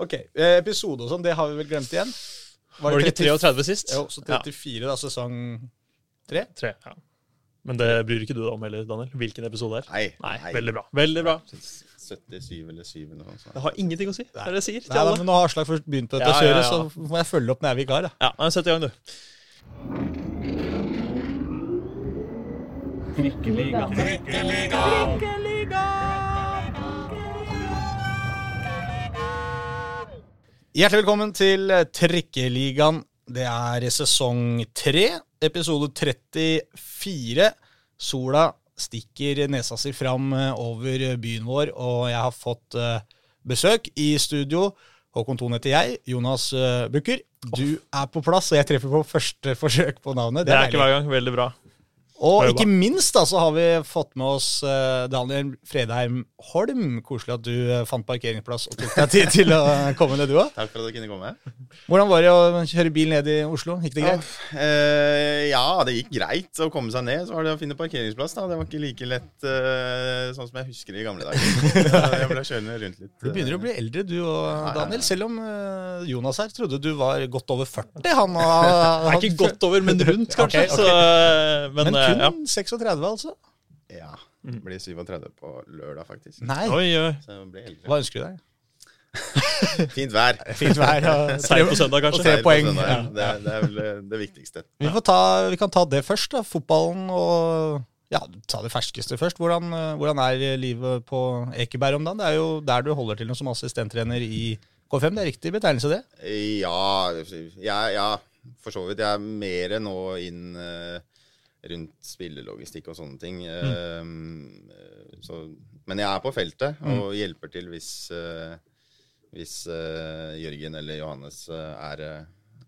Ok, eh, Episode og sånn, det har vi vel glemt igjen? Var det ikke 33 sist? Jo, så 34 da, sesong 3. 3 ja. Men det bryr ikke du deg om heller, Daniel? Hvilken episode det er? Nei, Nei, veldig bra. Veldig bra. 77 eller 7 eller noe sånt. Det har ingenting å si. Det er det jeg sier til Nei, da, men Nå har Aslak først begynt på dette Ja, ja, kjøret, ja. så må jeg følge opp når jeg er vikar. da. Ja, nei, Sett i gang, du. Hjertelig velkommen til eh, Trikkeligaen. Det er sesong 3, episode 34. Sola stikker nesa si fram eh, over byen vår, og jeg har fått eh, besøk i studio. Håkon Thon heter jeg. Jonas Bukker. Du er på plass, og jeg treffer på første forsøk på navnet. Det er ikke hver gang. Veldig bra. Og ikke minst da, så har vi fått med oss eh, Daniel Fredheim Holm. Koselig at du eh, fant parkeringsplass og tok deg tid til å komme ned, du òg. Takk for at du kunne komme. Hvordan var det å kjøre bil ned i Oslo? Gikk det greit? Eh, ja, det gikk greit å komme seg ned. Så var det å finne parkeringsplass. da Det var ikke like lett eh, sånn som jeg husker det i gamle dager. Så jeg ble kjørende rundt litt. Du begynner å bli eldre du og ja, ja. Daniel, selv om Jonas her trodde du var godt over 40. Han, han, Det er ikke godt over, men rundt, kanskje. Ok, ok. Så, men, Men eh, ja. kun 36, altså? Ja. det Blir 37 på lørdag, faktisk. Nei. Oi, oi. Hva ønsker du deg? Fint vær. Fint vær. og Seier på søndag, og kanskje. tre på poeng. søndag, Ja. ja. Det, er, det er vel eh, det viktigste. Vi, får ta, vi kan ta det først, da. Fotballen og Ja, ta det ferskeste først. Hvordan, eh, hvordan er livet på Ekeberg om dagen? Det er jo der du holder til som assistenttrener i K5. Det er riktig betegnelse, det? Ja, ja, ja, for så vidt. Jeg er mer nå inn eh, rundt spillelogistikk og sånne ting. Eh, så, men jeg er på feltet og hjelper til hvis, uh, hvis uh, Jørgen eller Johannes er,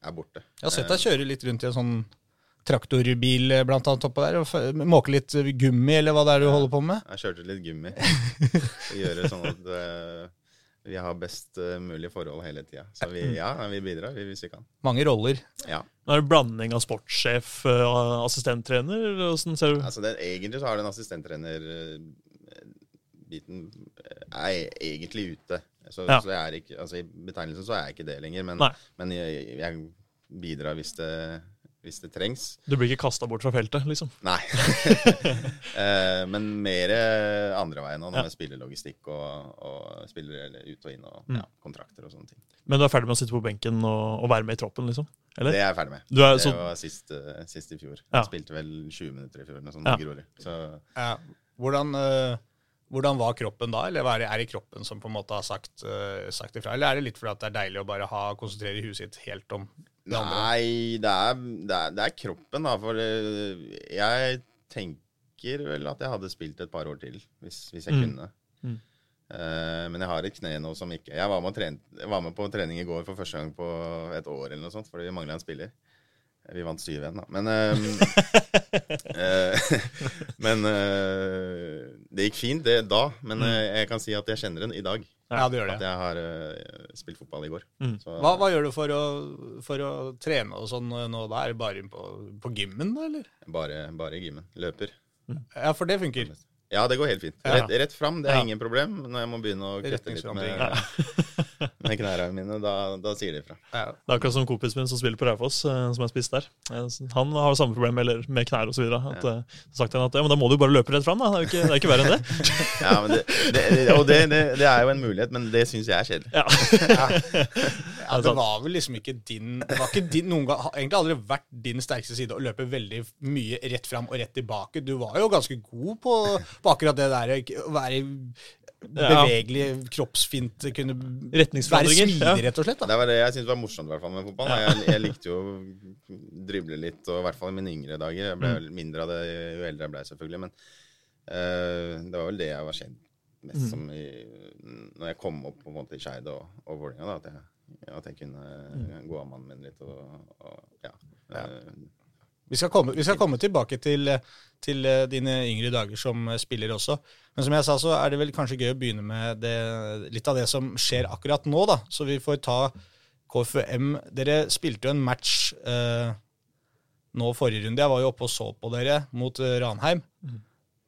er borte. Jeg har sett deg kjøre litt rundt i en sånn traktorbil blant annet oppå der, og måke litt gummi, eller hva det er du holder på med? Jeg kjørte litt gummi. Gjøre sånn at vi har best eh, mulig forhold hele tida. Så vi, ja, vi bidrar vi, hvis vi kan. Mange roller. Ja. Nå er det blanding av sportssjef og assistenttrener. Hvordan ser du? Altså, det, egentlig så har den assistenttrenerbiten er egentlig ute. Så, Ja. så jeg er ikke, altså I betegnelsen så er jeg ikke det lenger, men, men jeg, jeg bidrar hvis det, hvis det trengs. Du blir ikke kasta bort fra feltet, liksom? Nei. Eh, men mer andre veien nå, Ja. med spillelogistikk og, og spiller ut og inn og Mm. ja, kontrakter og sånne ting. Men du er ferdig med å sitte på benken og, og være med i troppen, liksom? Eller? Det er jeg ferdig med. Du er, Det var sist, eh, sist i fjor. Ja. Jeg spilte vel 20 minutter i fjor. Noe sånt, Ja. Så Ja. Hvordan, eh, hvordan var kroppen da, eller er det- er det kroppen som på en måte har sagt, uh, sagt ifra? Eller er det litt fordi det er deilig å bare ha, konsentrere huset sitt helt om det andre? Nei, det er, det, er, det er kroppen, da. For eh, jeg tenker vel at jeg hadde spilt et par år til, hvis, hvis jeg Mm. kunne. Mm. Eh, men jeg har et kne nå som ikke Jeg var med, trent, var med på trening i går for første gang på et år, eller noe sånt, fordi vi mangla en spiller. Vi vant 7-1, da. Men, eh, men uh, det gikk fint det da. Men Mm. eh, jeg kan si at jeg kjenner den i dag. Ja, det gjør det. At jeg har spilt fotball i går. Mm. Så, Hva, hva gjør du for å, for å trene og sånn nå da? Er det bare på, på gymmen, da, eller? Bare, bare i gymmen. Løper. Ja, for det funker. Ja, det går helt fint. Rett, rett fram, det er Ja. ingen problem. Når jeg må begynne å kutte litt med. med knærne mine, da, da sier de ifra. Ja. det er akkurat som kompisen min som spiller på Raufoss, eh, som jeg har spist der. Eh, Han har samme problem eller med knær osv. Ja. Så Sagt til han at ja, men da må du bare løpe rett fram. Da. Det er jo ikke, det er ikke verre enn det. Ja, men det, det, og det, det, det er jo en mulighet, men det syns jeg er kjedelig. Ja. Ja, det var vel liksom ikke din Det var ikke din, noen gang, har egentlig aldri vært din sterkeste side å løpe veldig mye rett fram og rett tilbake. Du var jo ganske god på, på akkurat det der å være bevegelig, kroppsfint, kunne være smidig, rett og slett. da. Det var det jeg syntes var morsomt i hvert fall med fotball. Jeg, jeg likte jo å drible litt, og i hvert fall i mine yngre dager. Jeg ble mm. mindre av det jo eldre jeg ble, selvfølgelig. Men uh, det var vel det jeg var kjent mest som i, når jeg kom opp på en måte i Skeid og, og Vålerenga. At jeg, at jeg kunne gå av mannen min litt og, og ja. eh, Vi skal komme, vi skal komme tilbake til, til eh, dine yngre dager som spiller også. Men som jeg sa, så er det vel kanskje gøy å begynne med det, litt av det som skjer akkurat nå, da. Så vi får ta KFUM. Dere spilte jo en match eh, nå forrige runde. Jeg var jo oppe og så på dere mot eh, Ranheim.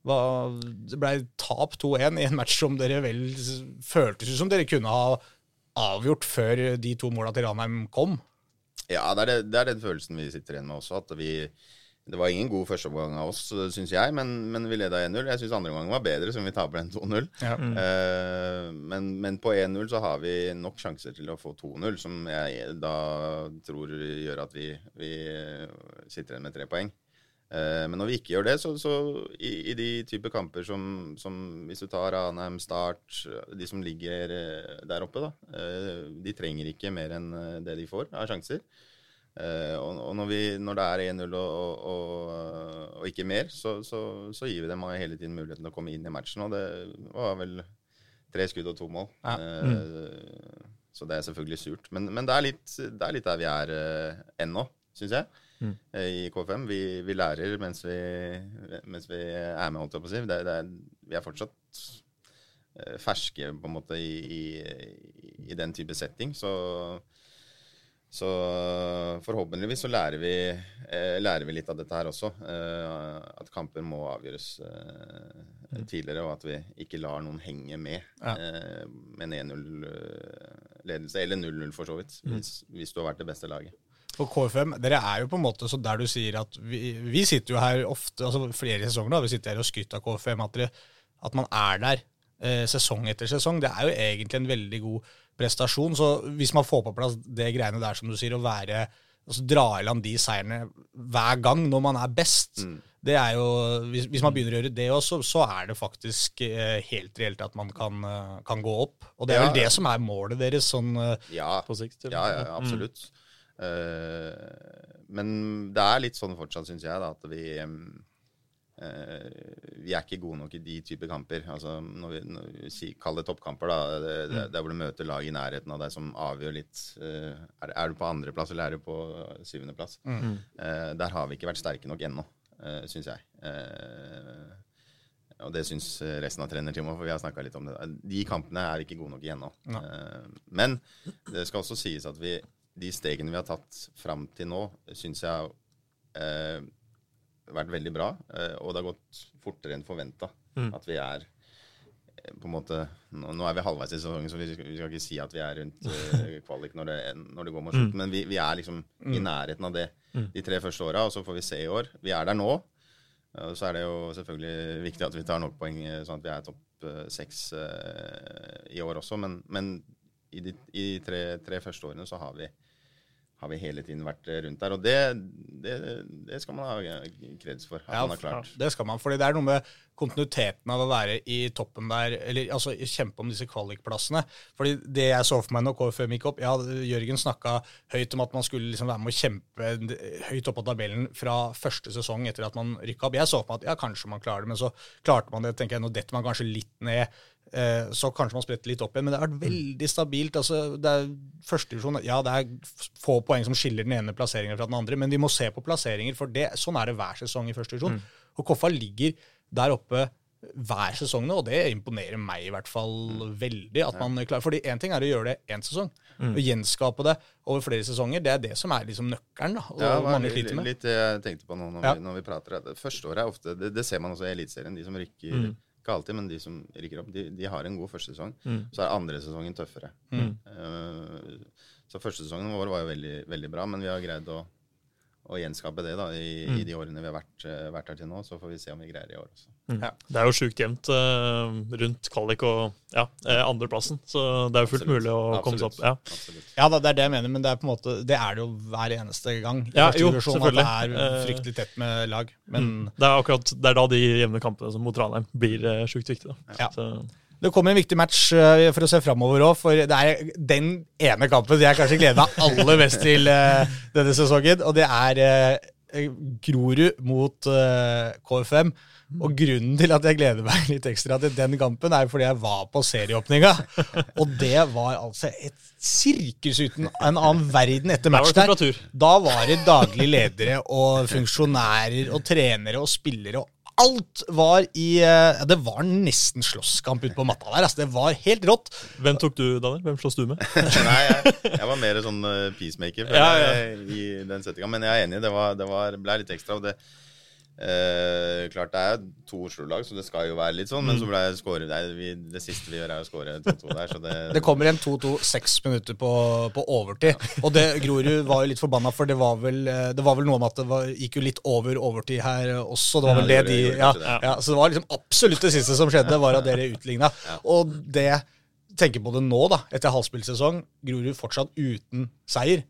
Hva, det ble tap 2-1 i en match som dere vel føltes ut som dere kunne ha avgjort før de to måla til Ranheim kom. Ja, det er, det, det er den følelsen vi sitter igjen med også. At vi Det var ingen god førsteomgang av oss, syns jeg, men, men vi leda 1-0. Jeg syns andre omgang var bedre, som vi taper den 2-0. Ja. Eh, men, men på 1-0 så har vi nok sjanser til å få 2-0, som jeg da tror gjør at vi, vi sitter igjen med tre poeng. Eh, men når vi ikke gjør det, så, så i, i, de typer kamper som, som, hvis du tar Ranheim, Start, de som ligger eh, der oppe, da, eh, de trenger ikke mer enn det de får av sjanser. Og, og når, vi, når, det er 1-0 og, og, og, ikke mer, så, så, så, gir vi dem hele tiden muligheten til å komme inn i matchen. Og det var vel tre skudd og to mål. Ja. Mm. så det er selvfølgelig surt. Men, men det, er litt, det, er litt, der vi er ennå, syns jeg. Mm. I K5. Vi, vi lærer mens vi, mens vi, er med, holdt jeg på å si. Det, det er, vi er fortsatt ferske på en måte i, i, i den type setting. Så så forhåpentligvis så lærer vi, eh, lærer vi, litt av dette her også. Eh, at kamper må avgjøres eh, mm. tidligere, og at vi ikke lar noen henge med ja. Eh, med en 1-0-ledelse, eller 0-0 for så vidt, mm. hvis, hvis, du har vært det beste laget. For KFM, dere er jo på en måte så der du sier at vi, vi sitter jo her ofte, altså flere sesonger da, vi sitter her og skryter av KFM, at, dere, at man er der eh, sesong etter sesong. Det er jo egentlig en veldig god prestasjon. Så hvis man får på plass det greiene der, som du sier, å være altså dra i land de seirene hver gang når man er best mm. det er jo, hvis, hvis, man begynner å gjøre det også, så er det faktisk eh, helt reelt at man kan, eh, kan, gå opp. Og det er ja, vel det som er målet deres sånn eh, ja, på sikt? Ja, ja, absolutt. Mm. Uh, men det er litt sånn fortsatt, syns jeg, da, at vi Eh, vi er ikke gode nok i de typer kamper. Altså, når vi, når vi kaller det toppkamper, da, det, det, mm. der hvor du møter lag i nærheten av deg som avgjør litt uh, er, er, du på andreplass eller er du på syvendeplass? Mm. Uh, der har vi ikke vært sterke nok ennå, uh, syns jeg. Uh, og det syns resten av trenerteamet, for vi har snakka litt om det. De kampene er ikke gode nok igjen nå. No. men det skal også sies at vi, de stegene vi har tatt fram til nå, syns jeg har vært veldig bra, eh, og det har gått fortere enn forventa. Mm. At vi er eh, på en måte, Nå, nå er vi halvveis i sesongen, så vi skal, vi skal, ikke si at vi er rundt uh, kvalik når det, når det, går mot slutten, mm. men vi, vi, er liksom mm. i nærheten av det mm. de tre første åra, og så får vi se i år. Vi er der nå. Og så er det jo selvfølgelig viktig at vi tar nok poeng, sånn at vi er topp seks uh, i år også, men, men i de, i de tre, tre, første årene så har vi har vi hele tiden vært rundt der. Og det, det, det skal man ha kreds for. at ja, man har klart. Det skal man, fordi det er noe med kontinuiteten av å være i toppen der, eller altså kjempe om disse kvalikplassene. Fordi det jeg så for meg når KFM gikk opp ja, Jørgen snakka høyt om at man skulle liksom være med å kjempe høyt oppe på tabellen fra første sesong etter at man rykka opp. Jeg så for meg at ja, kanskje man klarer det, men så klarte man det. tenker jeg, Nå detter man kanskje litt ned Eh, så kanskje man spretter litt opp igjen. Men det har vært veldig stabilt. altså det er Førstedivisjon Ja, det er få poeng som skiller den ene plasseringen fra den andre, men vi må se på plasseringer, for det, sånn er det hver sesong i førstedivisjon. Mm. Og Koffa ligger der oppe hver sesong nå, og det imponerer meg i hvert fall mm. veldig. at man klarer, fordi Én ting er å gjøre det én sesong, mm. og gjenskape det over flere sesonger. Det er det som er liksom nøkkelen. da, og ja, mange litt, litt det jeg tenkte på nå når, ja. vi, når vi prater. Det første året er ofte, det, det ser man også i Eliteserien, de som rykker mm ikke alltid, men de som rykker opp, de, de har en god første sesong. Mm. Så er andre sesongen tøffere. Mm. Uh, så første sesongen vår var jo veldig, veldig bra, men vi har greid å, å gjenskape det da, i, mm. i, de årene vi har vært, uh, vært, her til nå. Så får vi se om vi greier det i år også. Mm. Ja. Det er jo sjukt jevnt uh, rundt kvalik og ja, andreplassen, så det er jo fullt Absolutt. mulig å Absolutt. komme seg opp. Ja, ja da, det er det jeg mener, men det er på en måte, det er det jo hver eneste gang. Ja, jo, selvfølgelig. At det er fryktelig tett med lag. Men mm. det, er akkurat, det er da de jevne kampene som mot Ranheim blir uh, sjukt viktige. Ja. Det kommer en viktig match for å se framover òg, for det er den ene kampen jeg kanskje gleder meg aller mest til denne sesongen, og det er Grorud mot KFM. Og grunnen til at jeg gleder meg litt ekstra til den kampen, er fordi jeg var på serieåpninga. Og det var altså et sirkus uten en annen verden etter match der. Da var det daglige ledere og funksjonærer og trenere og spillere og alt var i ja, Det var nesten slåsskamp ute på matta der. Altså, det var helt rått. Hvem tok du, Daniel? Hvem slåss du med? Nei, jeg, jeg, var mer sånn uh, peacemaker ja, ja. i den settinga. Men jeg er enig, det, var, det var, ble litt ekstra. og det Eh, klart det er to Oslo-lag, så det skal jo være litt sånn, men så ble jeg skåret det, vi, det siste vi gjør, er å skåre 2-2 der, så det Det kommer en 2-2 seks minutter på, på overtid. Og det Grorud var jo litt forbanna, for det var vel, eh, det var vel noe med at det var, gikk jo litt over overtid her også. Det var vel Ja, det det gjorde det, ja, det. ja, Så det var liksom absolutt det siste som skjedde, var at dere utligna. Og det tenker på det nå, da, etter halvspillsesong. Grorud fortsatt uten seier.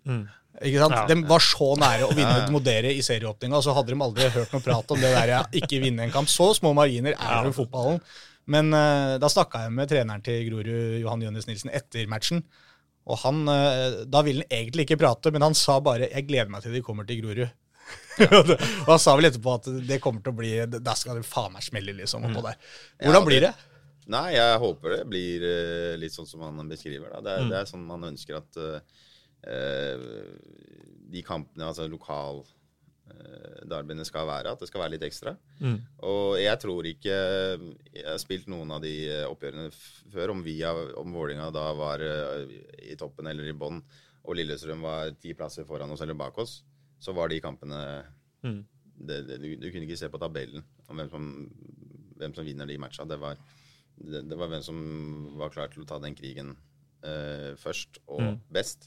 Ikke sant? Ja. De var så nære å vinne mot dere i serieåpninga, så hadde de aldri hørt noe prat om det der ja, ikke vinne en kamp. Så små marginer er det i fotballen. Men uh, da snakka jeg med treneren til Grorud, Johan Jønnes Nilsen, etter matchen. Og han, uh, Da ville han egentlig ikke prate, men han sa bare 'jeg gleder meg til de kommer til Grorud'. og han sa vel etterpå at det kommer til å bli Da skal det faen meg smelle, liksom. Oppå der. Ja, Hvordan blir det? Nei, jeg håper det blir uh, litt sånn som han beskriver. Da. Det, er, det er sånn man ønsker at eh, de kampene, altså lokal eh, derbyene skal være, at det skal være litt ekstra. Og jeg tror ikke Jeg har spilt noen av de eh, oppgjørene før, om om Vålinga da var eh, i toppen eller i bånn, og Lillestrøm var ti plasser foran oss eller bak oss, så var de kampene Mm. det, det, du, du kunne ikke se på tabellen om hvem som, hvem som vinner de matcha. Det var, det, det var hvem som var klar til å ta den krigen eh, først og best,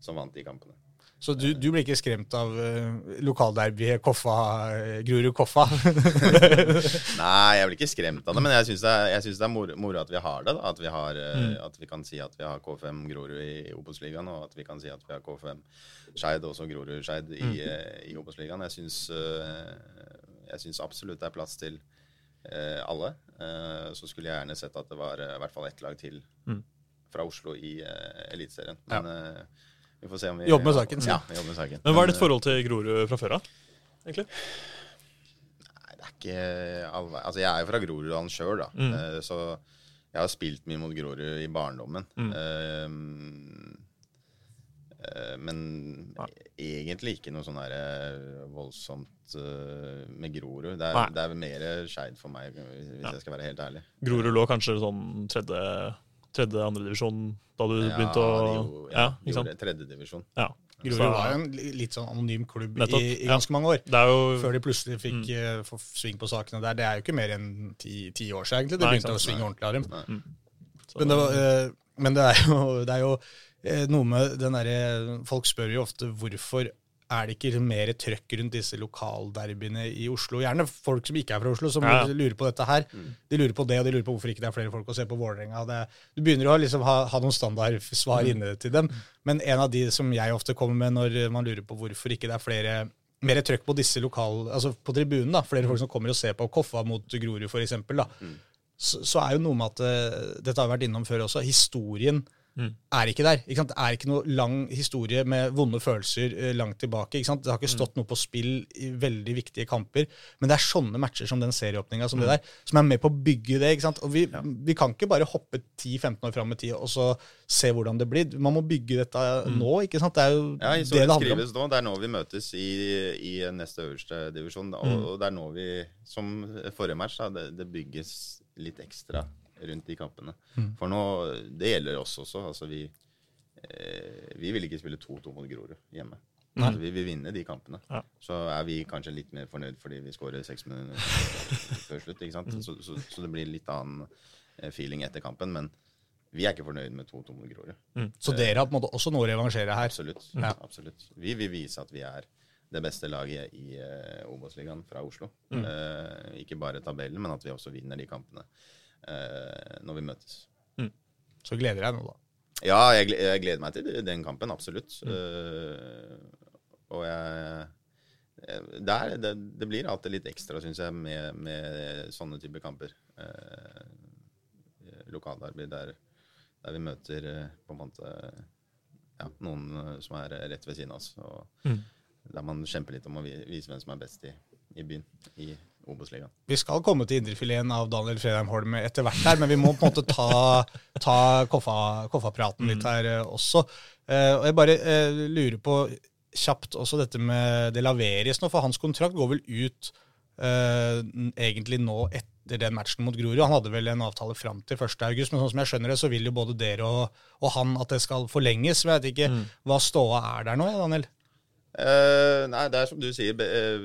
som vant de kampene. Så du, du blir ikke skremt av uh, lokalderbyet Koffa, eh, Grorud-Koffa? Nei, jeg blir ikke skremt av det, men jeg syns det jeg synes det er moro, moro at vi har det. At, vi har, mm. at vi kan si at vi har K5 Grorud i, i Obos-ligaen, og at vi kan si at vi har K5 Skeid, også Grorud-Skeid, i, eh, i Obos-ligaen. Jeg syns eh, absolutt det er plass til eh, alle. Eh, så skulle jeg gjerne sett at det var eh, i hvert fall ett lag til fra Oslo i uh, Eliteserien. Men eh, vi får se om vi Jobber med saken, Ja, vi jobber med saken. Men hva er ditt forhold til Grorud fra før av? egentlig? Nei, det er ikke all vei- Altså, jeg er jo fra Groruddalen sjøl, da. Eh, så jeg har spilt mye mot Grorud i barndommen. Mm. eh, men egentlig ikke noe sånn her eh, voldsomt eh, med Grorud. Det er, Nei. det er mer Skeid for meg, hvis hvis jeg skal være helt ærlig. Grorud lå kanskje sånn tredje, tredje andredivisjon da du begynte å jo- Ja, ikke sant? gjorde Tredjedivisjon. Ja. Grorud Så- var jo en li- litt sånn anonym klubb Nettopp, i, i ja. ganske mange år. Det er jo Før de plutselig fikk eh, få sving på sakene der. Det er jo ikke mer enn ti, ti år siden, egentlig. Det Nei, begynte ikke å sant. svinge ordentlig av dem. så- Men det, var, eh, men det er jo, det er jo eh, noe med den derre Folk spør jo ofte hvorfor er det ikke mer trøkk rundt disse lokalderbyene i Oslo? Gjerne folk som ikke er fra Oslo, som Ja. lurer på dette her. De lurer på det, og de lurer på hvorfor ikke det er flere folk å se på Vålerenga. Du begynner å liksom ha, ha noen standardsvar inne til dem. Men en av de som jeg ofte kommer med når man lurer på hvorfor ikke det er flere mer trøkk på disse lokal, altså på tribunen, da, flere folk som kommer og ser på Koffa mot Grorud f.eks., mm. så, så er jo noe med at eh, Dette har vært innom før også. Historien er ikke der. Ikke sant? Det er ikke noe lang historie med vonde følelser eh, langt tilbake. Ikke sant? Det har ikke stått noe på spill i veldig viktige kamper. Men det er sånne matcher som den serieåpninga som det der, som er med på å bygge det. ikke sant? Og Vi, vi kan ikke bare hoppe 10-15 år fram i tid og så se hvordan det blir. Man må bygge dette nå. ikke sant? Det er jo Ja, det det handler om. nå. Det er nå vi møtes i, i neste øverste divisjon. Og, og det er nå vi, som forrige match, da, det, det bygges litt ekstra rundt de kampene. For nå, det gjelder oss også. Altså vi, eh, vi vil ikke spille 2-2 mot Grorud hjemme. Altså, vi vil vinne de kampene. Ja. Så er vi kanskje litt mer fornøyd fordi vi skårer seks minutter før slutt. ikke sant? Så, så, så det blir litt annen eh, feeling etter kampen. Men vi er ikke fornøyd med 2-2 mot Grorud. Så dere har på en måte også noe å revansjere her. Absolutt. Ja. absolutt. Vi vil vise at vi er det beste laget i uh, Obos-ligaen fra Oslo. Eh, ikke bare tabellen, men at vi også vinner de kampene når vi møtes. Så gleder jeg nå, da. Ja, jeg, jeg gleder meg til den kampen, absolutt. Eh, og jeg der, det, det, blir alltid litt ekstra, syns jeg, med, med sånne typer kamper. Eh, Lokalarbeid der, der vi møter eh, på en måte ja, noen eh, som er rett ved siden av oss. Og Der man kjemper litt om å vise hvem som er best i, i byen i. Vi skal komme til indrefileten av Daniel Fredheim Holm etter hvert her, men vi må på en måte ta, ta koffa- koffa-praten litt her eh, også. Eh, og jeg bare eh, lurer på kjapt også dette med Det Laveris nå, for hans kontrakt går vel ut eh, egentlig nå etter den matchen mot Grorud. Han hadde vel en avtale fram til 1. august, men sånn som jeg skjønner det, så vil jo både dere og, og han at det skal forlenges. Jeg vet ikke hva ståa er der nå, Daniel? Eh, nei, det er som du sier. eh,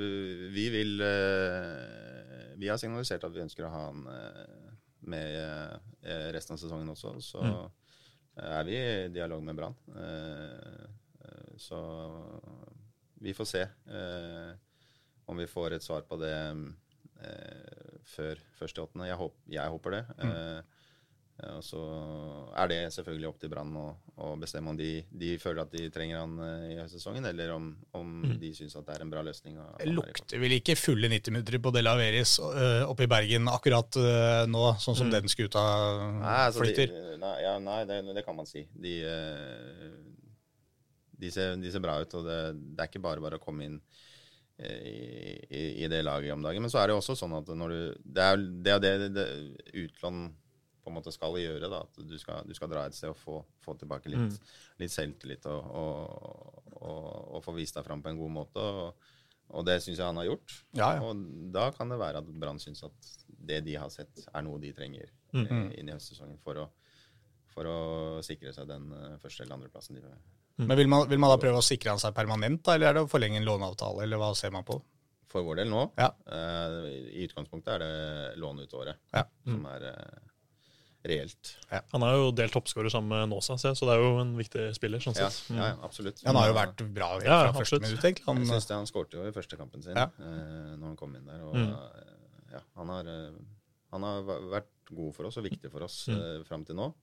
vi vil uh, Vi har signalisert at vi ønsker å ha han uh, med resten av sesongen også. Så eh, er vi i dialog med Brann. Så vi får se om vi får et svar på det eh, før 1.8. Jeg, håp, jeg håper det. Eh, og så er det selvfølgelig opp til Brann å, å bestemme om de, de føler at de trenger han eh, i høstsesongen, eller om, om de syns at det er en bra løsning. Det lukter vel ikke fulle 90 minutter på Del Averis øh, oppe i Bergen akkurat nå, sånn som den skuta Nei, altså, flytter? De, nei, ja, nei det, det kan man si. De, eh, de, ser, de ser bra ut, og det, det er ikke bare bare å komme inn eh, i, i, i det laget om dagen. Men så er det jo også sånn at når du Det er jo det, det, det utlån på en måte skal gjøre. da, At du skal, du skal dra et sted og få, få tilbake litt, litt selvtillit og, og, og, og få vist deg fram på en god måte. og det syns jeg han har gjort. Ja, ja. Og da kan det være at Brann syns at det de har sett, er noe de trenger Mm. -hmm. inn i høstsesongen for å, for å sikre seg den eh, første eller andreplassen de vil. Men vil man, vil man da prøve å sikre han seg permanent, da, eller er det å forlenge en låneavtale, eller hva ser man på? For vår del nå, Ja. Uh, i utgangspunktet er det lån ut året Ja. som er eh, reelt. Han er jo delt toppskårer sammen med Nåsa, så det er jo en viktig spiller. sånn sett. ja, ja, absolutt. Han har jo vært bra helt Ja, fra første minutt, egentlig. Jeg Han, synes det, Han skårte jo i første kampen sin Ja. eh, når han kom inn der. Og, Mm. eh, ja, han, har, eh, han har vært god for oss og viktig for oss Mm. eh, fram til nå.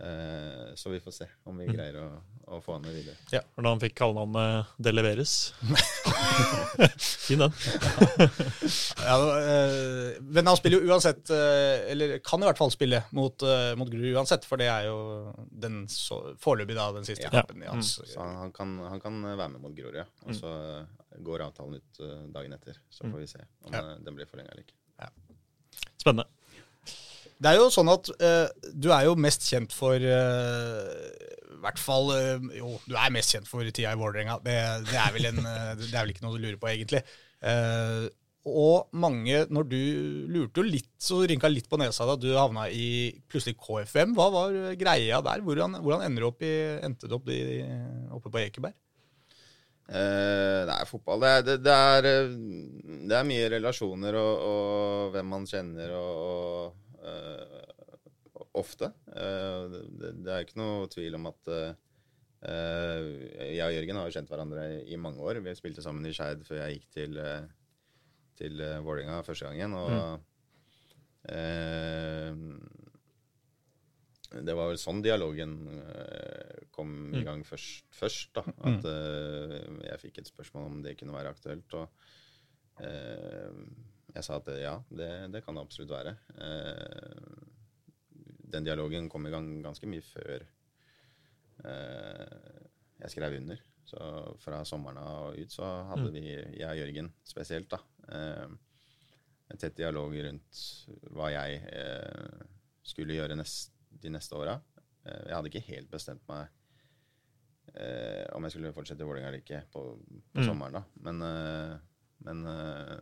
Eh, så vi får se om vi greier å, å få han med videre. For da han fikk kallenavnet Deleveres. fin den. ja, øh, men han spiller jo uansett, øh, eller kan i hvert fall spille mot, mot Gru uansett, for det er jo den så- foreløpig da den siste Ja. kampen i hans Så han, han, kan, han kan være med mot Grorud, ja. Og så går avtalen ut eh, dagen etter. Så får vi se om Ja. eh, den blir forlenga eller ikke. Spennende. Det er jo sånn at uh, du er jo mest kjent for uh, I hvert fall uh, Jo, du er mest kjent for tida i Vålerenga. Det, det, er vel det er vel ikke noe du lurer på, egentlig. Og mange, når du lurte jo litt, så rynka litt på nesa da du havna i plutselig KFM. Hva var greia der? Hvordan, hvordan ender du opp i, endte du opp i, oppe på Ekeberg? Uh, nei, fotball det er, det, det, er, det er mye relasjoner og, og hvem man kjenner og, og Ofte. Eh, det, det- er ikke noe tvil om at eh, eh, jeg og Jørgen har jo kjent hverandre i mange år. Vi spilte sammen i Skeid før jeg gikk til, eh, til eh, Vålerenga første gangen. Og eh, det var vel sånn dialogen eh, kom i gang først, først da. At eh, jeg fikk et spørsmål om det kunne være aktuelt. Og eh, jeg sa at ja, det, det kan det absolutt være. Eh, den dialogen kom i gang ganske mye før eh, jeg skrev under. Så fra sommeren av og ut så hadde vi, jeg og Jørgen spesielt, da, eh, en tett dialog rundt hva jeg eh, skulle gjøre nest, de neste åra. Eh, jeg hadde ikke helt bestemt meg eh, om jeg skulle fortsette i Vålerenga eller ikke på, på Mm. sommeren. da. Men, eh, men eh,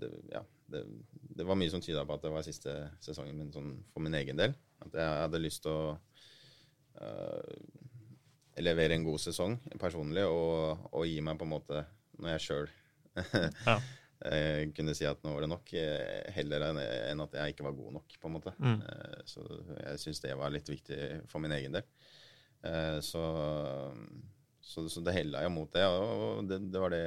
det, ja, det, det var mye som tyda på at det var siste sesongen min sånn, for min egen del. At jeg hadde lyst til å uh, levere en god sesong personlig og, og gi meg på en måte når jeg sjøl Ja. eh, kunne si at nå var det nok, eh, heller enn at jeg ikke var god nok, på en måte. Mm. Uh, Så jeg syns det var litt viktig for min egen del. Uh, Så, så, så det hella jo mot det, og det, det var det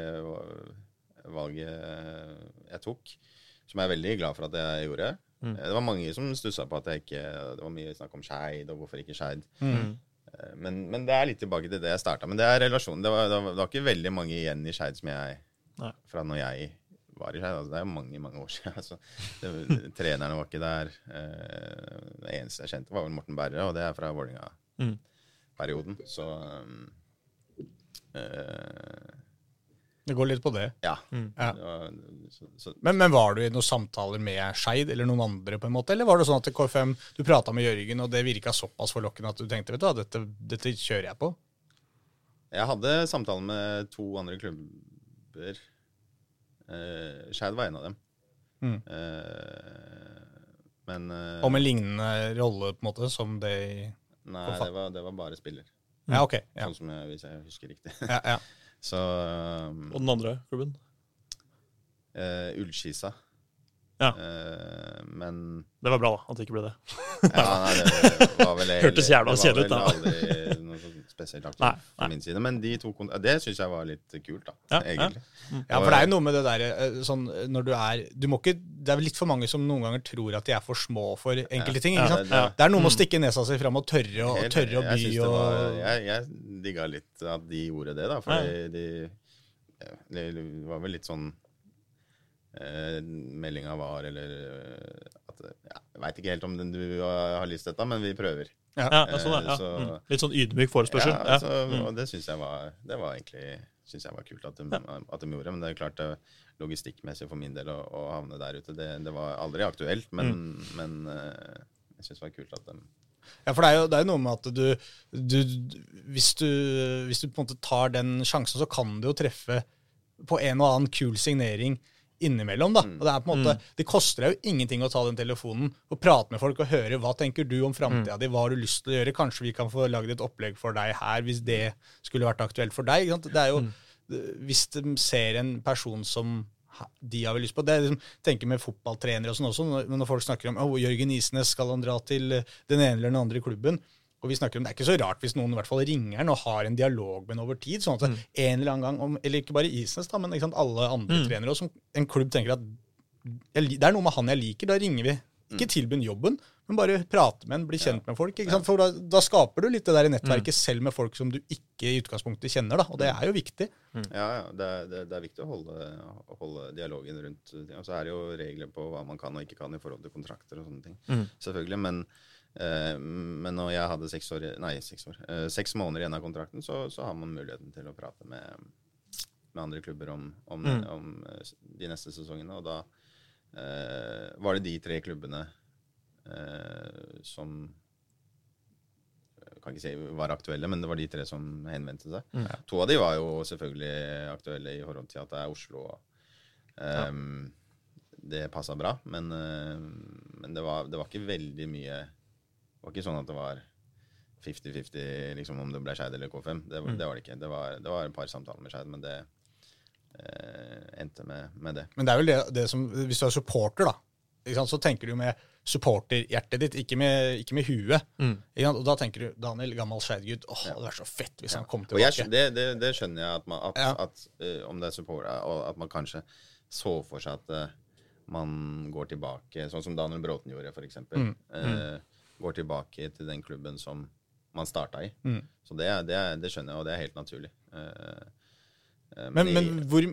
valget jeg tok. Som jeg er veldig glad for at jeg gjorde. Mm. Eh, Det var mange som stussa på at jeg ikke Det var mye snakk om Skeid, og hvorfor ikke Skeid. Mm. Eh, Men, men det er litt tilbake til det jeg starta. Men det er relasjonen. Det var, det, var, det var ikke veldig mange igjen i Skeid som jeg Nei. Fra når jeg var i Skeid. Altså, det er jo mange, mange år siden. Altså, det, trenerne var ikke der. Eh, Det eneste jeg kjente, var vel Morten Berre, og det er fra Mm. Vålerenga-perioden. Så um, eh, Det går litt på det. ja. Mm. Ja. Så, så, Men, men var du i noen samtaler med Skeid eller noen andre, på en måte? Eller var det sånn at KFM, du prata med Jørgen, og det virka såpass forlokkende at du tenkte vet du dette, dette kjører jeg på? Jeg hadde samtale med to andre klubber. Eh, Skeid var en av dem. Mm. Eh, men eh, Om en lignende rolle, på en måte, som det i Nei, det var, det var bare spiller. Ja, ok. Ja, Sånn som jeg, hvis jeg husker riktig. ja, ja. Så um, Og den andre klubben? Uh, Ullskisa. Ja. Uh, men Det var bra, da. At det ikke ble det. ja, nei, det var vel Hørtes jævla kjedelig ut, da. aldri noe sånn spesielt aktivt Nei, fra nei. min side. Men de to det syns jeg var litt kult, da. Ja, egentlig. Ja, for det er jo noe med det derre sånn når du er du må ikke, Det er vel litt for mange som noen ganger tror at de er for små for enkelte ting. Ja, ikke sant? det- det- Det er noe med å stikke nesa si fram og tørre å, Helt tørre å by jeg, synes det var, og jeg, jeg digga litt at de gjorde det, da. For de, ja, det var vel litt sånn eh, Meldinga var, eller eh, at ja, Jeg veit ikke helt om du har, har lyst til dette, men vi prøver. Ja, ja, sånn, ja. så- Mm. Litt sånn ydmyk forespørsel. Ja, altså, Mm. Og det syns jeg var Det var egentlig synes jeg var kult at de, at de gjorde. Men det er klart det logistikkmessig for min del å, å havne der ute, det, det var aldri aktuelt. Men, Mm. men eh, jeg syns det var kult at de Ja, for det er jo det er noe med at du, du hvis, du hvis du på en måte tar den sjansen, så kan du jo treffe på en og annen kul signering innimellom. da. Og Det er på en måte, det koster deg jo ingenting å ta den telefonen og prate med folk og høre hva tenker du om framtida di, hva har du lyst til å gjøre. Kanskje vi kan få lagd et opplegg for deg her, hvis det skulle vært aktuelt for deg. ikke sant? Det er jo, Hvis de ser en person som de har vel lyst på. Det er liksom, tenker med fotballtrenere og sånn også, når, når folk snakker om oh, Jørgen Isnes, skal han dra til den ene eller den andre klubben? Og vi snakker om, Det er ikke så rart hvis noen i hvert fall ringer den og har en dialog med den over tid. sånn at en eller annen gang, om, eller ikke bare Isnes, da, men ikke sant, alle andre trenere, også, som en klubb tenker at jeg, det er noe med han jeg liker, da ringer vi. Ikke tilby han jobben, men bare prate med en, bli kjent med folk. ikke sant? For da, da skaper du litt det der nettverket selv med folk som du ikke i utgangspunktet kjenner. da, Og det er jo viktig. Ja, ja det, er, det, det er viktig å holde, holde dialogen rundt. Og så er det jo regler på hva man kan og ikke kan i forhold til kontrakter og sånne ting. Selvfølgelig, men, men når jeg hadde seks år, nei, seks, år, eh, seks måneder igjen av kontrakten, så, så har man muligheten til å prate med, med andre klubber om, om, om eh, de neste sesongene. Og da eh, var det de tre klubbene eh, som jeg kan ikke si var aktuelle, men det var de tre som henvendte seg. To av de var jo selvfølgelig aktuelle i forhold til at det er Oslo. og ja. Det passa bra, men, eh, men det, var, det var ikke veldig mye var ikke sånn at det var 50-50 liksom, om det ble Skeid eller K5. Det, var- det var det ikke. Det var, det var et par samtaler med Skeid, men det eh, endte med, med det. Men det er vel det, det som Hvis du er supporter, da, ikke sant, så tenker du med supporterhjertet ditt, ikke med, ikke med huet. Ikke sant? Og da tenker du Daniel, gammel Skeid-gutt, åh, det hadde vært så fett hvis han kom Og jeg, tilbake. det, det, det skjønner jeg, at, man, at, Ja. at eh, om det er supporter, og at man kanskje så for seg at uh, man går tilbake, sånn som Daniel Bråten gjorde, eksempel. Mm. Eh, går tilbake til den klubben som man starta i. Mm. Så det, det, det skjønner jeg, og det er helt naturlig. Eh, eh, Men, men hvor,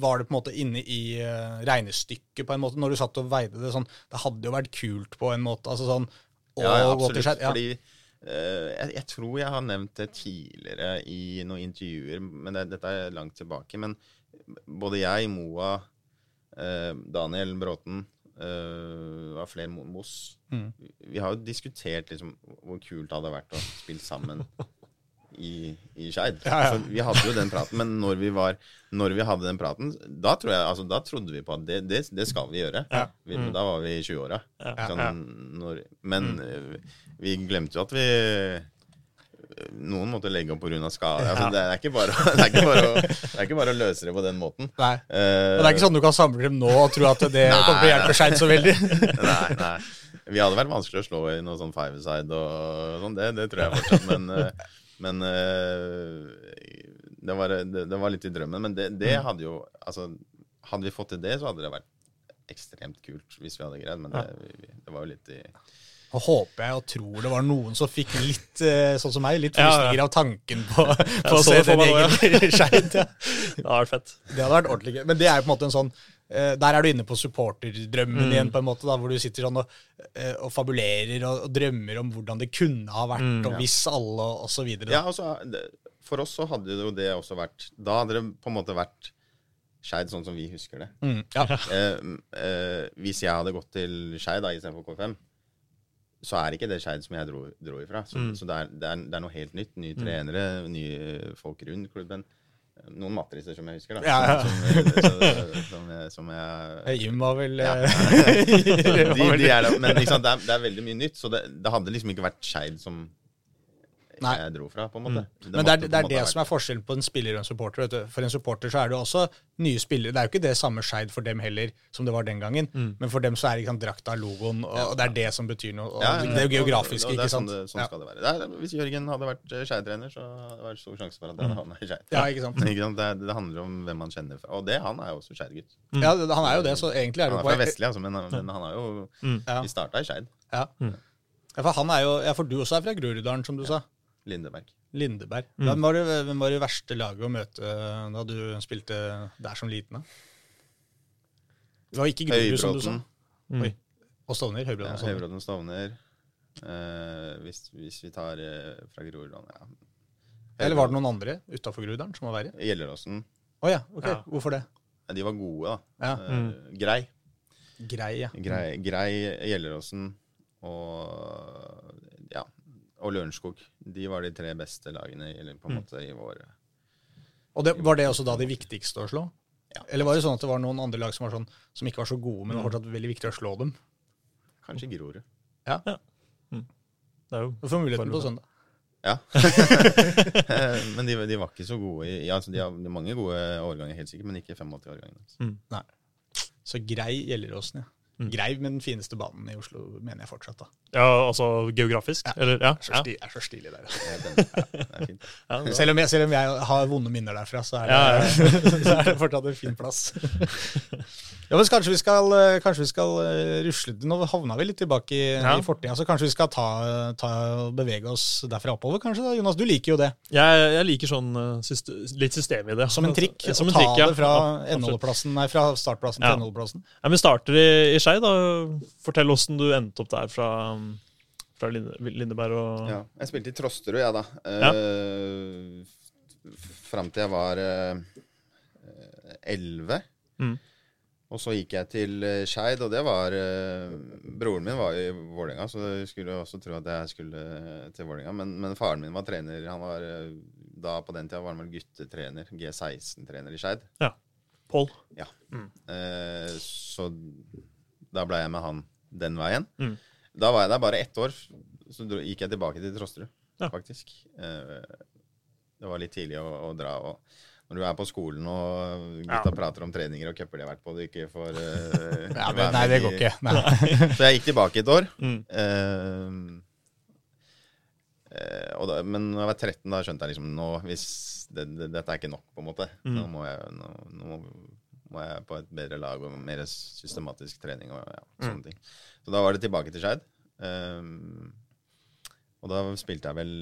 var det på en måte inne i eh, regnestykket, på en måte, når du satt og veide det sånn Det hadde jo vært kult på en måte. altså sånn å Ja, ja, gå til. Skeid, ja. Fordi eh, jeg, jeg tror jeg har nevnt det tidligere i noen intervjuer, men det, dette er langt tilbake. Men både jeg, Moa, eh, Daniel Bråten uh, og flere Mo- Moss Mm. Vi har jo diskutert liksom, hvor kult det hadde vært å spille sammen i, i Skeid. Ja, ja. altså, Vi hadde jo den praten, men når vi, var, når vi hadde den praten, da, tror jeg, altså, da trodde vi på at det, det, det skal vi gjøre. Ja. Vi, Da var vi i 20-åra. Ja. Sånn, men mm. vi glemte jo at vi Noen måtte legge opp pga. skade. Altså, det, er bare, det, er ikke bare å, det er ikke bare å løse det på den måten. Nei. Uh, det er ikke sånn du kan samle dem nå og tro at det Nei, kommer til å hjelpe Skeid så veldig. nei, nei. Vi hadde vært vanskelig å slå i noe sånn five-side og sånn. Det, det tror jeg fortsatt. Men, eh, men eh, det, var, det, var litt i drømmen. Men det, det hadde jo Altså, hadde vi fått til det, så hadde det vært ekstremt kult hvis vi hadde greid. Men det, det var jo litt i Og håper jeg og tror det var noen som fikk litt, eh, sånn som meg, litt Ja, ja. frysninger av tanken på, på å se den gjengen i Skeid. Ja. Det har vært fett. Det hadde vært ordentlig gøy. Men det er jo på en måte en sånn eh, Der er du inne på supporterdrømmen igjen, på en måte, da, hvor du sitter sånn og, eh, og fabulerer og, og drømmer om hvordan det kunne ha vært, og hvis alle, og så videre. Ja, altså, for oss så hadde jo det også vært Da hadde det på en måte vært Skeid sånn som vi husker det. Mm, ja. Eh, eh, hvis jeg hadde gått til Skeid istedenfor K5, så er ikke det Skeid som jeg dro, dro ifra. Så, så det, er, det, er, det er noe helt nytt. Nye trenere, nye folk rundt klubben. Noen matriser som jeg husker, da. Ja, ja. Som, som, som, jeg- Jim var vel Ja. eh, de, de er Men det, er, det er veldig mye nytt, så det, det hadde liksom ikke vært Skeid som Nei. jeg dro fra, på en måte. Men det er, det er det som er forskjellen på en spiller og en supporter. Vet du. For en supporter så er det jo også nye spillere. Det er jo ikke det samme Skeid for dem heller som det var den gangen. Men for dem så er det sant, drakta, logoen, og det er det som betyr noe. Og Ja, ja, det er jo geografisk, og det ikke sånn sant. det- Sånn Ja. skal det være. Det er, hvis Jørgen hadde vært eh, Skeid-trener, så hadde det vært stor sjanse for at han havna i Skeid. Ja, ikke sant. Ikke sant? Det, det handler om hvem man kjenner fra. Og det, han er jo også Skeid-gutt. Ja, han er jo det, så egentlig er det Han er fra Vestli, altså, men, men han er jo Ja. Vi starta i Skeid. Ja. ja, for han er jo Ja, for du også er fra Groruddalen, som du sa. Lindeberg. Lindeberg. Hvem var, det, hvem var det verste laget å møte da du spilte der som liten? da? Det var ikke Grorud, som du sa. Mm. Oi. Og Stovner. Høybråten og Stovner. Høybråten Stovner. Uh, hvis, hvis vi tar uh, fra Groruddalen ja. Eller var det noen andre utafor Groruddalen som var verre? Gjelleråsen. Å ja, ok. Ja. Hvorfor det? Ja, de var gode, da. Ja. mm. Grei. Grei, ja. Grei, grei Gjelleråsen og ja, og Lørenskog. De var de tre beste lagene eller på en måte i vår Og det, Var det også da de viktigste å slå? Ja. Eller var det sånn at det var noen andre lag som, var sånn, som ikke var så gode, men det var fortsatt veldig viktig å slå dem? Kanskje Grorud. Det er jo Du får muligheten på søndag. Ja. Eh, men de, de var ikke så gode i ja, altså De har mange gode årganger, helt sikkert, men ikke 85-årgangene. Nei. Så grei Gjelleråsen, ja. Grei med den fineste banen i Oslo, mener jeg fortsatt. da. Ja, altså geografisk? Eller, ja. Det er så, ja. sti, er så stilig der. altså. Fint. ja Selv om, jeg, selv om jeg har vonde minner derfra, så er det, Ja, så er det fortsatt en fin plass. ja, men Kanskje vi skal, eh, kanskje vi skal eh, rusle Nå havna vi litt tilbake i, Ja. i fortida, så kanskje vi skal ta, ta og bevege oss derfra oppover, kanskje? da? Jonas, du liker jo det. Jeg, jeg liker sånn eh, litt system i det. Som en trikk. Som en ta trikk, ja. det fra, Ja, nei, fra startplassen Ja. til NHO-plassen. Ja, men starter i, i Skei, da. Fortell åssen du endte opp der fra, fra Lindeberg og Ja, jeg spilte i Trosterud, jeg, da. Ja. Uh, Fram til jeg var elleve. Mm. Og så gikk jeg til uh, Skeid, og det var eh, Broren min var i Vålerenga, så jeg skulle også tro at jeg skulle eh, til Vålerenga. Men, men faren min var trener. Han var eh, da på den tida var han vel guttetrener, G16-trener i Skeid. Pål. Ja. Eh, så da ble jeg med han den veien. Mm. Da var jeg der bare ett år, så gikk jeg tilbake til Trosterud, Ja. faktisk. Eh, det var litt tidlig å, å dra. og når du er på skolen og gutta Ja. prater om treninger og cuper de har vært på, du ikke får uh, Ja, men, nei, det går ikke. Så jeg gikk tilbake et år. Mm. Uh, og da, men når jeg var 13, da skjønte jeg liksom nå, hvis det, det, Dette er ikke nok, på en måte. Mm. Nå, må jeg, nå, nå må, må jeg på et bedre lag og mer systematisk trening og ja, sånne Mm. ting. Så da var det tilbake til Skeid. Um, og da spilte jeg vel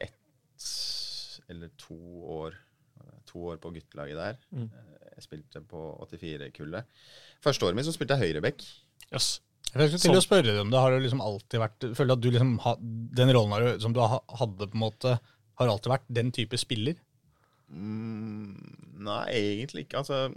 ett eller to år To år på guttelaget der. Mm. Eh, Jeg spilte på 84-kullet. Første året mitt så spilte jeg høyreback. Yes. Jeg skulle til å spørre deg om det har jo liksom alltid vært Føler du at du liksom ha, den rollen har, du- som du hadde, på en måte har alltid vært den type spiller? Mm, nei, egentlig ikke. Altså,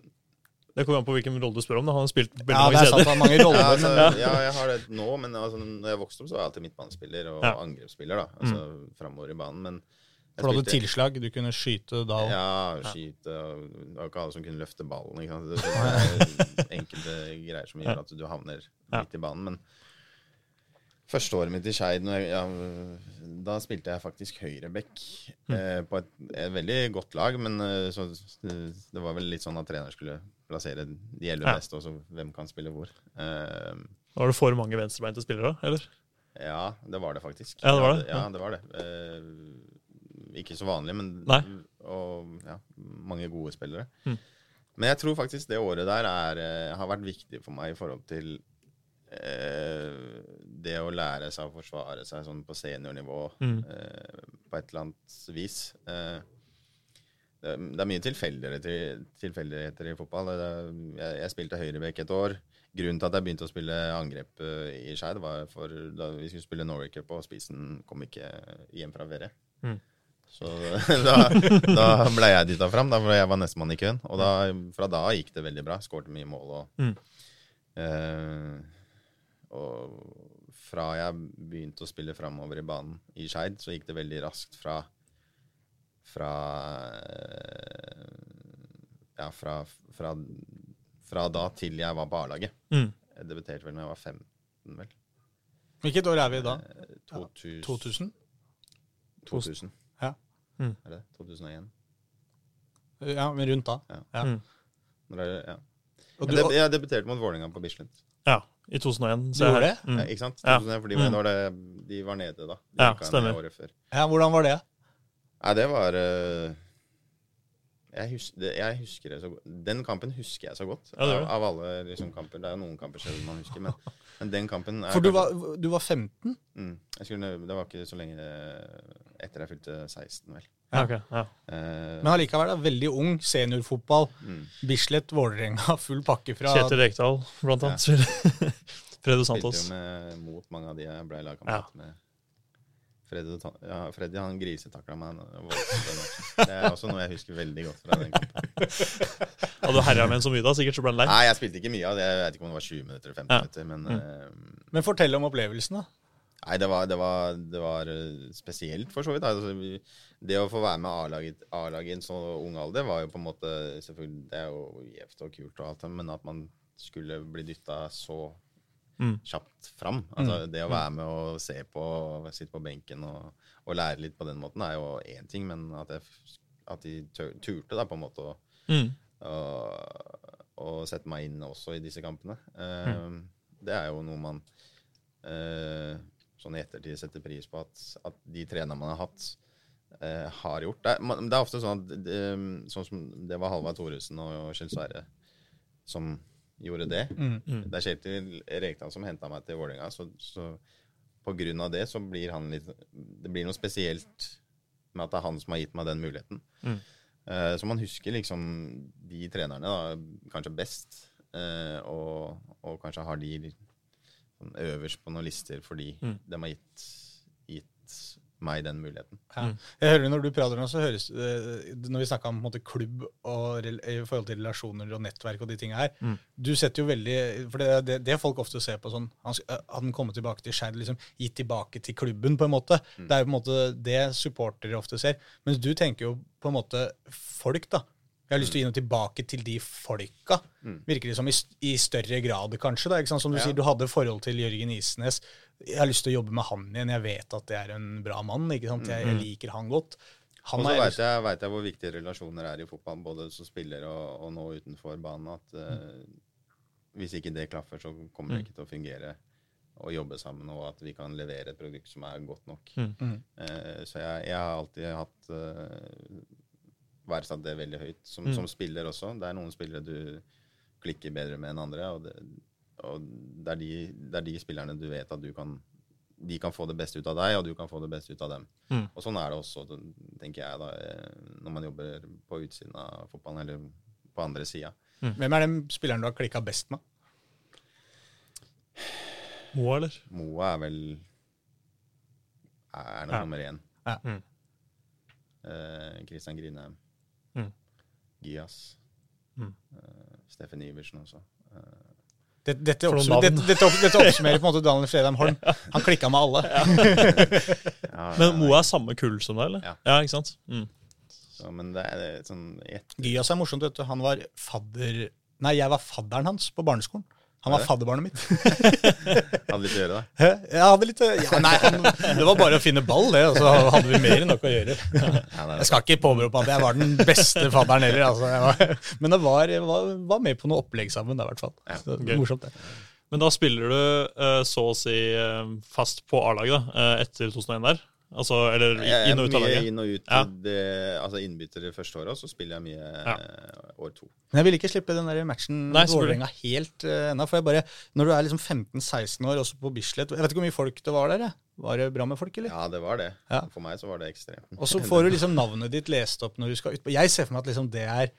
Det kommer an på hvilken rolle du spør om. Da. Han har spilt veldig Ja, mange er sant, mange ja, altså, men ja, jeg har det nå, men altså, når jeg vokste opp, så var jeg alltid midtbanespiller og Ja. Mm. angrepsspiller. da, altså framover i banen. Men jeg for du hadde tilslag, du kunne skyte da òg. Ja, skyte og Det var ikke alle som kunne løfte ballen. ikke sant? Det er enkelte greier som gjør at du havner Ja. midt i banen. Men første året mitt i Skeid, ja, da spilte jeg faktisk høyreback Mm. eh, på et, et veldig godt lag. Men eh, så, det var vel litt sånn at trener skulle plassere de elleve beste, og så hvem kan spille hvor. Uh, Var det for mange venstrebeinte spillere, eller? ja, det var det faktisk. Ja, det var det, Ja, ja. det var det. Uh, ikke så vanlig, men Nei. Og ja, mange gode spillere. Mm. Men jeg tror faktisk det året der er, eh, har vært viktig for meg i forhold til uh, det å lære seg å forsvare seg sånn på seniornivå Mm. uh, på et eller annet vis. Eh, det, er mye tilfeldigheter, tilfeldigheter i fotball. Jeg, jeg spilte høyrebekk et år. Grunnen til at jeg begynte å spille angrep eh, i Skeid, var for da vi skulle spille Norway Cup, og spissen kom ikke hjem fra verre Mm. Så da, da ble jeg dytta fram, da, for jeg var nestemann i køen. Og da, fra da gikk det veldig bra. Skårte mye mål. Og, Mm. eh, og fra jeg begynte å spille framover i banen i Skeid, så gikk det veldig raskt fra fra eh, ja, fra, fra, fra da til jeg var på A-laget. Mm. Jeg debuterte vel da jeg var 15, vel. Hvilket år er vi da? Eh, 2000. 2000? 2000. Ja. Mm. Er det 2001? Ja, men rundt da. Ja. Ja. Mm. Når er det, ja. Og Jeg, deb jeg debuterte mot Vålerenga på Bislett. Ja, i 2001. Du gjorde det? Mm. Ja, ikke sant? Ja. 2001, fordi Mm. når det, de var nede da. De Ja, stemmer. Året før. ja, hvordan var det? Nei, det var eh, jeg, husker, jeg husker det så godt. Den kampen husker jeg så godt. Ja, det av, av alle liksom, kamper. Det er jo noen kamper selv man husker, men, men den kampen er For du kanskje- var, du var 15? mm, jeg skulle, Det var ikke så lenge etter jeg fylte 16, vel. Ja, ok, ja. Uh, Men allikevel da, veldig ung. Seniorfotball. mm. Bislett, Vålerenga, full pakke fra Kjetil Rekdal, blant annet. spiller. Fredo Spilte jo med, mot mange av de jeg ble Ja. lagkamerat med. Freddy, ja, Freddy han grisetakla meg voldsomt den matchen. Det er også noe jeg husker veldig godt fra den kampen. Hadde du herja med en så mye da? Sikkert så ble han lei. Nei, jeg spilte ikke mye av det. Jeg vet ikke om det var 20 minutter eller 15 Ja. minutter, men Mm. uh, Men fortell om opplevelsen, da. Nei, det var, det var, det var eh, spesielt, for så vidt. Altså, det å få være med A-laget i en så ung alder var jo på en måte selvfølgelig, Det er jo gjevt og kult, og alt men at man skulle bli dytta så Mm. kjapt fram altså, Det å være med og se på, sitte på benken og, og lære litt på den måten, er jo én ting, men at, jeg, at de turte da på en måte å Mm. å, og sette meg inn også i disse kampene. Eh, Det er jo noe man eh, sånn i ettertid setter pris på, at, at de trenerne man har hatt, eh, har gjort. Det er, man, det er ofte sånn at det, sånn som det var Halvard Thoresen og Kjell Sverre som gjorde det. Mm. Det er Kjetil Rekdal som henta meg til Vålerenga, så, så på grunn av det så blir han litt Det blir noe spesielt med at det er han som har gitt meg den muligheten. Mm. Uh, så man husker liksom de trenerne da, kanskje best, uh, og, og kanskje har de litt sånn øverst på noen lister fordi Mm. de har gitt, gitt meg den muligheten. Ja. Mm. Jeg hører Når du prater nå, så høres eh, Når vi snakka om på en måte, klubb og i forhold til relasjoner og nettverk og de tinga her Mm. Du setter jo veldig For det er det, det folk ofte ser på sånn han, eh, Hadde han kommet tilbake til Skeid, liksom gitt tilbake til klubben, på en måte. Mm. Det er jo på en måte det supportere ofte ser. Mens du tenker jo på en måte folk, da. Jeg har lyst til å gi noe tilbake til de folka. Mm. Virker det som i, i større grad, kanskje. da, ikke sant? Som du Ja. sier, du hadde forhold til Jørgen Isnes. Jeg har lyst til å jobbe med han igjen. Jeg vet at det er en bra mann. ikke sant? Jeg, jeg liker han godt. Han Og så veit jeg, vet jeg hvor viktige relasjoner er i fotball, både som spiller og, og nå utenfor banen. At eh, hvis ikke det klaffer, så kommer det Mm. ikke til å fungere å jobbe sammen, og at vi kan levere et produkt som er godt nok. Mm. Eh, så jeg, jeg har alltid hatt uh, verdsatt det veldig høyt, som, Mm. som spiller også. Det er noen spillere du klikker bedre med enn andre, og det, og det, er, de, det er de spillerne du vet at du kan de kan få det beste ut av deg, og du kan få det beste ut av dem. Mm. Og sånn er det også, tenker jeg, da, eh, når man jobber på utsiden av fotballen, eller på andre sida. Hvem er den spilleren du har klikka best med? Moa, eller? Moa er vel er nok Ja. nummer én. Ja. Mm. Eh, Christian Grindheim. Mm. Gias. Mm. Eh, Steffen Iversen også. Eh, Dette, dette, oppsummerer, dette, dette, opp- dette oppsummerer på en måte Daniel Fredheim Holm. Han klikka med alle. ja, Men Moe Moa er samme kull som deg, eller? Ja. ja ikke sant? Mm. Så, men det er sånn Gyas er morsomt, vet du. Han var fadder... Nei, jeg var fadderen hans på barneskolen. Han var Er fadderbarnet mitt. hadde litt å gjøre, da. Hæ? Jeg hadde litt ja, Nei, han, det var bare å finne ball, det. Og så hadde vi mer enn nok å gjøre. Jeg skal ikke påberope at jeg var den beste fadderen heller. Altså. Jeg var, men jeg var, jeg var, var med på noe opplegg sammen, i hvert fall. Så, morsomt, det. Men da spiller du eh, så å si eh, fast på A-laget eh, etter 2001 der? Altså, eller er inn og ut av mye inn og ut. Ja. Det, altså innbytter det første året, og så spiller jeg mye Ja. eh, år to. Men jeg vil ikke slippe den der matchen Nei, Vålerenga helt uh, ennå. For jeg bare, når du er liksom 15-16 år, også på Bislett Jeg vet ikke hvor mye folk det var der? jeg. Var det bra med folk, eller? Ja, det var det. Ja. For meg så var det ekstremt. Og så får du liksom navnet ditt lest opp når du skal ut. Jeg ser for meg at liksom det, er,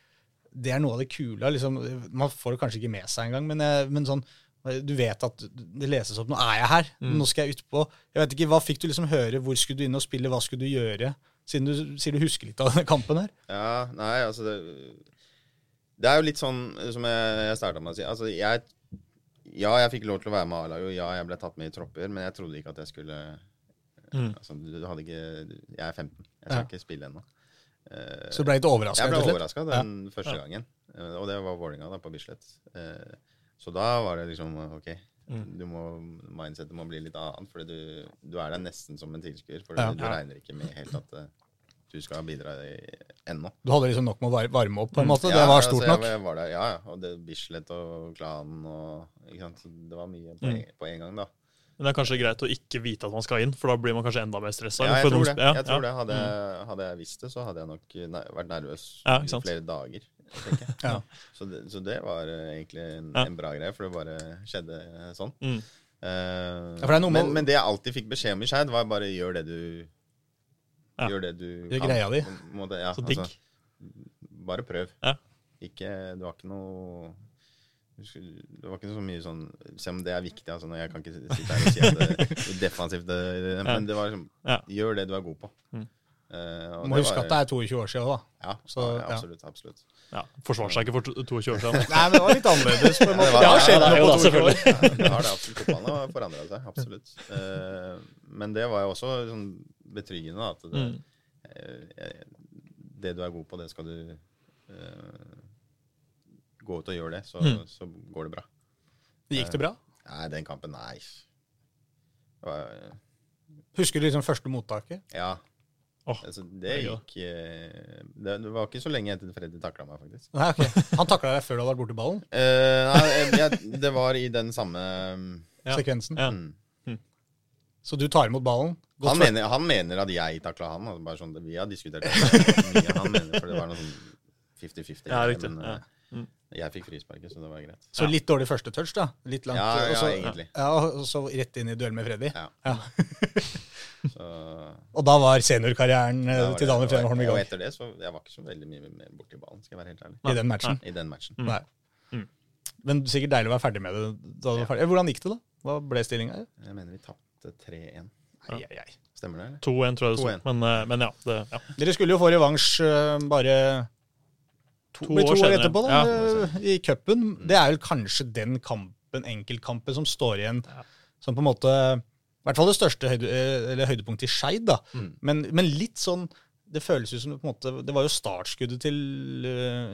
det er noe av det kule. Liksom, man får det kanskje ikke med seg engang, men, men sånn du vet at det leses opp. Nå er jeg her. Mm. Nå skal jeg utpå. Jeg vet ikke, Hva fikk du liksom høre? Hvor skulle du inn og spille? Hva skulle du gjøre? Siden du sier du husker litt av denne kampen her. Ja, nei, altså det, det er jo litt sånn som jeg, jeg starta med å si. Altså, jeg Ja, jeg fikk lov til å være med A-laget, og ja, jeg ble tatt med i tropper, men jeg trodde ikke at jeg skulle Mm. altså, du hadde ikke Jeg er 15. Jeg skal Ja. ikke spille ennå. Uh, Så du ble litt overraska? jeg ble overraska den første gangen, og det var Vålinga da, på Bislett. Eh, så da var det liksom OK, Mm. du må, mindsetet må bli litt annet, for du, du er der nesten som en tilskuer. For Ja. du, regner ikke med helt at eh, du skal bidra ennå. Du hadde liksom nok med å varme opp, på en Mm. måte. Ja, det var altså, stort jeg- nok. Var der, ja, ja. Og det Bislett og klanen og ikke sant? Det var mye på, Mm. en, på en gang, da. Men det er kanskje greit å ikke vite at man skal inn, for da blir man kanskje enda mer stressa. Ja, jeg tror det. Jeg tror ja. det. Hadde, jeg, hadde jeg visst det, så hadde jeg nok vært nervøs Ja, i flere dager. Ja. Så, det, så det var eh, egentlig en, Ja. en bra greie, for det bare skjedde eh, sånn. Mm. Uh, Ja, for det er noe med- men, men det jeg alltid fikk beskjed om i Skeid, var bare gjør det du Ja. Gjør det du Gjør greia di. måte, ja, Så digg. altså, bare prøv. Ja. Ikke Du har ikke noe det var ikke så mye sånn Se om det er viktig, altså, jeg kan ikke sitte her og si at det er defensivt, det, men det var liksom Ja. Gjør det du er god på. Mm. Uh, og Du må det huske var- at det er 22 år siden òg, da. Ja, Så, ja, ja. absolutt. absolutt. Ja, Forsvarte seg ikke for to- 22 år siden. Nei, men det var litt annerledes. på en måte. det Det har skjedd noe på to 22 år. Ja, det har det absolutt. Fotballen har forandra seg. Absolutt. Eh, men det var jo også sånn betryggende at det, Mm. eh, det du er god på, det skal du eh, gå ut og gjøre det, så, Mm. så går det bra. Gikk det bra? Nei, den kampen, nei. Det var, Husker du liksom første mottaket? ja. Åh, Altså, det gikk eh, det, det var ikke så lenge etter Freddy takla meg, faktisk. Nei, ok. Han takla deg før du hadde vært borti ballen? Uh, nei, jeg, jeg, det var i den samme Ja. Sekvensen. Ja. mm. Så du tar imot ballen? Han mener, han mener at jeg takla han. Altså bare sånn, vi har diskutert det mye. Han mener, for det var noe sånn 50-50. Ja, riktig. Men, Ja. Jeg fikk frisparket, så det var greit. Så litt dårlig første touch, da. Litt langt. Ja, ja, og så, egentlig. ja, og så rett inn i duell med Freddy. Ja. Ja. Så, Og da var seniorkarrieren eh, da var til Daniel Holm i Og etter det, så jeg var ikke så veldig mye mer borti ballen, skal jeg være helt ærlig. i den matchen. I den matchen. Mm. Nei. Mm. Men sikkert deilig å være ferdig med det. Da du var ferdig. Hvordan gikk det, da? Hva ble stillinga? Jeg mener vi tapte 3-1. Ai, ai, ai. Stemmer det, eller? 2-1, tror jeg det sto. 2-1. Men, eh, men ja, det, ja. Dere skulle jo få revansj eh, bare to, To to år år etterpå, da, Ja. eh, i cupen. Det er vel kanskje den kampen, enkeltkampen, som står igjen Ja. som på en måte I hvert fall det største høyde, eh, eller høydepunktet i Skeid, da. Mm. Men, men litt sånn Det føles ut som på en måte, det var jo startskuddet til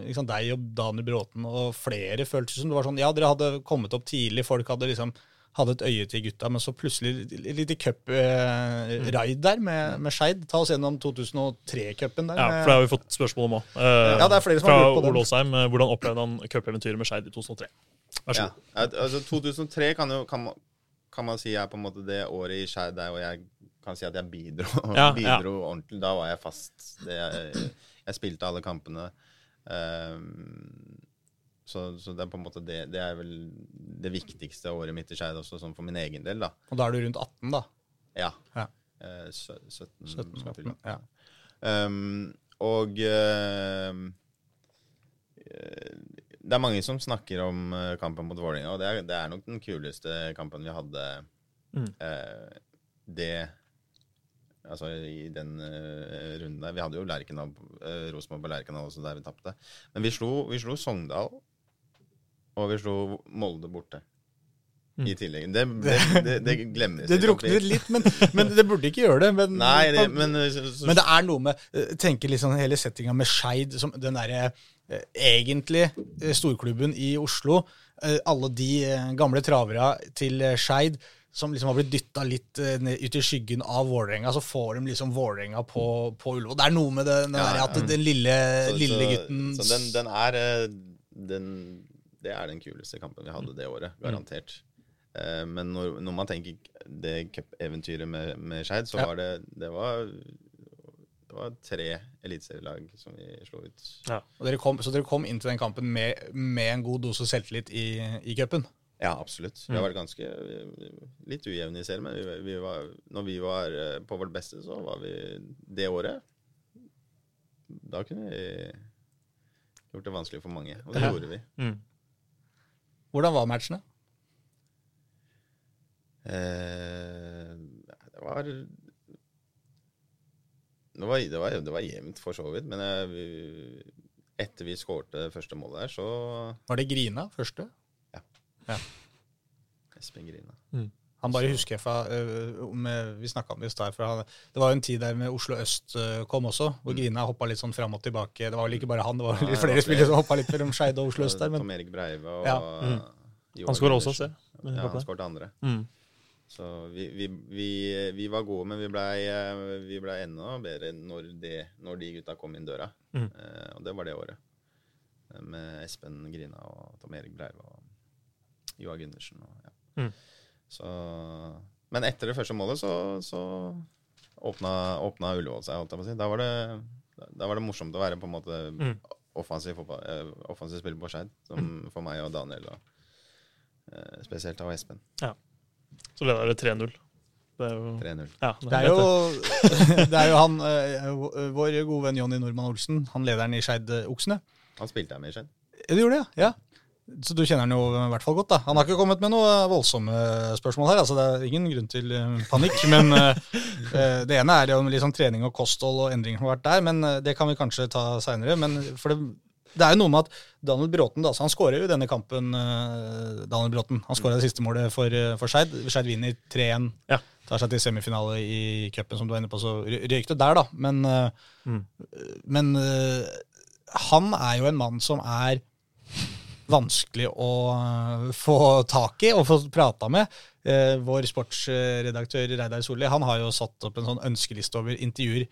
liksom, deg og Daniel Bråten og flere. føltes som det var sånn, Ja, dere hadde kommet opp tidlig, folk hadde liksom hadde et øye til gutta, men så plutselig litt i cup-raid der med, med Skeid. Ta oss gjennom 2003-cupen der. ja, for det har vi fått spørsmål om òg. Ja, det er flere som Fra har på den. Ole Åsheim. eh, Hvordan opplevde han cupeventyret med Skeid i 2003? Vær så god. Ja, Altså, 2003 kan, jo, kan, man, kan man si er på en måte det året i Skeid der hvor jeg kan si at jeg bidro, Ja, bidro ordentlig. Da var jeg fast. Det, jeg, jeg spilte alle kampene. Ehm, så, så det er på en måte det, det er vel det viktigste året mitt i Skeid også, sånn for min egen del, da. Og da er du rundt 18, da. Ja. Ja. Eh, 17, 17, 18, ja. Um, og eh, det er mange som snakker om eh, kampen mot Vålerenga, og det er, det er nok den kuleste kampen vi hadde. Mm. Uh, det Altså i den uh, runden der. Vi hadde jo Lerkendal, uh, Rosenborg på Lerkendal også, der vi tapte. Men vi slo, vi slo Sogndal, og vi slo Molde borte. Mm. I tillegg. Det, det, det, det glemmes Det drukner litt, men, men det burde ikke gjøre det. Men, Nei, det, men, eh, så, så, Men det er noe med Tenke tenker liksom hele settinga med Skeid, som den derre eh, egentlig eh, storklubben i Oslo. eh, alle de eh, gamle travera til eh, Skeid som liksom har blitt dytta litt eh, ut i skyggen av Vålerenga. Så får de liksom Vålerenga på, på Ullevål. Det er noe med det, den Ja, der den lille, så, lille gutten Så den, den er eh, den, Det er den kuleste kampen vi hadde det året. Garantert. Eh, Men når, når man tenker det cupeventyret med, med Skeid, så Ja. var det Det var det var tre eliteserielag som vi slo ut. Og dere kom, Så dere kom inn til den kampen med, med en god dose selvtillit i, i cupen? Ja, absolutt. Vi har vært ganske litt ujevne i serien, men vi, vi var, når vi var eh, på vårt beste, så var vi det året Da kunne vi gjort det vanskelig for mange, og det Ja. gjorde vi. Mm. Hvordan var matchene? Eh, det var det var, det, var, det var jevnt, for så vidt. Men jeg, etter vi skårte første målet der, så Var det Grina første? Ja. Espen Grina. Han bare husker jeg fra om, øh, Vi snakka om det i stad. Det var jo en tid der med Oslo øst øh, kom også, hvor Grina hoppa litt sånn fram og tilbake. Det var vel ikke bare han, det var litt flere spillere som hoppa litt mellom Skeid og Oslo øst der. Tom Erik Breive og Ja. mm. Han skåra også, se. Ja, han skåret andre. Mm. Så vi, vi, vi, vi var gode, men vi blei vi ble enda bedre når, det, når de gutta kom inn døra. Mm. Eh, og det var det året. Eh, Med Espen Grina og Tom Erik Breive og Joar Gundersen. Og, ja. Mm. så, men etter det første målet så, så åpna, åpna Ullevål seg, holdt jeg på å si. Da var, det, da var det morsomt å være på en måte Mm. offensiv, fotball, eh, offensiv spiller på Skeid, som for meg og Daniel. Og, eh, spesielt av Espen. Så leda dere 3-0. Det er jo 3-0. Ja, Det er jo, det er jo han, eh, vår gode venn Jonny Normann Olsen, han lederen i Skeid Oksene. Han spilte her med i Skeid. Ja, Du gjorde det, ja? Så du kjenner han jo i hvert fall godt, da. Han har ikke kommet med noe voldsomme spørsmål her, altså det er ingen grunn til eh, panikk. Men eh, eh, det ene er jo sånn trening og kosthold og endringer som har vært der, men det kan vi kanskje ta seinere. Men for det, det er jo noe med at Daniel Bråten, da, så han skårer jo denne kampen, Daniel Bråten. Han skåra det siste målet for, for Skeid. Skeid vinner 3-1. Ja. Tar seg til semifinale i cupen, som du var inne på, så rø- røyk det der, da. Men, Mm. men han er jo en mann som er vanskelig å eh, få tak i og få prata med. Eh, vår sportsredaktør Reidar Solli han har jo satt opp en sånn ønskeliste over intervjuer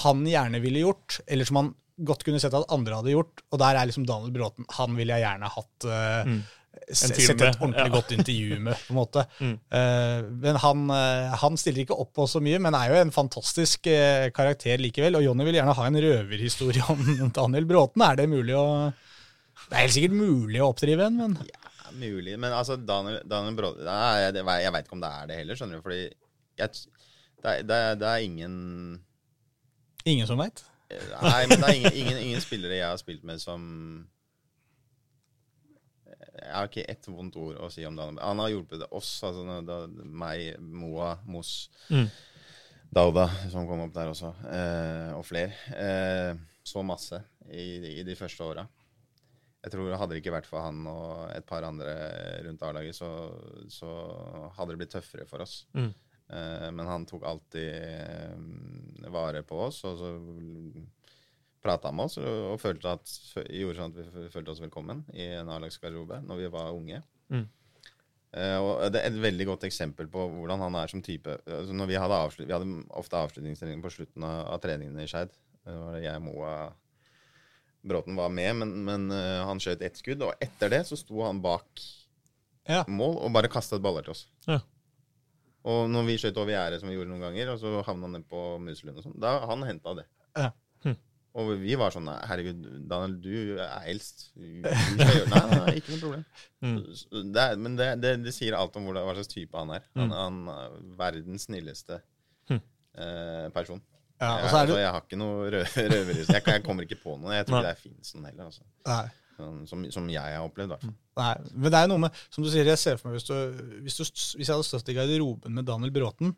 han gjerne ville gjort, eller som han godt kunne sett at andre hadde gjort. Og der er liksom Daniel Bråten. Han ville jeg gjerne hatt eh, Mm. sett et ordentlig ja. godt intervju med, på en måte. Mm. Eh, men han, eh, han stiller ikke opp på så mye, men er jo en fantastisk eh, karakter likevel. Og Jonny vil gjerne ha en røverhistorie om Daniel Bråten. Er det mulig å Det er helt sikkert mulig å oppdrive en, men Ja, mulig. Men altså, Daniel, Daniel Bråten Nei, jeg, jeg veit ikke om det er det heller, skjønner du. Fordi jeg, det, er, det, er, det er ingen ingen som veit. Nei, men det er ingen, ingen, ingen spillere jeg har spilt med som Jeg har ikke ett vondt ord å si om Daniel. Han har hjulpet oss, altså da, meg, Moa, Moss, Mm. Dauda, som kom opp der også, eh, og flere. Eh, så masse i, i de første åra. Jeg tror Hadde det ikke vært for han og et par andre rundt A-laget, så, så hadde det blitt tøffere for oss. Mm. Eh, men han tok alltid eh, vare på oss, og så prata med oss og, følte at, gjorde sånn at vi følte oss velkommen i en A-lagsgarderobe når vi var unge. Mm. Eh, og Det er et veldig godt eksempel på hvordan han er som type. Altså når Vi hadde, vi hadde ofte avslutningstrening på slutten av, av treningene i Skeid. Det var det jeg, Moa Bråten var med, men, men uh, han skjøt ett skudd. Og etter det så sto han bak Ja. mål og bare kastet baller til oss. Ja. Og når vi skjøt over gjerdet, som vi gjorde noen ganger, og så havna han ned på Muselund og sånn, da han henta det. Ja. Hm. Og vi var sånn "Nei, Herregud, Daniel, du er eldst. Du skal gjøre Nei, nei, ikke noe problem. Mm. Det er, men det, det, det sier alt om hva slags type han er. Han, Mm. han er verdens snilleste Hm. eh, person. Ja, jeg, altså, jeg har ikke noe rø røverhus. Jeg, jeg kommer ikke på noe. Jeg tror ikke det fins noen heller. Altså. Sånn, som, som jeg har opplevd, i hvert fall. Nei, men det er jo noe med, som du sier, jeg ser for meg hvis, du, hvis, du, hvis jeg hadde stått i garderoben med Daniel Bråten,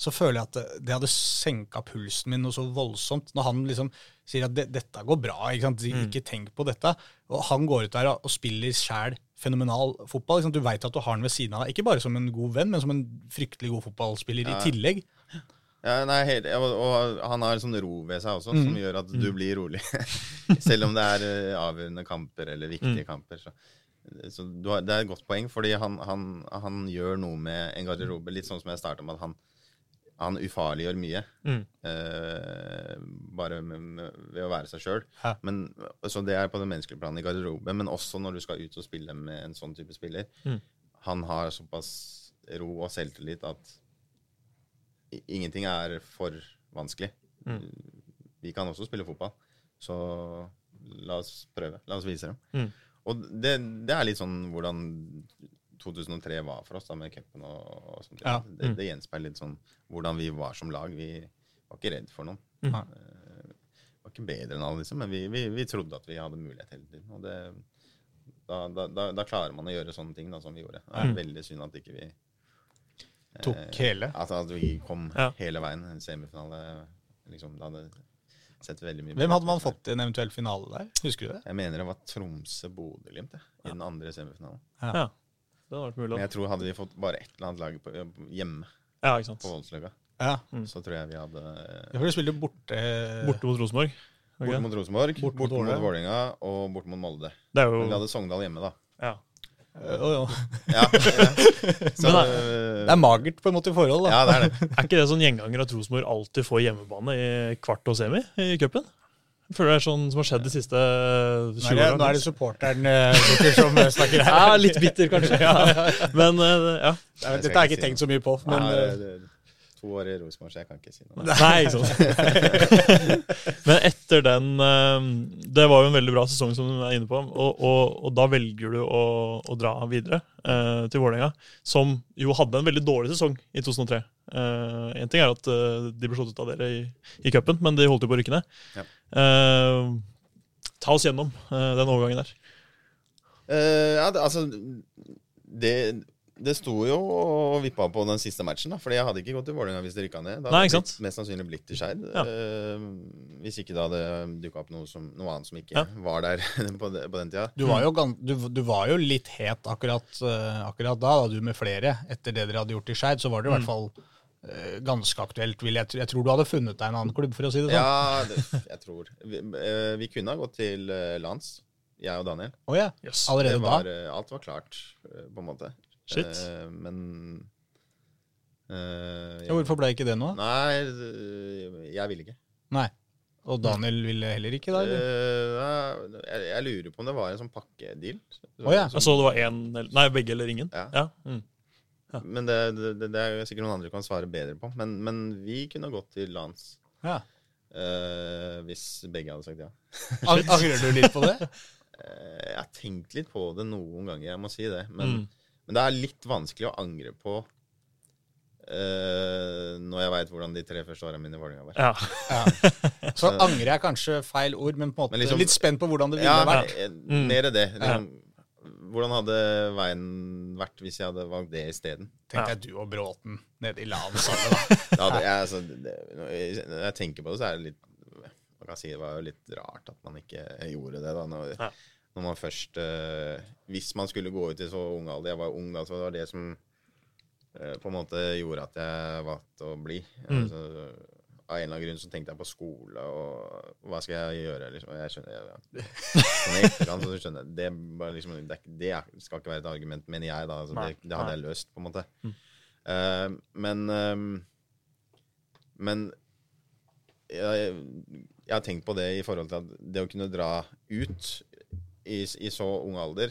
så føler jeg at det, det hadde senka pulsen min noe så voldsomt. Når han liksom sier at det, 'dette går bra', ikke? Mm. ikke tenk på dette. Og han går ut der og, og spiller sjæl fenomenal fotball. Du veit at du har han ved siden av deg, ikke bare som en god venn, men som en fryktelig god fotballspiller Ja. i tillegg. Ja, nei, helt, og, og han har sånn ro ved seg også, som Mm. gjør at du blir rolig. Selv om det er eh, avgjørende kamper eller viktige kamper. Så, så du har, det er et godt poeng, fordi han, han, han gjør noe med en garderobe. Litt sånn som jeg starta med, at han, han ufarliggjør mye. Mm. Eh, bare med, med, ved å være seg sjøl. Så det er på det menneskelige planet i garderobe, men også når du skal ut og spille med en sånn type spiller. Mm. Han har såpass ro og selvtillit at ingenting er for vanskelig. Mm. Vi kan også spille fotball, så la oss prøve. La oss vise dem. Mm. Og det, det er litt sånn hvordan 2003 var for oss, da med cupen og, og sånt. Ja. Det, Mm. det gjenspeiler litt sånn hvordan vi var som lag. Vi var ikke redd for noen. Mm. Eh, var ikke bedre enn alle, liksom, men vi, vi, vi trodde at vi hadde mulighet hele tiden. Og det, da, da, da, klarer man å gjøre sånne ting da, som vi gjorde. Det er Mm. veldig synd at ikke vi Tok eh, hele. At, at vi kom Ja. hele veien. En semifinale liksom, Det hadde sett veldig mye Hvem hadde man fått i en eventuell finale der? Husker du det? Jeg mener det var Tromsø-Bodø-Glimt jeg, i den andre semifinalen. Ja. Det hadde vært mulig. Men jeg tror hadde vi fått bare ett eller annet lag på, hjemme Ja, ikke sant. på Voldsløkka, Ja. Mm. så tror jeg vi hadde Ja, For de spilte borte Borte mot Rosenborg. Okay. Borte mot Rosenborg, borte, bort mot Vålerenga. Og borte mot Molde. Det er Men vi hadde Sogndal hjemme, da. ja. Jo. Ja, ja. Så, Men Det er magert på en måte i forhold, da. ja, det er det. Er ikke det sånn gjenganger at Rosenborg alltid får hjemmebane i kvart og semi i cupen? Føler det er sånn som har skjedd de siste 20 Nå er det, nå er det supporteren eh, som snakker her. Ja, litt bitter, kanskje. Men eh, ja. Dette har jeg ikke tenkt så mye på. Men, Nei, eh, det, to år i Rosenborg, så jeg kan ikke si noe. Nei, ikke sant. Men etter den eh, Det var jo en veldig bra sesong, som du er inne på. Og, og, og da velger du å, å dra videre eh, til Vålerenga, som jo hadde en veldig dårlig sesong i 2003. Én ting er at eh, de ble slått ut av dere i, i cupen, men de holdt jo på å rykke ned. Ja. Eh, ta oss gjennom eh, den overgangen der. Eh, ja, det, altså det, det sto jo og vippa på den siste matchen, da. Fordi jeg hadde ikke gått til Vålerenga hvis det rykka ned. Da Nei, hadde ikke sant? blitt, mest sannsynlig blitt til Skeid. Ja. Uh, hvis ikke det hadde dukka opp noe, som, noe annet som ikke Ja. var der på, de, på den tida. du, var jo, gan- du, du var jo litt het akkurat, uh, akkurat da, da, du med flere. Etter det dere hadde gjort i Skeid, så var det i hvert fall uh, ganske aktuelt. Vil jeg, jeg tror du hadde funnet deg en annen klubb, for å si det sånn. Ja, det, jeg tror. Vi, vi kunne ha gått til lands, jeg og Daniel. Oh, ja. Yes. Allerede var, da? alt var klart, på en måte. Shit. Uh, men uh, Ja, hvorfor ble ikke det noe? Nei, jeg ville ikke. Nei. Og Daniel ville heller ikke da? eller? Eh, jeg, jeg lurer på om det var en sånn pakkedeal. Å ja. Jeg så det var én Nei, begge eller ingen. Ja. Ja. Mm. Men det, det, det er jo sikkert noen andre kan svare bedre på. Men, men vi kunne gått til lands Ja. Uh, hvis begge hadde sagt ja. Angrer du litt på det? uh, jeg har tenkt litt på det noen ganger, jeg må si det. Men, Mm. Men det er litt vanskelig å angre på uh, når jeg veit hvordan de tre første åra mine i Vålerenga var. Ja. Ja. Så angrer jeg kanskje feil ord, men på en måte Men liksom- litt spent på hvordan det ville Ja, vært. Ja, Mm. mer det. Liksom, Hvordan hadde veien vært hvis jeg hadde valgt det isteden? Tenkte jeg du og Bråten nede i LAN sammen, da. Da jeg, altså, det, når jeg tenker på det, så er det litt Man kan si det var jo litt rart at man ikke gjorde det. da Når, Ja. Når man først eh, Hvis man skulle gå ut i så ung alder Jeg var ung da, så det var det som eh, på en måte gjorde at jeg valgte å bli. Mm. Altså, av en eller annen grunn så tenkte jeg på skole, og hva skal jeg gjøre? Liksom. Jeg skjønner, jeg, ja. Sånn etterkant så skjønner jeg, det, bare liksom, det, det skal ikke være et argument, mener jeg. da, altså, det, det hadde jeg løst, på en måte. Mm. Uh, men uh, Men jeg, jeg har tenkt på det i forhold til at det å kunne dra ut i, i så ung alder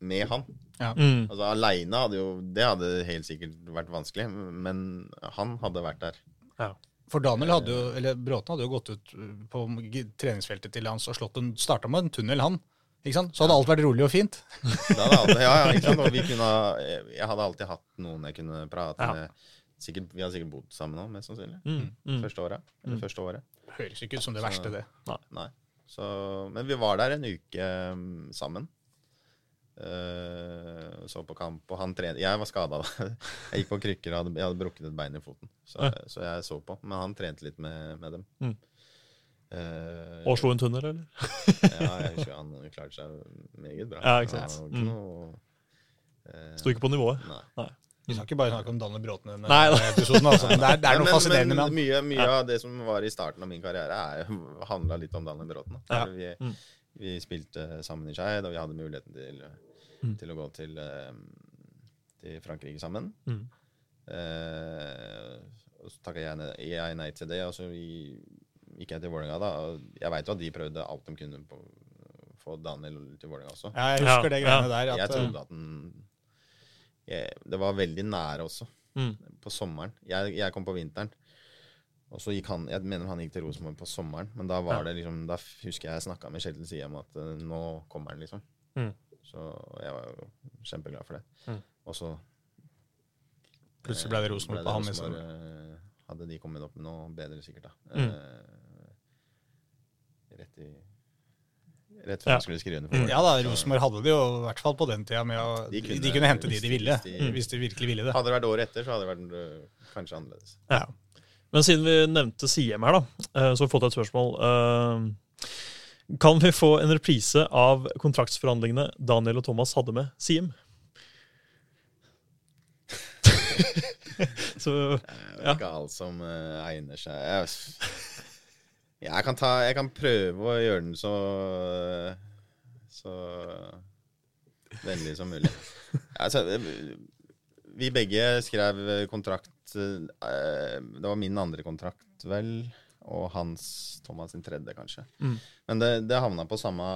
med han Mm. Altså Aleine hadde jo Det hadde helt sikkert vært vanskelig, men han hadde vært der. For Daniel hadde jo, eller Bråten hadde jo gått ut på treningsfeltet til hans og slått en, starta med en tunnel, han. Ikke sant? Så hadde alt vært rolig og fint. Da hadde ja, ja, ikke sant? Og vi kunne, ha- jeg hadde alltid hatt noen jeg kunne prate Ja. med. Sikkert, vi hadde sikkert bodd sammen òg, mest sannsynlig. Mm. Mm. Første året. Eller Mm. første året. Høres ikke ut som det Så- verste, det. Nei. Så, men vi var der en uke um, sammen. Uh, så på kamp, og han trente Jeg var skada da. Jeg gikk på krykker og hadde, jeg hadde brukket et bein i foten. Så, Ja. så jeg så på. Men han trente litt med, med dem. Mm. Uh, Og slo en tunnel, eller? ja, jeg husker han klarte seg meget bra. Ja, ikke sant. Han ikke Mm. noe, eh, Sto ikke på nivået. Nei. Vi skal ikke bare snakke om Daniel Bråten denne Nei, episoden. Altså. Det er, det er Men- noe fascinerende men med han. Mye, mye av det som var i starten av min karriere, er, handla litt om Daniel Bråten. da. Ja. Vi, Mm. vi spilte sammen i Skeid, og vi hadde muligheten til, Mm. til å gå til, eh, til Frankrike sammen. Mm. Eh, og så takka jeg, jeg nei til det, og så gikk jeg til Vålerenga. da. Jeg veit jo at de prøvde alt de kunne på få Daniel til Vålerenga også. Ja, jeg husker Ja, det ja. greiene der. At, jeg trodde at den jeg, Det var veldig nære også, Mm. på sommeren. Jeg, jeg kom på vinteren. Og så gikk han Jeg mener han gikk til Rosenborg på sommeren, men da var Ja. det liksom Da husker jeg jeg snakka med Kjetil Siem at uh, nå kommer han, liksom. Mm. Så jeg var jo kjempeglad for det. Mm. Og så Plutselig ble det eh, Rosenborg på han liksom. eh, Hadde de kommet opp med noe bedre, sikkert, da. Mm. Eh, rett i Rett før Ja. skulle skrive under Mm. Ja da, Rosenborg hadde det jo i hvert fall på den tida med å De De kunne, kunne- hente de de ville, hvis de- hvis de virkelig ville det. Hadde det vært året etter, så hadde det vært eh, kanskje annerledes. Ja. Men siden vi nevnte Siem her, da, eh, så har vi fått et spørsmål. Eh, Kan vi få en reprise av kontraktsforhandlingene Daniel og Thomas hadde med Siem? så Det er Ja. ikke alt som egner seg. Jeg, kan ta, jeg kan prøve å gjøre den så Så vennlig som mulig. Altså, vi begge skrev kontrakt eh, Det var min andre kontrakt, vel, og hans Thomas sin tredje, kanskje. Mm. Men det, det havna på samme,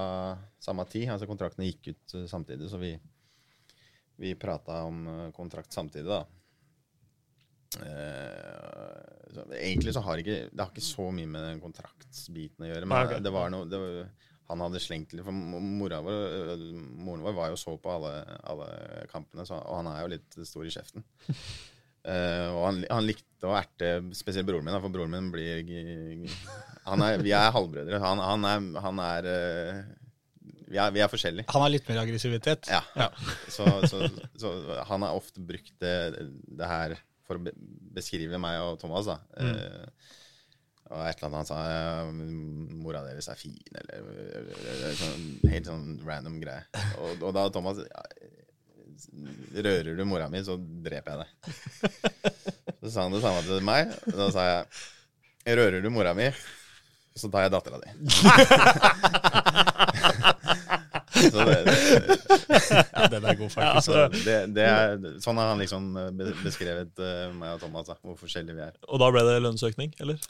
samme tid. altså Kontraktene gikk ut eh, samtidig, så vi, vi prata om eh, kontrakt samtidig, da. Eh, så egentlig så har ikke det har ikke så mye med den kontraktsbiten å gjøre. Men okay. det var noe det var, Han hadde slengt litt For mora vår, moren vår var jo så på alle, alle kampene, så, og han er jo litt stor i kjeften. Uh, og han, han likte å erte spesielt broren min, for broren min blir han er, Vi er halvbrødre. Han, han er, han er uh, vi, er vi er forskjellige. Han har litt mer aggressivitet. Ja. Ja. Så, så, så han har ofte brukt det, det her for å beskrive meg og Thomas, da. Mm. og et eller annet han sa ja, Mora deres er fin, eller, eller sånn, Helt sånn random greie. Og, og da Thomas ja, Rører du mora mi, så dreper jeg deg. Så sa han det samme til meg. Og da sa jeg Rører du mora mi, så tar jeg dattera di. så det, det, Ja, den er god, faktisk. så det, det er, sånn har han liksom beskrevet uh, meg og Thomas, da, hvor forskjellige vi er. Og da ble det lønnsøkning, eller?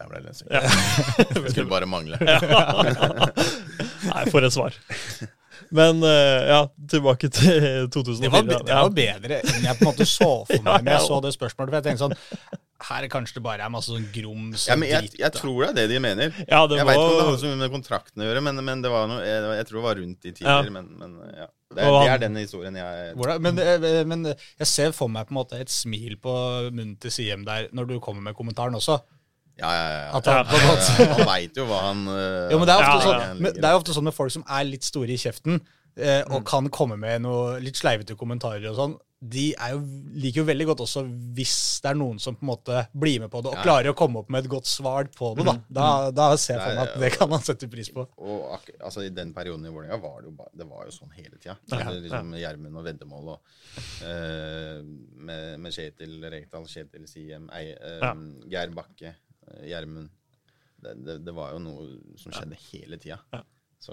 Da ble det lønnsøkning. Ja. Det skulle bare mangle. Nei, for et svar. Men eh, ja, tilbake til 2004. Det var, det var bedre enn jeg på en måte så for meg når jeg så det spørsmålet. For jeg tenkte sånn Her er kanskje det bare er masse sånn grums Ja, men jeg, dritt. jeg tror det er det de mener. Ja, det jeg veit ikke om det var hadde så mye med kontrakten å gjøre, men, men det var noe, jeg, jeg tror det var rundt i tider. Ja. Men, men ja. Det er, det er den historien jeg Hvordan, men, eh, men jeg ser for meg på en måte et smil på munnen til Siem der når du kommer med kommentaren også. Ja, ja, ja. At han, ja. Han veit jo hva han eh, jo, men det, er ofte Ja, sånn, men det er ofte sånn med folk som er litt store i kjeften, eh, og Mm. kan komme med noe litt sleivete kommentarer og sånn. De er jo, liker jo veldig godt også hvis det er noen som på en måte blir med på det og Ja. klarer å komme opp med et godt svar på det. Da, da, da ser jeg for meg at det kan man sette pris på. Og altså, i den perioden i Vålerenga var det jo, ba det var jo sånn hele tida. Ja, liksom Gjermund og veddemål og uh, med, med Kjetil Rekdal, Kjetil Siem, Ei, Ja. Geir Bakke, eh, Gjermund. Det, det, det var jo noe som skjedde hele tida. Ja. Så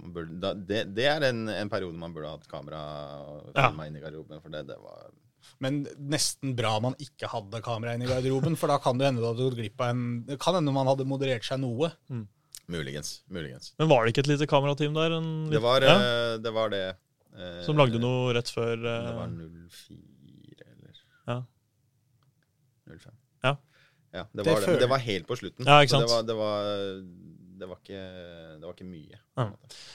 man burde, da, det, det er en, en periode man burde hatt kamera og Ja. inn i garderoben, for det, det var Men nesten bra man ikke hadde kamera inne i garderoben, for da kan det hende du hadde gått glipp av en Det kan hende man hadde moderert seg noe. Muligens. Muligens. Men var det ikke et lite kamerateam der? En, Det var, ja, eh, det, var det. eh, som lagde noe rett før eh, Det var 04 eller Ja. 05. Ja. Ja, det, var det. det var helt på slutten. Ja, ikke Så sant? Det var, det var, det var, ikke, det var ikke mye. Ja.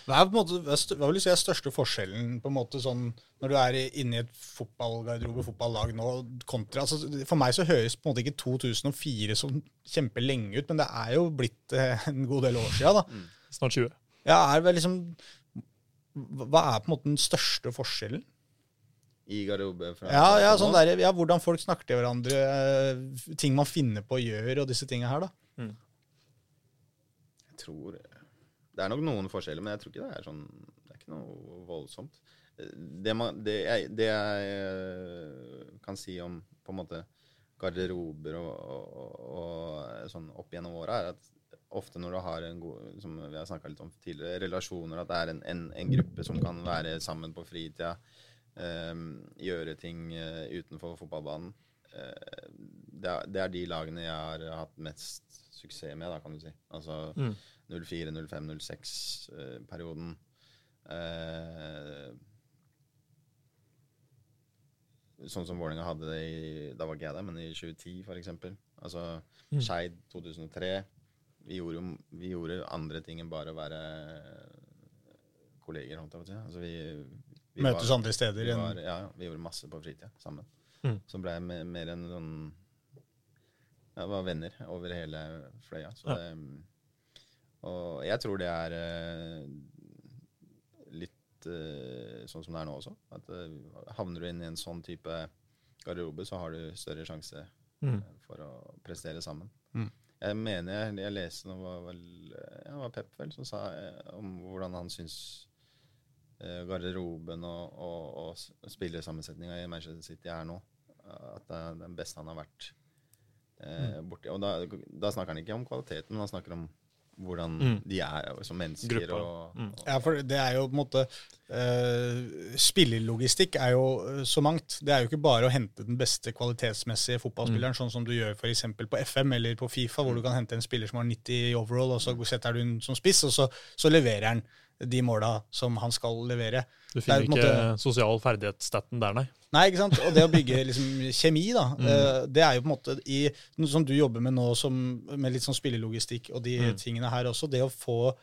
Hva er på en måte, hva vil du si er største forskjellen på en måte sånn, når du er inne i et fotballgarderobe, fotballag nå, kontra altså, For meg så høres på en måte ikke 2004 som kjempelenge ut, men det er jo blitt eh, en god del år siden. da. snart 20. Ja, er vel liksom, Hva er på en måte den største forskjellen? I garderobe Ja, ja, sånn der, ja, Hvordan folk snakker til hverandre, eh, ting man finner på å gjøre, og disse tinga her. da. Jeg tror Det er nok noen forskjeller, men jeg tror ikke det er sånn Det er ikke noe voldsomt. Det, man, det, jeg, det jeg kan si om på en måte garderober og, og, og sånn opp gjennom åra, er at ofte når du har en god som vi har litt om tidligere, relasjoner, at det er en, en, en gruppe som kan være sammen på fritida, eh, gjøre ting eh, utenfor fotballbanen. Eh, det, er, det er de lagene jeg har hatt mest suksess med, da, kan du si. Altså Mm. 04, 05, 06-perioden. Eh, sånn som Vålerenga hadde det i Da var ikke jeg der, men i 2010, for eksempel. Altså Mm. Skeid 2003. Vi gjorde, jo- vi gjorde andre ting enn bare å være kolleger. Altså, vi, vi Møtes var- andre steder. vi, var, ja, vi gjorde masse på fritida sammen. Mm. Så ble jeg mer en sånn Ja, var venner over hele fløya. Så Ja. det, og jeg tror det er eh, litt eh, sånn som det er nå også. At eh, havner du inn i en sånn type garderobe, så har du større sjanse Mm. for å prestere sammen. Mm. Jeg mener jeg, jeg leste noe var vel ja, det var Pep vel som sa om hvordan han syns garderoben og, og, og spillersammensetninga i Manchester City er nå. At det er den beste han har vært eh, borti. Og da, da snakker han ikke om kvaliteten, men han snakker om hvordan Mm. de er som mennesker. Gruppa. Og, Mm. Ja, for det er jo på en måte eh, Spillerlogistikk er jo eh, så mangt. Det er jo ikke bare å hente den beste kvalitetsmessige fotballspilleren, sånn som du gjør f.eks. på FM eller på Fifa, hvor du kan hente en spiller som har 90 i overall, og så setter du den som spiss, og så, så leverer han de måla som han skal levere. Du er finner på ikke måte- sosial ferdighetsstaten der, nei. Nei, ikke sant? Og det å bygge liksom, kjemi, da, Mm. eh, det er jo på en måte i, noe som du jobber med nå, som, med litt sånn spillelogistikk og de Mm. tingene her også, det å få,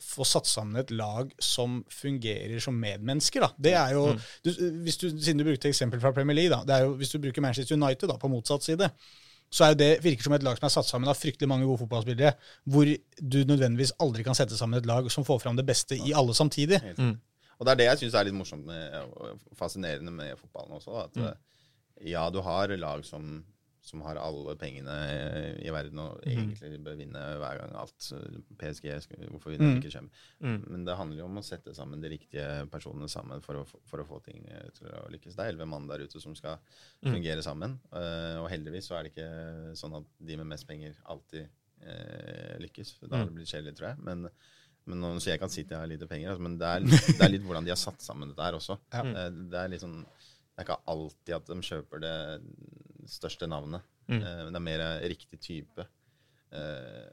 få satt sammen et lag som fungerer som medmennesker. da. Det er jo, Mm. du, hvis du, Siden du brukte eksempel fra Premier League, da, det er jo, hvis du bruker Manchester United da, på motsatt side, så er jo det virker som et lag som er satt sammen av fryktelig mange gode fotballspillere, hvor du nødvendigvis aldri kan sette sammen et lag som får fram det beste i alle samtidig. Mm. Og det er det jeg syns er litt morsomt med, og fascinerende med fotballen også. At Mm. eh, ja, du har lag som, som har alle pengene i verden og Mm. egentlig bør vinne hver gang alt. PSG, hvorfor vinner Mm. ikke Champions? Mm. Men det handler jo om å sette sammen de riktige personene sammen for å, for å få ting eh, til å lykkes. Det er elleve mann der ute som skal Mm. fungere sammen. eh, og heldigvis så er det ikke sånn at de med mest penger alltid eh, lykkes. Da Mm. hadde det blitt kjedelig, tror jeg. Men, men nå sier jeg ikke at City har lite penger, altså, men det er, litt- det er litt hvordan de har satt sammen dette her også. Ja. Det er litt sånn det er ikke alltid at de kjøper det største navnet. Mm. Eh, det er mer riktig type uh,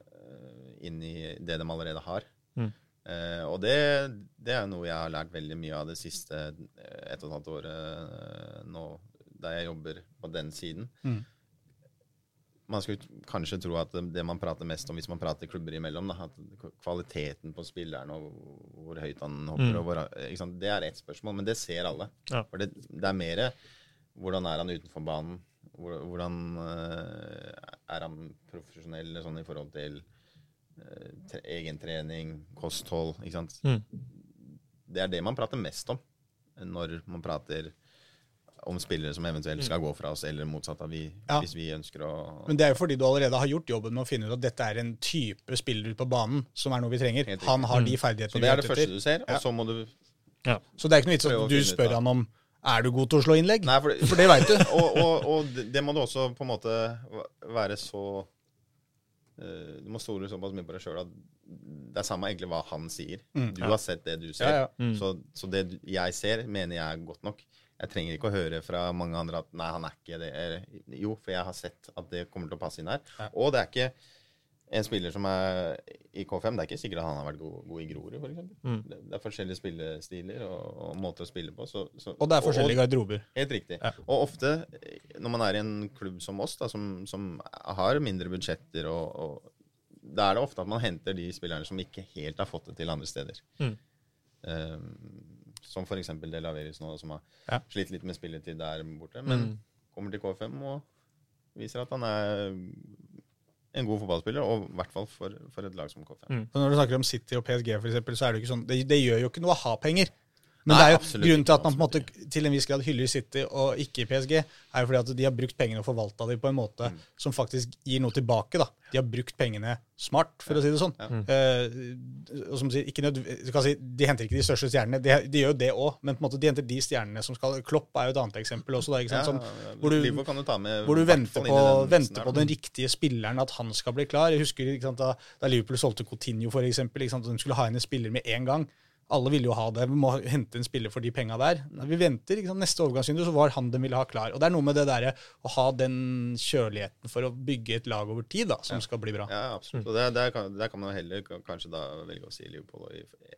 inn i det de allerede har. Mm. Uh, og det, det er noe jeg har lært veldig mye av det siste et ett og et halvt året uh, nå, der jeg jobber på den siden. Mm. Man skulle kanskje tro at det, man prater mest om hvis man prater klubber imellom, da, kvaliteten på spilleren og hvor høyt han hopper, Mm. og hvor, det er ett spørsmål, men det ser alle. Ja. For det, det er mer hvordan er han utenfor banen? Hvordan eh, er han profesjonell sånn i forhold til uh, egentrening, kosthold? ikke sant? Mm. Det er det man prater mest om når man prater om spillere som eventuelt skal gå fra oss, eller motsatt av vi, Ja. hvis vi ønsker å Men det er jo fordi du allerede har gjort jobben med å finne ut at dette er en type spiller ute på banen som er noe vi trenger. Han har Mm. de ferdighetene mm. vi er Så det er det første du ser, Ja. og så må du Så det er ikke noe vits at du spør han om er du god til å slå innlegg. Nei, for, For det veit du. og, og, og det det må du også på en måte være så eh, Du må stole såpass mye på deg sjøl at det er samme egentlig hva han sier. Mm. Du Ja. har sett det du ser. Ja, ja. Mm. Så, så det jeg ser, mener jeg er godt nok. Jeg trenger ikke å høre fra mange andre at nei, han er ikke det. Jo, for jeg har sett at det kommer til å passe inn her. Ja. Og det er ikke en spiller som er i K5. Det er ikke sikkert at han har vært god, god i Grorud, f.eks. Mm. Det, det er forskjellige spillestiler og, og måter å spille på. Så, så, Og det er forskjellige garderober. Helt riktig. Ja. Og ofte, når man er i en klubb som oss, da, som, som har mindre budsjetter, og, og da er det ofte at man henter de spillerne som ikke helt har fått det til andre steder. Mm. Um, som f.eks. Delaveris nå, som har Ja. slitt litt med spilletid der borte. Men Mm. kommer til K5 og viser at han er en god fotballspiller, og i hvert fall for, for et lag som K5. Mm. Når du snakker om City og PSG, for eksempel, så er det jo ikke sånn Det, det gjør jo ikke noe å ha penger. Men Nei, det er jo grunnen til at man på en måte til en viss grad hyller City og ikke PSG, er jo fordi at de har brukt pengene og forvalta dem på en måte Mm. som faktisk gir noe tilbake. da. De har brukt pengene smart, for å si det sånn. Ja. Mm. Eh, og som sier, ikke kan si, De henter ikke de største stjernene, de, de gjør jo det òg, men på en måte de henter de stjernene som skal Klopp er jo et annet eksempel også. da, ikke sant? Som, Ja, hvor du- du med hvor du venter på, den venter på den riktige spilleren, at han skal bli klar. Jeg husker sant, da, da Liverpool solgte Coutinho, for eksempel, de skulle ha inn en spiller med en gang. Alle ville jo ha det. Vi må hente en spiller for de penga der. Når vi venter, Neste overgangsvindu så var han de ville ha klar. Og Det er noe med det der, å ha den kjøligheten for å bygge et lag over tid da, som Ja. skal bli bra. Ja, absolutt. Og der, der, kan, der kan man heller kanskje da velge å si Liverpool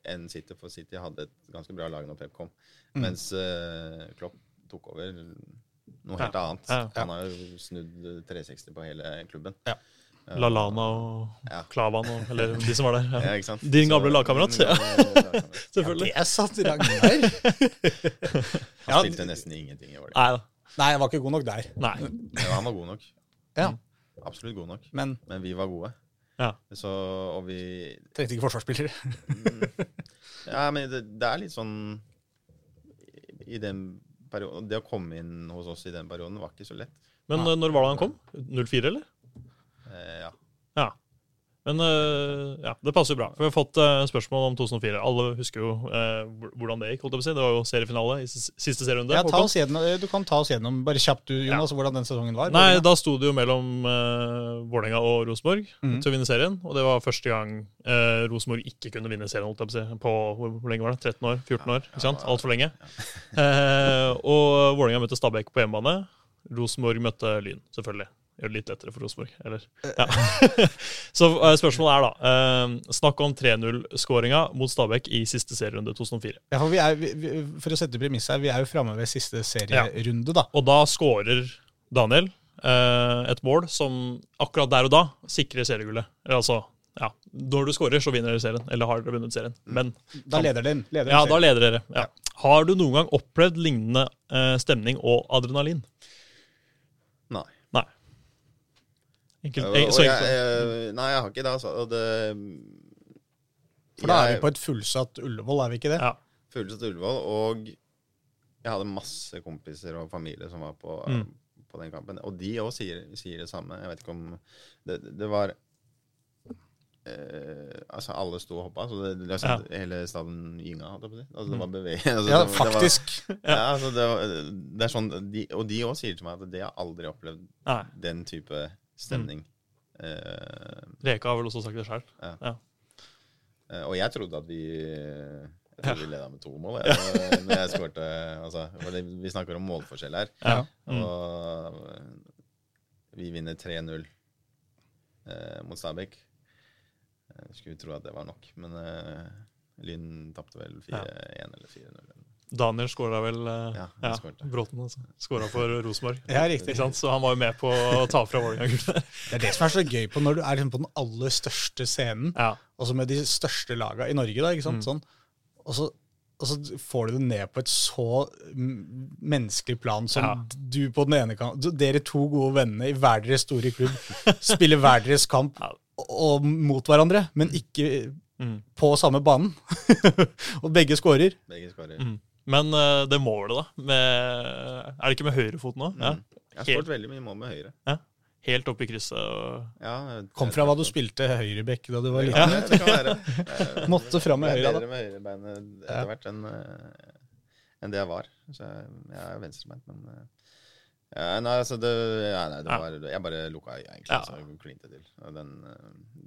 enn City, for City hadde et ganske bra lag når Pep kom. Mm. Mens uh, Klopp tok over noe helt annet. Ja. Han har jo snudd 360 på hele klubben. Ja. Lallana og Ja. Klavan og Eller de som var der. Ja, Ja. ikke sant? Din gamle Så- lagkamerat, ja. Selvfølgelig. Ja. Det sant, Ragnar. Han Ja, spilte nesten ingenting i år. Nei. Nei, jeg var ikke god nok der. Nei. Han var god nok. Ja, Absolutt god nok. Men Men vi var gode. Ja. Så, og vi trengte ikke forsvarsspillere. Ja, men det, det er litt sånn i- den perioden Det å komme inn hos oss i den perioden var ikke så lett. Men Ja. eh, når var det han kom? 04, eller? Eh, ja. Ja. Men øh, ja, det passer jo bra. For Vi har fått øh, spørsmål om 2004. Alle husker jo øh, hvordan det gikk. holdt jeg på å si. Det var jo seriefinale i siste serierunde. Ja, gjennom, du kan ta oss gjennom bare kjapt, du, Jonas, hvordan den sesongen var. Nei, Da sto det jo mellom uh, Vålerenga og Rosenborg mm. til å vinne serien. Og det var første gang uh, Rosenborg ikke kunne vinne serien. holdt jeg på å si, på hvor, hvor lenge var det? 13 år? 14 år? ikke sant? Altfor lenge. Eh, og Vålerenga møtte Stabæk på hjemmebane. Rosenborg møtte Lyn, selvfølgelig. Gjør det litt lettere for Rosenborg. Eller? Ja. Så eh, spørsmålet er da eh, Snakk om 3-0-skåringa mot Stabæk i siste serierunde 2004. Ja, for, vi er, vi, for å sette premiss her, vi er jo framme ved siste serierunde, da. Og da skårer Daniel eh, et mål som akkurat der og da sikrer seriegullet. Altså, ja, når du skårer, så vinner dere serien. Eller har dere vunnet serien. Men Da leder den. Leder ja, den da leder dere. Ja. Har du noen gang opplevd lignende eh, stemning og adrenalin? Nei. Nei. Enkelt, jeg, så enkelt. jeg, nei, jeg har ikke det, altså. Og det For da er vi på et fullsatt Ullevål, er vi ikke det? Ja. Fullsatt Ullevål, og jeg hadde masse kompiser og familie som var på, Mm. på den kampen. Og de òg sier, sier det samme. Jeg vet ikke om Det, det var eh, Altså, alle sto og hoppa, så det, det, ja. hele staden gynga. Altså, det var bevegelse. Altså, Ja, det, faktisk. Det var, ja, altså, det, var, det er sånn de, Og de òg sier til meg at de har aldri opplevd Nei. den type stemning. Eh, Reka har vel også sagt det sjøl. eh, og jeg trodde at vi Jeg trodde vi leda med to mål. Jeg, når jeg skårte, altså, vi snakker om målforskjell her. Ja. Mm. Og vi vinner 3-0 eh, mot Stabæk. Skulle tro at det var nok, men Lyn tapte vel 4-1 eller 4-0. Daniel skåra vel eh, Ja, ja. Bråten, altså. Skåra for Rosenborg. Ja, riktig. Ikke sant? Så han var jo med på å ta fra Vålerenga. Det er det som er så gøy på når du er liksom på den aller største scenen, ja. også med de største laga i Norge, da, ikke sant? Mm. Sånn. Og, så, og så får du det ned på et så menneskelig plan som Ja. du på den ene kan Dere to gode vennene i hver deres store klubb spiller hver deres kamp Ja. og, og mot hverandre, men ikke Mm. på samme banen. og begge scorer. Begge skårer. Mm. Men uh, det målet, da med, Er det ikke med høyrefoten? Ja. Mm. Jeg har skåret veldig mye mål med høyre. Helt opp i krysset. Og, Ja, jeg- Kom fra hva du spilte høyrebekk da du var liten. Ja, det kan være. Jeg- Måtte fram med Jeg høyre, er da. bedre med høyrebeinet etter Ja. hvert enn eh, enn det jeg var. Så jeg, jeg er venstrebeint, men eh, ja, Nei, altså det, ja, nei, det Ja. var, Jeg bare lukka øya, egentlig, Ja. så jeg klinte til. Og den,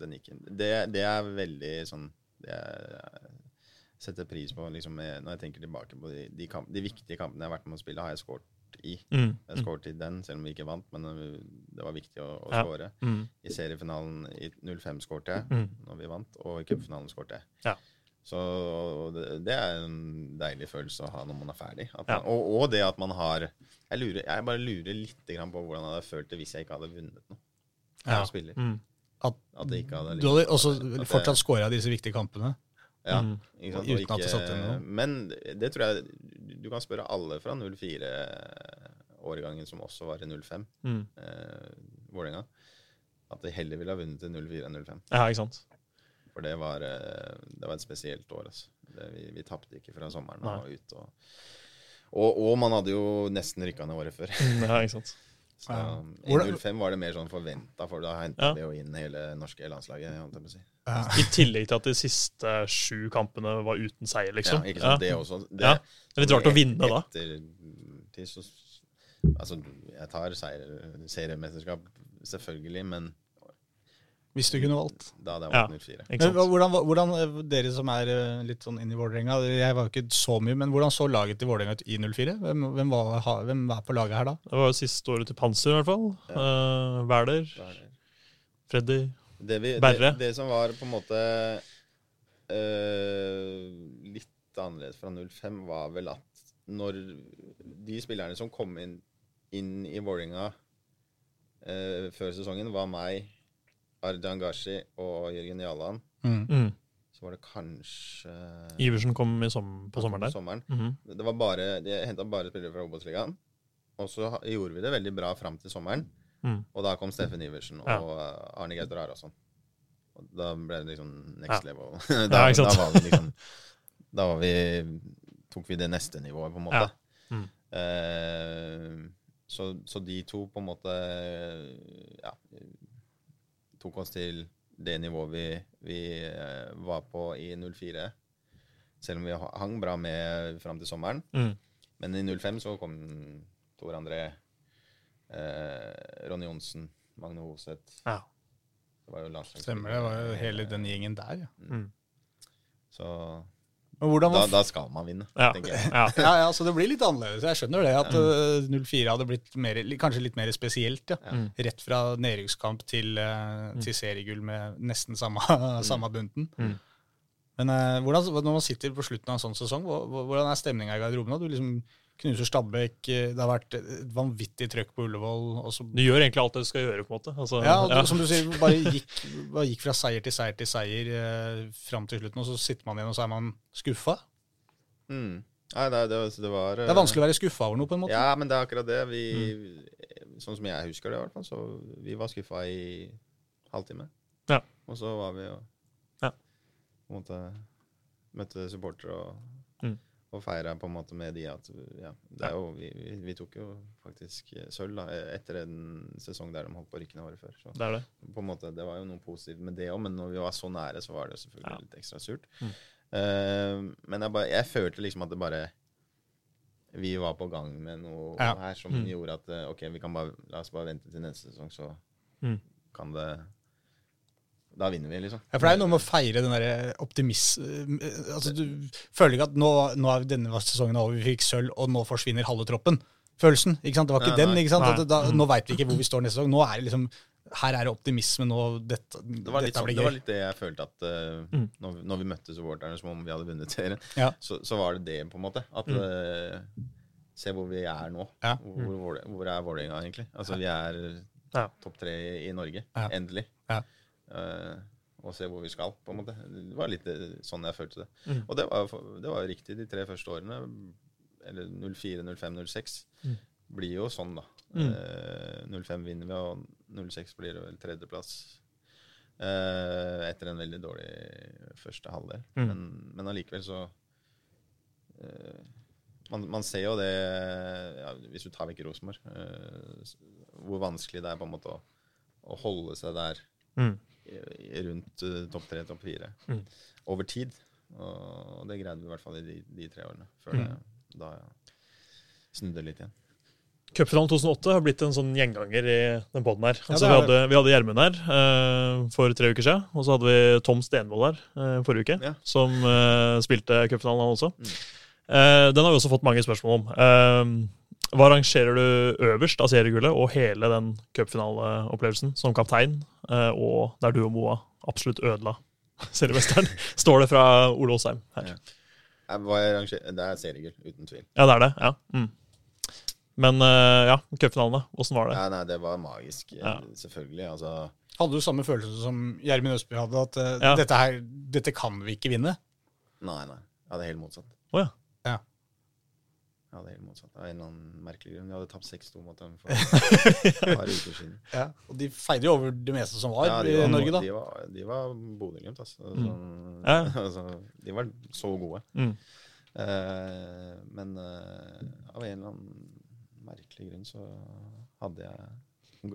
den gikk inn. Det, det er veldig sånn Det jeg setter pris på liksom, når jeg tenker tilbake på de, de, kamp, de viktige kampene jeg har vært med å spille, har jeg skåret i. mm. Jeg skåret i den, selv om vi ikke vant, men eh, det var viktig å, å Ja. skåre. Mm. I seriefinalen i 05 skårte jeg, Mm. når vi vant, og i cupfinalen skårte jeg. Ja. Så det, det er en deilig følelse å ha når man er ferdig. At Ja. og, og det at man har jeg, lurer, jeg bare lurer litt på hvordan jeg hadde følt det hvis jeg ikke hadde vunnet noe. Ja. som spiller. Mm. At At det ikke hadde du hadde også fortsatt scora disse viktige kampene. Ja, Mm. ikke sant? Uten at det satt inn noe. Men det tror jeg Du kan spørre alle fra 04-årgangen som også var i 05, Mm. eh, Vålerenga, at de heller ville ha vunnet i 04 enn 05. Ja, ikke sant. For det var, eh, det var et spesielt år. Altså. Det, vi vi tapte ikke fra sommeren og ut. Og, og, og man hadde jo nesten rykka ned året før. Ja, ikke sant. Så Ja. I 05 var det mer sånn forventa, for da henta Ja. vi jo inn hele norske landslaget. jeg på å si. Ja. I tillegg til at de siste sju kampene var uten seier, liksom. Ja, ikke sant? Det også. Det, Ja. Det er litt rart å vinne, da. Etter, til så, altså, jeg tar seier, seriemesterskap, selvfølgelig, men Hvis du kunne valgt. da hadde jeg Ja. valgt 04. Ikke Men hvordan, hvordan, eh, dere som er eh, litt sånn inn i Vålerenga, jeg var jo ikke så mye, men hvordan så laget til Vålerenga ut i 04? Hvem, hvem, var, hvem var, på laget her da? Det var jo siste året til Panser, i hvert fall. Uh, Wæler, Da er Freddy Det, vi, Berre. det, det som var på en måte uh, litt annerledes fra 05, var vel at når de spillerne som kom inn, inn i Vålerenga uh, før sesongen, var meg, Ardan Gashi og Jørgen Jaland, mm. så var det kanskje Iversen kom i som, på sommeren der. sommeren. Mhm. Det var bare, De henta bare spillere fra Obos-ligaen. Og så gjorde vi det veldig bra fram til sommeren. Mm. Og da kom Steffen Iversen og Ja. Arne Gauter Arason. Og da ble det liksom Ja. next level. Da, ja, da var vi liksom Da var vi, tok vi det neste nivået, på en måte. Ja. Mm. Eh, så, så de to på en måte ja, tok oss til det nivået vi, vi eh, var på i 04. Selv om vi hang bra med fram til sommeren. Mm. Men i 05 så kom Tor André, eh, Ronny Johnsen, Magne Hoseth. Ja. Det var jo landslagsspillere. Stemmer det. var jo hele den gjengen der. Ja. Mm. Så Men hvordan da, da skal man vinne, Ja. tenker jeg. Ja. ja, ja, så det blir litt annerledes. Jeg skjønner det, at øh, 04 hadde blitt mer, kanskje litt mer spesielt. Ja. Mm. Rett fra nedrykkskamp til, øh, til seriegull med nesten samme, samme bunten. Mm. Men uh, hvordan, når man sitter på slutten av en sånn sesong, hvordan er stemninga i garderoben? Du liksom knuser Stabæk, øh, det har vært et vanvittig trøkk på Ullevål. Og Du gjør egentlig alt det du skal gjøre, på en måte. Altså, ja, og ja. Som du sier, bare gikk, bare gikk fra seier til seier til seier eh, fram til slutten, og så sitter man igjen og så er man skuffa. Mm. Nei, det, det, det var Det er vanskelig å være skuffa over noe, på en måte. Ja, men det er akkurat det. Vi, Mm. Sånn som jeg husker det, i hvert fall, så vi var skuffa i halvtime. Ja. Og så var vi og Ja. på en måte møtte supportere og, Mm. Og feira på en måte med de at ja, det jo, vi, vi, tok jo faktisk sølv da, etter en sesong der de holdt på å rykke ned året før. Så Det det. på en måte, det var jo noe positivt med det òg, men når vi var så nære, så var det jo selvfølgelig Ja. litt ekstra surt. Mm. Uh, men jeg, bare, jeg følte liksom at det bare Vi var på gang med noe Ja. her som Mm. gjorde at eh, OK, vi kan bare, la oss bare vente til neste sesong, så Mm. kan det Da vinner vi, liksom. Ja, for det er jo noe med å feire den derre optimisme altså, Du føler ikke at nå, nå er denne sesongen over, vi fikk sølv, og nå forsvinner halve troppen. Følelsen. ikke sant? Det var ikke Nei, den. nei. ikke sant? At da, nå veit vi ikke hvor vi står neste sesong. Nå er det liksom Her er det optimisme. nå, Dette, Det var, litt dette sånn, blir det var litt det jeg følte at uh, Mm. når, vi- når vi møtte supporterne som om vi hadde vunnet serien, Ja. så, så var det det, på en måte. At Mm. uh, Se hvor vi er nå. Ja. Hvor, hvor, hvor er Vålerenga, egentlig? Altså, vi er Ja. topp tre i, i Norge. Ja. Endelig. Eh, og se hvor vi skal, på en måte. Det var litt eh, sånn jeg følte det. Mm. Og det var, det var riktig de tre første årene. Eller 04, 05, 06. Mm. Blir jo sånn, da. Mm. Eh, 05 vinner vi, og 06 blir vel tredjeplass. Eh, etter en veldig dårlig første halvdel. Mm. Men, men allikevel så eh, man, man ser jo det ja, Hvis du tar vekk Rosenborg, eh, hvor vanskelig det er på en måte å, å holde seg der Mm. Rundt eh, topp tre, topp fire Mm. over tid. Og det greide vi i hvert fall i de, de tre årene. Før Mm. det, da snudde litt igjen. Cupfinalen 2008 har blitt en sånn gjenganger i den poden her. Altså, ja, vi, er hadde, vi hadde Gjermund her uh, for tre uker siden, og så hadde vi Tom Stenvold her uh, forrige uke, Ja. som uh, spilte cupfinalen, han også. Mm. Eh, den har vi også fått mange spørsmål om. Hva rangerer du øverst av seriegullet og hele den cupfinaleopplevelsen som kaptein, eh, og der du og Moa absolutt ødela seriemesteren? Står det fra Ole Åsheim her. Ja. Det er seriegull, uten tvil. Ja, det er det. ja. Mm. Men eh, ja, cupfinalene. Åssen var det? Ja, nei, det var magisk, eh, Ja. selvfølgelig. Altså, Hadde du samme følelse som Gjermund Østby hadde, at Ja. dette her, dette kan vi ikke vinne? nei, nei. Jeg hadde helt motsatt. Oh, ja. Ja. Jeg hadde helt motsatt. Av en eller annen merkelig grunn. Jeg hadde tapt 6-2 mot dem for et par uker siden. Ja. Og de feide jo over det meste som var Ja, i Norge, da. De var, de var Bodø-Glimt, altså. Mm. Sånn- Ja. altså. De var så gode. Mm. Uh, men uh, av en eller annen merkelig grunn så hadde jeg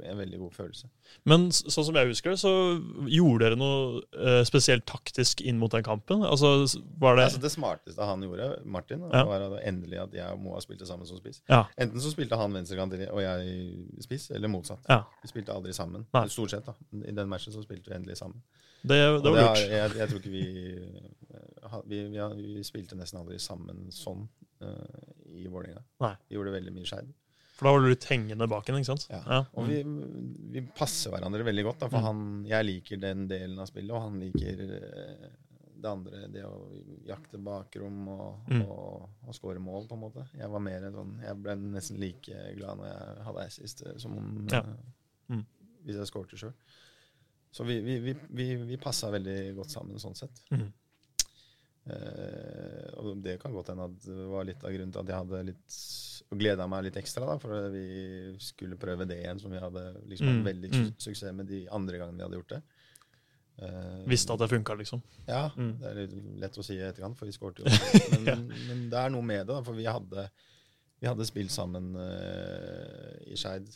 en veldig god følelse. Men sånn som jeg husker det, så gjorde dere noe eh, spesielt taktisk inn mot den kampen? Altså, var det Altså Det smarteste han gjorde, Martin, Ja. var at endelig at jeg og Moa spilte sammen som spiss. Ja. Enten så spilte han venstrekant og jeg spiss, eller motsatt. Ja. Vi spilte aldri sammen. Nei. Stort sett, da. I den matchen så spilte vi endelig sammen. Det, det var lurt. jeg, jeg tror ikke vi, eh, vi, vi, har- vi spilte nesten aldri sammen sånn uh, i Vålerenga. Vi gjorde veldig mye skeid. For da var du litt hengende bak henne, ikke sant? Ja. Og Mm. vi, vi passer hverandre veldig godt. Da, for Mm. han, jeg liker den delen av spillet, og han liker eh, det andre. Det å jakte bakrom og, Mm. og, og skåre mål, på en måte. Jeg var mer sånn, jeg ble nesten like glad når jeg hadde assist sist som om Ja. eh, Mm. hvis jeg skårte sjøl. Så vi, vi, vi, vi, passa veldig godt sammen sånn sett. Mhm. Eh, og det kan godt hende at det var litt av grunnen til at jeg hadde litt gleda meg litt ekstra, da, for vi skulle prøve det igjen, som vi hadde liksom hatt Mm, veldig mm. su- suksess med de andre gangene vi hadde gjort det. Eh, Visste at det funka, liksom. Ja, Mm. det er litt lett å si i etterkant, for vi skåret jo. Men, Ja. men det er noe med det, da, for vi hadde, vi hadde spilt sammen uh, i Skeid.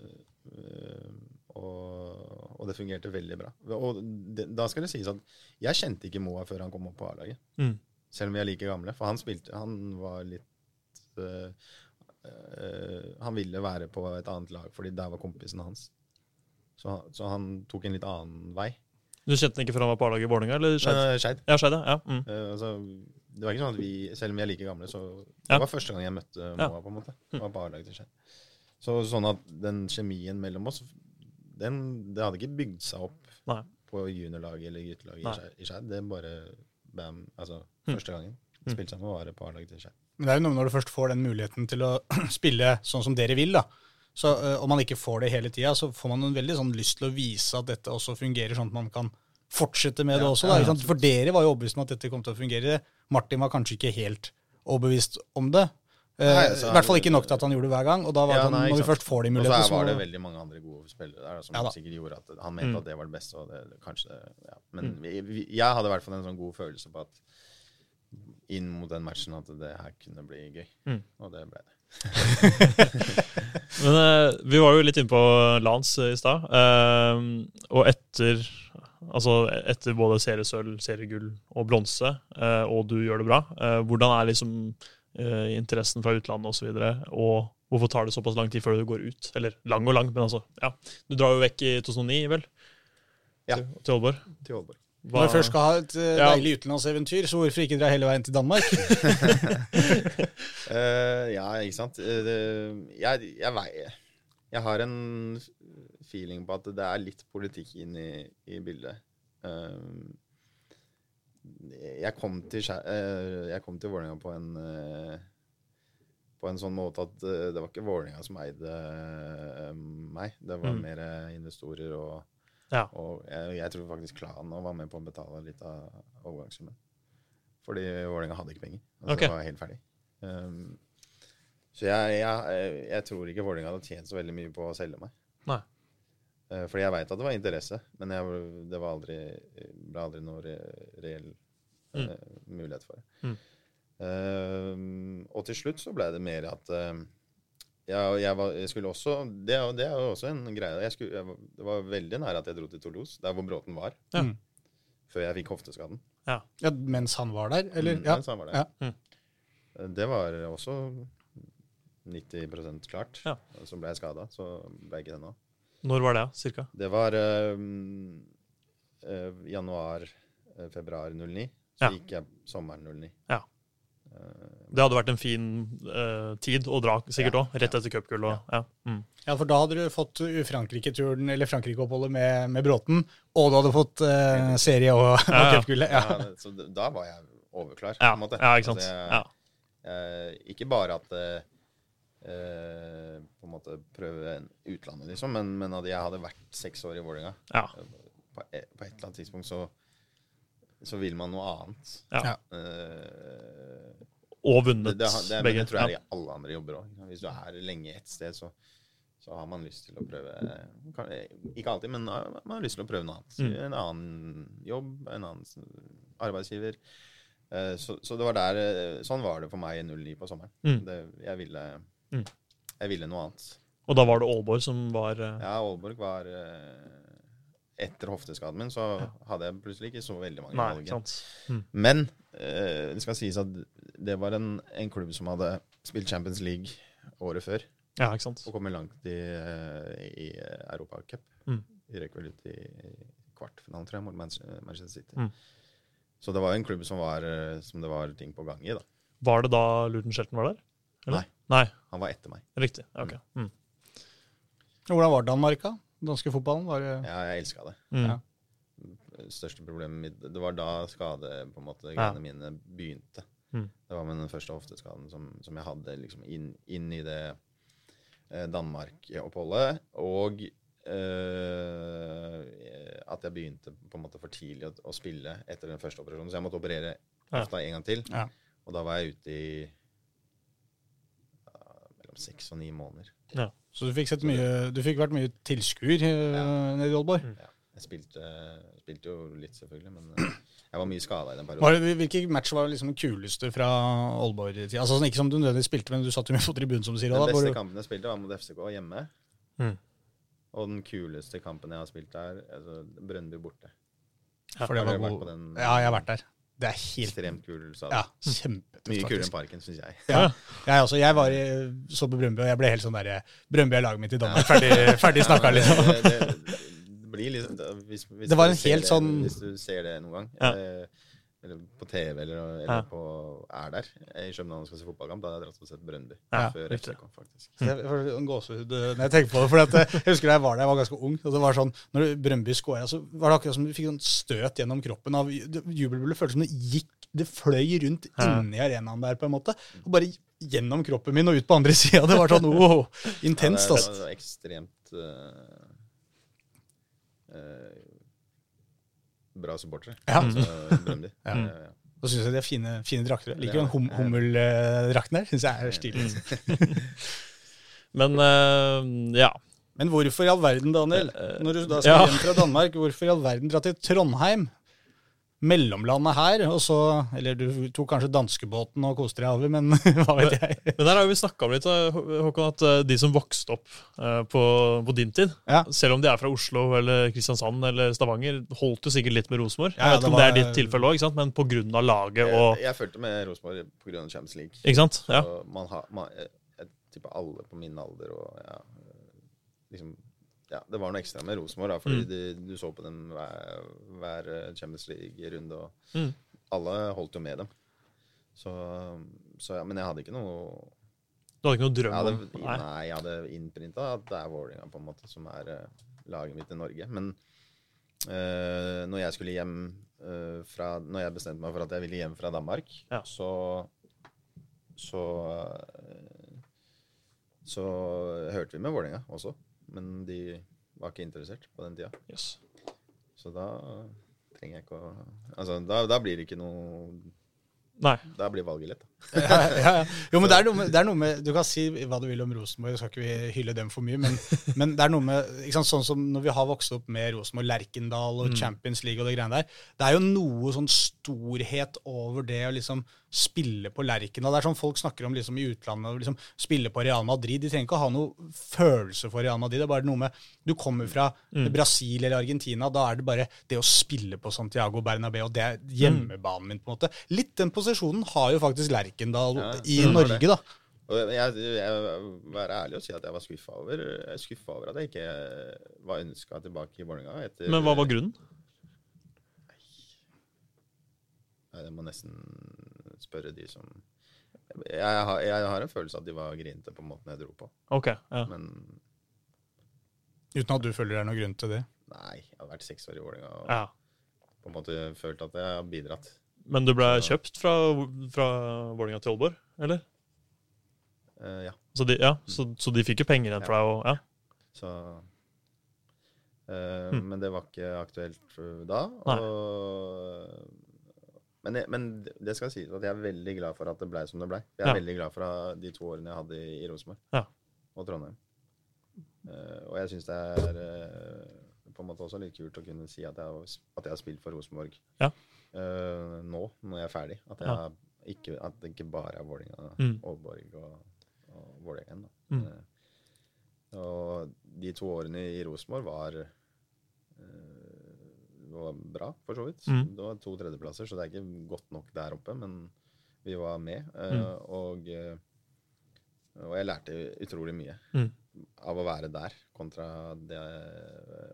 eh, og, og det fungerte veldig bra. Og det, da skal det sies at jeg kjente ikke Moa før han kom opp på A-laget. Mm. Selv om vi er like gamle. For han spilte Han var litt øh, øh, Han ville være på et annet lag, fordi der var kompisen hans. Så, så han tok en litt annen vei. Du kjente den ikke før han var på A-laget i Vålerenga? eller Skeid? Eh, Ja, Skeid, ja. ja. Mm. Uh, altså, det var ikke sånn at vi, selv om vi er like gamle, så det Ja. var første gang jeg møtte Ja. Moa, på en måte. Det var på A-laget til Skeid. Så sånn at den kjemien mellom oss, den, det hadde ikke bygd seg opp Nei. på juniorlaget eller guttelaget i Skeid- Det er bare bam, altså, Mm. første gangen. Spilte sammen var det på A-laget til Skeid. Men det er jo noe når du først får den muligheten til å spille sånn som dere vil, da. Så øh, om man ikke får det hele tida, så får man en veldig sånn lyst til å vise at dette også fungerer, sånn at man kan fortsette med det også. Da, ja? For dere var jo overbevist om at dette kom til å fungere. Martin var kanskje ikke helt overbevist om det. Eh, Nei, altså, I hvert fall ikke nok til at han gjorde det hver gang. Og da var Ja, nei, når vi først får de Og så var det veldig mange andre gode spillere der som Ja sikkert gjorde at han mente Mm. at det var det beste. Og det, kanskje ja. Men vi, vi, jeg hadde i hvert fall en sånn god følelse på at inn mot den matchen at det her kunne bli gøy. Mm. Og det ble det. Men uh, vi var jo litt inne på Lans i stad. Uh, og etter Altså etter både seriesølv, seriegull og bronse, uh, og du gjør det bra, eh, hvordan er liksom eh, interessen fra utlandet osv., og, så videre, og hvorfor tar det såpass lang tid før du går ut? Eller lang og lang, men altså, ja. Du drar jo vekk i 2009, vel? Ja. Til, til Aalborg. Til Aalborg. Hva- Når du først skal ha et øh, Ja. deilig utenlandseventyr, så hvorfor ikke dra hele veien til Danmark? uh, ja, ikke sant. Uh, det- jeg, jeg, veier jeg har en feeling på at det er litt politikk inn i, i bildet. Eh, jeg kom til, eh, jeg kom til Vålerenga på en eh, på en sånn måte at eh, det var ikke Vålerenga som eide meg. Det var Mm. mer investorer og, Ja. og jeg, jeg tror faktisk klanen var med på å betale litt av overgangssummen. Fordi Vålerenga hadde ikke penger. Altså, okay. Det var helt ferdig. Um, så jeg, jeg, jeg tror ikke Vålerenga hadde tjent så veldig mye på å selge meg. Nei. Eh, fordi jeg veit at det var interesse, men jeg, det var aldri, ble aldri noe re, reell eh, mulighet for det. Mm. Uh, og til slutt så ble det mer at uh, jeg, jeg, var, jeg skulle også Det, er- det er jo også en greie. Jeg skulle, jeg, det var veldig nære at jeg dro til Toulouse, der hvor Bråten var, Ja. Mm. før jeg fikk hofteskaden. Ja, Mens han var der, eller? Mm, Ja. mens han var der. Ja. Mm. Det var også 90% klart. Ja. Så ble jeg skada, så ble jeg ikke det nå. Når var det, cirka? Det var um, eh, januar-februar 09. Så Ja. gikk jeg sommeren 09. Ja. Eh, Det hadde vært en fin uh, tid å dra, sikkert Ja. Rett ja. etter cupgullet. Ja. Mm. Ja, for da hadde du fått Frankrike-turen, eller Frankrike-oppholdet med, med Bråten, og du hadde fått uh, serie og, Ja, og cupgullet. ja. Ja. så da var jeg overklar, på en måte. ja, ikke sant. Altså, jeg, Ja. eh, ikke bare at eh, eh, på en måte prøve utlandet, liksom, men, men at jeg hadde vært seks år i Vålerenga. Ja. På, på et eller annet tidspunkt så, så vil man noe annet. Ja. Eh, Og vunnet det, det, det, begge. det tror jeg Ja. er i alle andre jobber òg. Hvis du er lenge et sted, så, så har man lyst til å prøve Ikke alltid, men man har lyst til å prøve noe annet. Mm. En annen jobb, en annen arbeidsgiver. Eh, Så, så det var der, eh, sånn var det for meg i 09 på sommeren. Mm. Det, jeg, ville, Mm. jeg ville noe annet. Og da var det Aalborg som var uh... Ja, Aalborg var uh, Etter hofteskaden min så hadde jeg plutselig ikke så veldig mange Nei, valg. Mm. Men uh, det skal sies at det var en, en klubb som hadde spilt Champions League året før Ja, ikke sant. og kommet langt i, i Europacup. Mm. De røk vel ut i kvartfinalen, tror jeg, mot Manchester City. Mm. Så det var en klubb som, var, som det var ting på gang i. da. Var det da Luton Shelton var der? Eller? Nei. Han var etter meg. Riktig. Ok. Mm. Hvordan var Danmark, da? Danske fotballen? Var det Ja, jeg elska det. Mm. Ja. Største problemet mitt Det var da skade på en måte, Ja. greiene mine begynte. Mm. Det var med den første hofteskaden som, som jeg hadde liksom inn, inn i det eh, Danmark-oppholdet. Og eh, at jeg begynte på en måte for tidlig å, å spille etter den første operasjonen. Så jeg måtte operere Ja. en gang til. Ja. Og da var jeg ute i seks og ni måneder. Så du fikk, sett mye, du fikk vært mye tilskuer ja. nede i Aalborg? Ja. Jeg spilte, spilte jo litt, selvfølgelig, men eh, jeg var mye skada i den perioden. Det, hvilke match var liksom den kuleste fra Aalborg-tida? Altså, sånn, ikke som du nødvendigvis spilte, men du satt jo mye på tribunen, som du sier. Den Da, beste du, kampen jeg spilte, var mot FCK hjemme. Mm. Og den kuleste kampen jeg har spilt der, altså Brønnby borte. For det var god. den? Ja, jeg har vært der. Det er helt Ekstremt kul stadion. Ja, kjempetøft, Mye kulere enn. Parken, syns jeg. Ja. Jeg, også, jeg var i, så på Brøndby, og jeg ble helt sånn derre Brøndby er laget mitt i Danmark. Ferdig, ferdig snakka, liksom. Det, det, det blir liksom hvis, hvis Det var en ser helt det, sånn- Hvis du ser det noen gang, Ja. eh, eller på TV eller, eller Ja. på, er der i København og skal se fotballkamp, da hadde jeg dratt og sett Brøndby. Ja, før. FCK, faktisk. Så jeg får en gåsehud eh, når jeg tenker på det. For jeg husker da jeg var der, jeg var ganske ung. og det var sånn, Når Brøndby skåra, så var det akkurat som du fikk sånn støt gjennom kroppen. av det- Jubelbullet føltes som det gikk Det fløy rundt Ja. inni arenaen der, på en måte. Og bare gjennom kroppen min og ut på andre sida. Det var sånn wow, intenst. Ja, det, altså. det var ekstremt uh, eh, bra supportere. Ja. Altså, Ja. Ja. Så syns jeg de har fine, fine drakter. Jeg liker jo Ja. den hum, hummeldrakten der. Syns jeg er stilig. Men uh, ja. Men hvorfor i all verden, Daniel, Eh, når du da skal ja. hjem fra Danmark, hvorfor i all verden dra til Trondheim? Mellomlandet her, og så Eller du tok kanskje danskebåten og koste deg over, men hva vet jeg. Men der har vi snakka om litt, Håkon, at eh, de som vokste opp eh, på, på din tid, Ja. selv om de er fra Oslo eller Kristiansand eller Stavanger, holdt jo sikkert litt med Rosenborg. Ja, Jeg vet ikke om det er ditt tilfelle òg, men av laget og Jeg, jeg fulgte med Rosenborg pga. Champions League. Ikke sant? Ja. Så man har, man, jeg, jeg tipper alle på min alder og ja, liksom ja, Det var noe ekstra med Rosenborg, da, fordi Mm. du, du så på dem hver, hver eh, Champions League-runde, og Mm. alle holdt jo med dem. Så, så ja, Men jeg hadde ikke noe Du hadde ikke noe drøm hadde, om Nei. Nei, jeg hadde innprinta at det er Vålerenga på en måte som er eh, laget mitt i Norge. Men uh, når jeg skulle hjem uh, fra Når jeg bestemte meg for at jeg ville hjem fra Danmark, Ja. så så så hørte vi med Vålerenga også. Men de var ikke interessert på den tida. Yes. Så da trenger jeg ikke å Altså, da, da blir det ikke noe Nei. Da blir valget lett. Ja, ja, ja. Jo, men det er, med, det er noe med Du kan si hva du vil om Rosenborg, skal ikke vi hylle dem for mye, men, men det er noe med ikke sant, Sånn som når vi har vokst opp med Rosenborg, Lerkendal og Champions League og det greiene der, det er jo noe sånn storhet over det å liksom spille på Lerkendal. Det er sånn folk snakker om liksom i utlandet, liksom spille på Real Madrid. De trenger ikke å ha noe følelse for Real Madrid. Det er bare noe med Du kommer fra Brasil eller Argentina, da er det bare det å spille på Santiago Bernabeu, og det er hjemmebanen min, på en måte. Litt den posisjonen har jo faktisk Lerkendal Ja, i Norge, det. da. Og jeg, jeg være ærlig og si at jeg var skuffa over, er over at jeg ikke var ønska tilbake i Vålerenga. Men hva var grunnen? Nei, det må nesten spørre de som jeg har, jeg har en følelse at de var grinete på måten jeg dro på. Ok, ja. Men Uten at du føler det er noen grunn til det. nei, jeg har vært seks år i Vålerenga og ja. på en måte følt at jeg har bidratt. Men du ble kjøpt fra, fra Vålerenga til Aalborg, eller? Uh, ja, Så de, ja, så, så de fikk jo penger igjen for deg? Ja. så uh, hmm. Men det var ikke aktuelt eh, da. Og, men, jeg, men det skal sies at jeg er veldig glad for at det blei som det blei. Jeg er Ja. veldig glad for de to årene jeg hadde i, i Rosenborg Ja. og Trondheim. Uh, og jeg syns det er på en måte også litt kult å kunne si at jeg, at jeg har spilt for Rosenborg Ja. Eh, nå, når jeg er ferdig. At, jeg Ja. ikke, at det ikke bare er Vålerenga, Mm. Aalborg og, og Vålerenga. Mm. Uh, og de to årene i Rosenborg var uh, var bra, for så vidt. Mm. Det var to tredjeplasser, så det er ikke godt nok der oppe, men vi var med. Mm. og, og jeg lærte utrolig mye Mm. av å være der, kontra det,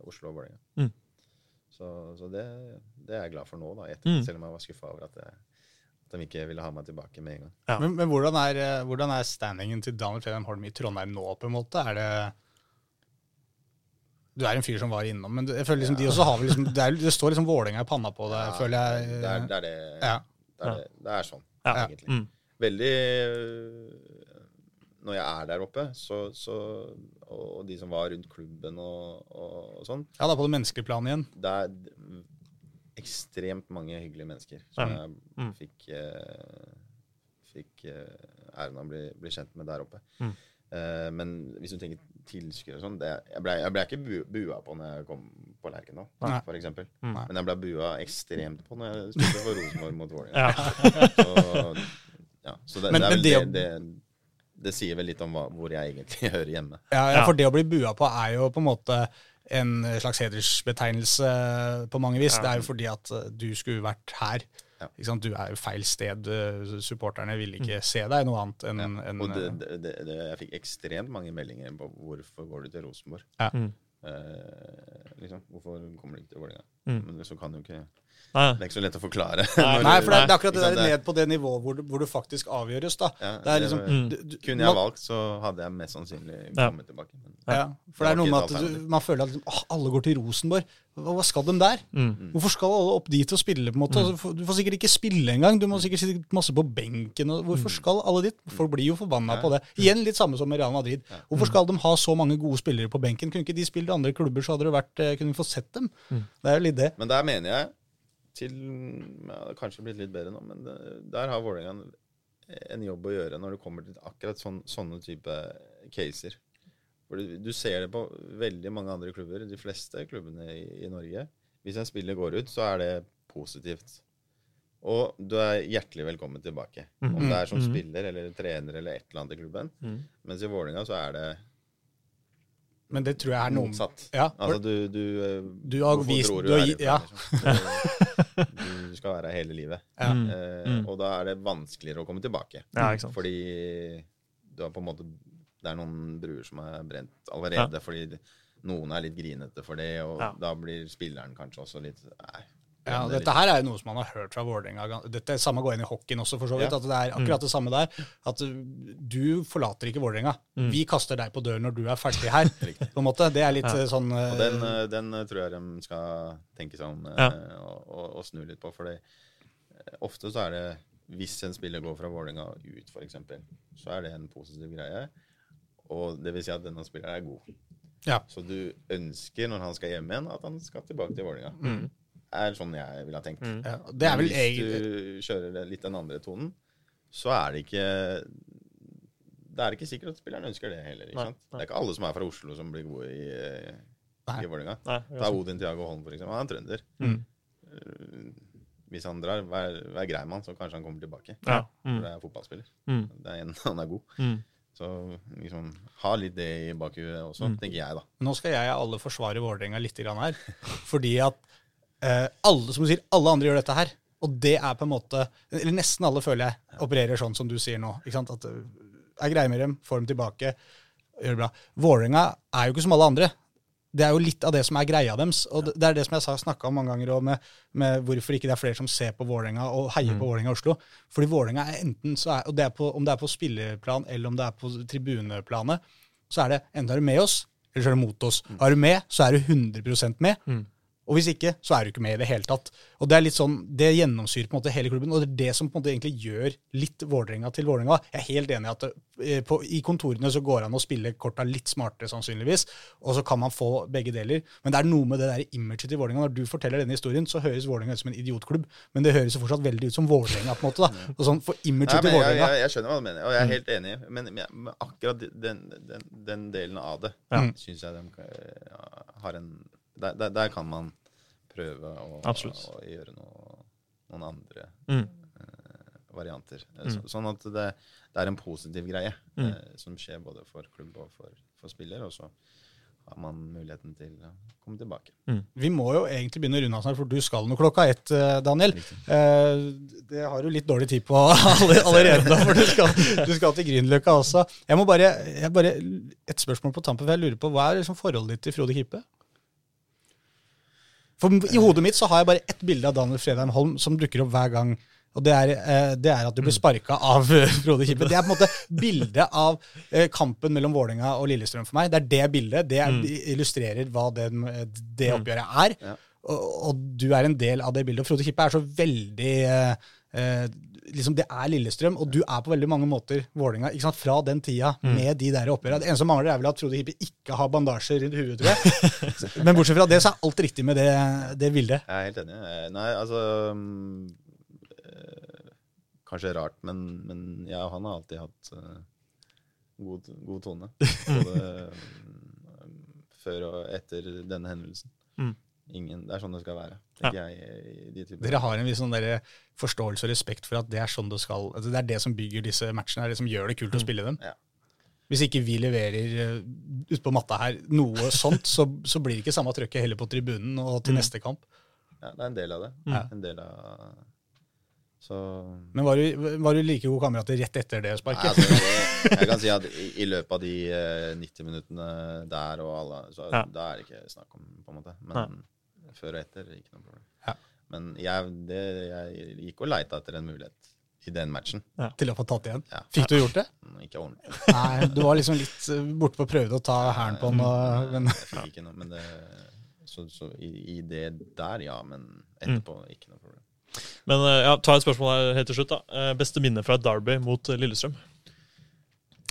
Oslo og Vålerenga. Så, så det, det er jeg glad for nå, da, etter, Mm. selv om jeg var skuffa over at, jeg, at de ikke ville ha meg tilbake med en gang. Ja. Men, men hvordan, er, eh, hvordan er standingen til Daniel Fredheim Holm i Trondheim nå, på en måte? Er det Du er en fyr som var innom, men jeg føler liksom de også har vel liksom Det, er, det står liksom Vålerenga i panna på deg, Ja, føler jeg. Det er det, er det, Ja. det, er det, det er sånn, Ja. egentlig. Mm. veldig Når jeg er der oppe, så, så Og de som var rundt klubben og, og, og sånn, Ja, da på det menneskelige planet igjen. det er ekstremt mange hyggelige mennesker som Ja. jeg Mm. fikk eh, Fikk eh, æren av å bli, bli kjent med der oppe. Mm. Eh, men hvis du tenker tilskuere og sånn Jeg ble, jeg ble ikke bu, bua på når jeg kom på Lerkendal, nå, for eksempel. Mm. Men jeg ble bua ekstremt på når jeg spilte for Rosenborg mot Vålerenga. Ja. Så, ja, så det, Men- det er vel det det, det, det sier vel litt om hva, hvor jeg egentlig hører hjemme. Ja, ja, for det å bli bua på er jo på en måte en slags hedersbetegnelse på mange vis. Ja. Det er jo fordi at eh, du skulle vært her. Ja. Ikke sant? Du er jo feil sted. Eh, Supporterne vil ikke se deg noe annet enn Ja. en, Og det, eh, det, det, det, jeg fikk ekstremt mange meldinger på hvorfor går du til Rosenborg. Ja. Mm. Eh, liksom, Hvorfor kommer du ikke til Vålerenga? Mm. Men så kan du ikke Nei. Det er ikke så lett å forklare. Nei, for det er, det er akkurat det der ned på det nivået hvor, du- hvor du faktisk avgjøres, da. ja, Det er liksom, det, du, Kunne jeg valgt, så hadde jeg mest sannsynlig Ja. kommet tilbake. Men, Ja, for det er noe med at du, man føler at liksom, alle går til Rosenborg. Hva, skal de der? Mm. Hvorfor skal alle opp dit og spille? på en måte? Mm. Du får sikkert ikke spille engang. Du må sikkert sitte masse på benken. Og hvorfor skal alle dit? Folk blir jo forbanna Ja. på det. Igjen litt samme som med Real Madrid. Hvorfor skal de ha så mange gode spillere på benken? Kunne ikke de spilt i andre klubber, så hadde det vært, eh, kunne vi fått sett dem. Mm. Det er jo litt det. men der mener jeg til ja, Det har kanskje blitt litt bedre nå, men det, der har Vålerenga en, en jobb å gjøre når det kommer til akkurat sån, sånne type caser. For du, du ser det på veldig mange andre klubber, de fleste klubbene i, i Norge. Hvis en spiller går ut, så er det positivt. Og du er hjertelig velkommen tilbake. Om det er som Mhm. spiller eller trener eller et eller annet i klubben. Mm. Mens i Vålerenga så er det Men det tror jeg er noe motsatt. Ja, Altså du, du, eh, Du har vist- du er ja. liksom? Du, skal være her hele livet. Ja. Mm. Eh, Mm. Og da er det vanskeligere å komme tilbake. Ja, ikke sant. Fordi du har på en måte Det er noen bruer som er brent allerede fordi noen er litt grinete for det, og Ja. da blir spilleren kanskje også litt Nei. Ja, dette her er jo noe som man har hørt fra Vålerenga. Dette er samme går inn i hockeyen også, for så vidt. Ja. At det er akkurat det samme der. At uh, du forlater ikke Vålerenga. Vi kaster deg på døren når du er ferdig her. på en måte. Det er litt Ja. uh, sånn uh, Og den, eh, den eh, tror jeg de skal tenke seg om eh, Ja. og, og, og snu litt på. For ofte så er det Hvis en spiller går fra Vålerenga ut, f.eks., så er det en positiv greie. Og det vil si at denne spilleren er god. Ja. Så du ønsker, når han skal hjem igjen, at han skal tilbake til Vålerenga. Mm. Er sånn jeg ville ha tenkt. ja, Det er vel vel hvis du kjører litt den andre tonen, så er det ikke Det er ikke sikkert at spilleren ønsker det heller. ikke Nei, sant? nei. Det er ikke alle som er fra Oslo, som blir gode i, eh, i Vålerenga. Ta Odin Tiago Holm, for eksempel. Han er trønder. Mm. Eh, Hvis han drar, vær, vær grei med han, så kanskje han kommer tilbake. Ja. For Mm. det er fotballspiller. Mm. Det er en, han er god. Mm. Så liksom, ha litt det i bakhuet også, Mm. tenker jeg, da. Nå skal jeg alle forsvare Vålerenga litt grann her. Fordi at eh, alle som du sier, alle andre gjør dette her. Og det er på en måte Eller nesten alle, føler jeg, opererer sånn som du sier nå. ikke sant? At jeg er grei med dem, får dem tilbake, gjør det bra. Vålerenga er jo ikke som alle andre. Det er jo litt av det som er greia deres. Og det er det som jeg har snakka om mange ganger også med, med hvorfor ikke det er flere som ser på Vålerenga og heier på Vålerenga i Oslo. Fordi Vålerenga er enten så er, og det er på, Om det er på spillerplan eller om det er på tribuneplanet, så er det enten er du med oss, eller så er du mot oss. Er du med, så er du 100% med. Mm. Og hvis ikke, så er du ikke med i det hele tatt. Og Det er litt sånn, det gjennomsyrer på en måte hele klubben, og det er det som på en måte egentlig gjør litt Vålerenga til Vålerenga. Jeg er helt enig i at det, eh, på, i kontorene så går det an å spille korta litt smartere, sannsynligvis, og så kan man få begge deler. Men det er noe med det der imaget til Vålerenga. Når du forteller denne historien, så høres Vålerenga ut som en idiotklubb, men det høres jo fortsatt veldig ut som Vålerenga. på en måte da. Og sånn, For imaget til men jeg, jeg, jeg skjønner hva du mener, og jeg er helt enig. Men, men, akkurat den, den, den delen av det Ja. syns jeg de kan- har en der, der, der kan man prøve å, å gjøre noe, noen andre Mm. varianter. Så, sånn at det, det er en positiv greie Mm. uh, som skjer både for klubb og for, for spiller. Og så har man muligheten til å komme tilbake. Vi må jo egentlig begynne å runde av snart, for du skal nå klokka ett, eh, Daniel. Eh, Det har du litt dårlig tid på allerede, da, for du skal, du skal til Grünerløkka også. Jeg må bare, jeg bare, Et spørsmål på tampen, for jeg lurer på, hva er liksom forholdet ditt til Frode Kippe? For I hodet mitt så har jeg bare ett bilde av Daniel Fredheim Holm som dukker opp hver gang. Og det er, eh, det er at du blir sparka av eh, Frode Kippe. Det er på en måte bildet av eh, kampen mellom Vålerenga og Lillestrøm for meg. Det er det bildet. Det er, illustrerer hva det, det oppgjøret er. Og, og du er en del av det bildet. Og Frode Kippe er så veldig eh, liksom Det er Lillestrøm, og du er på veldig mange måter Vålinga, ikke sant, fra den tida med de der oppgjørene. Det eneste som mangler, er vel at Frode Hippie ikke har bandasje rundt huet, tror jeg. Men bortsett fra det, så er alt riktig med det, det bildet. Jeg er helt enig. Eh, Nei, altså mm, eh, Kanskje rart, men, men jeg og han har alltid hatt eh, god, god tone. Både mm, før og etter denne hendelsen. Mm. Ingen, det er sånn det skal være. Ja. jeg, de. Dere har en viss sånn forståelse og respekt for at det er sånn det skal altså Det er det som bygger disse matchene, er det som gjør det kult å spille dem. Ja. Hvis ikke vi leverer utpå på matta her noe sånt, så, så blir det ikke samme trøkket heller på tribunen og til Mm. neste kamp. Ja, det er en del av det. Ja. En del av Så Men var du, var du like gode kamerater rett etter det Nei, sparket? altså, jeg, kan si at i, i løpet av de eh, 90 minuttene der og alle, så Ja. da er det ikke snakk om, på en måte. Men før og etter, ikke noe problem. Ja. Men jeg, det, jeg gikk og leita etter en mulighet i den matchen. Til å få tatt igjen? Ja. Fikk du gjort det? Ikke ordentlig. Nei, du var liksom litt uh, borte på å prøve å ta hælen på den. Og, men, Jeg fikk ikke noe, men det Så, så i, i det der, ja. Men etterpå, ikke noe problem. Men eh, ja, ta et spørsmål her helt til slutt. da. Eh, Beste minne fra et derby mot eh, Lillestrøm?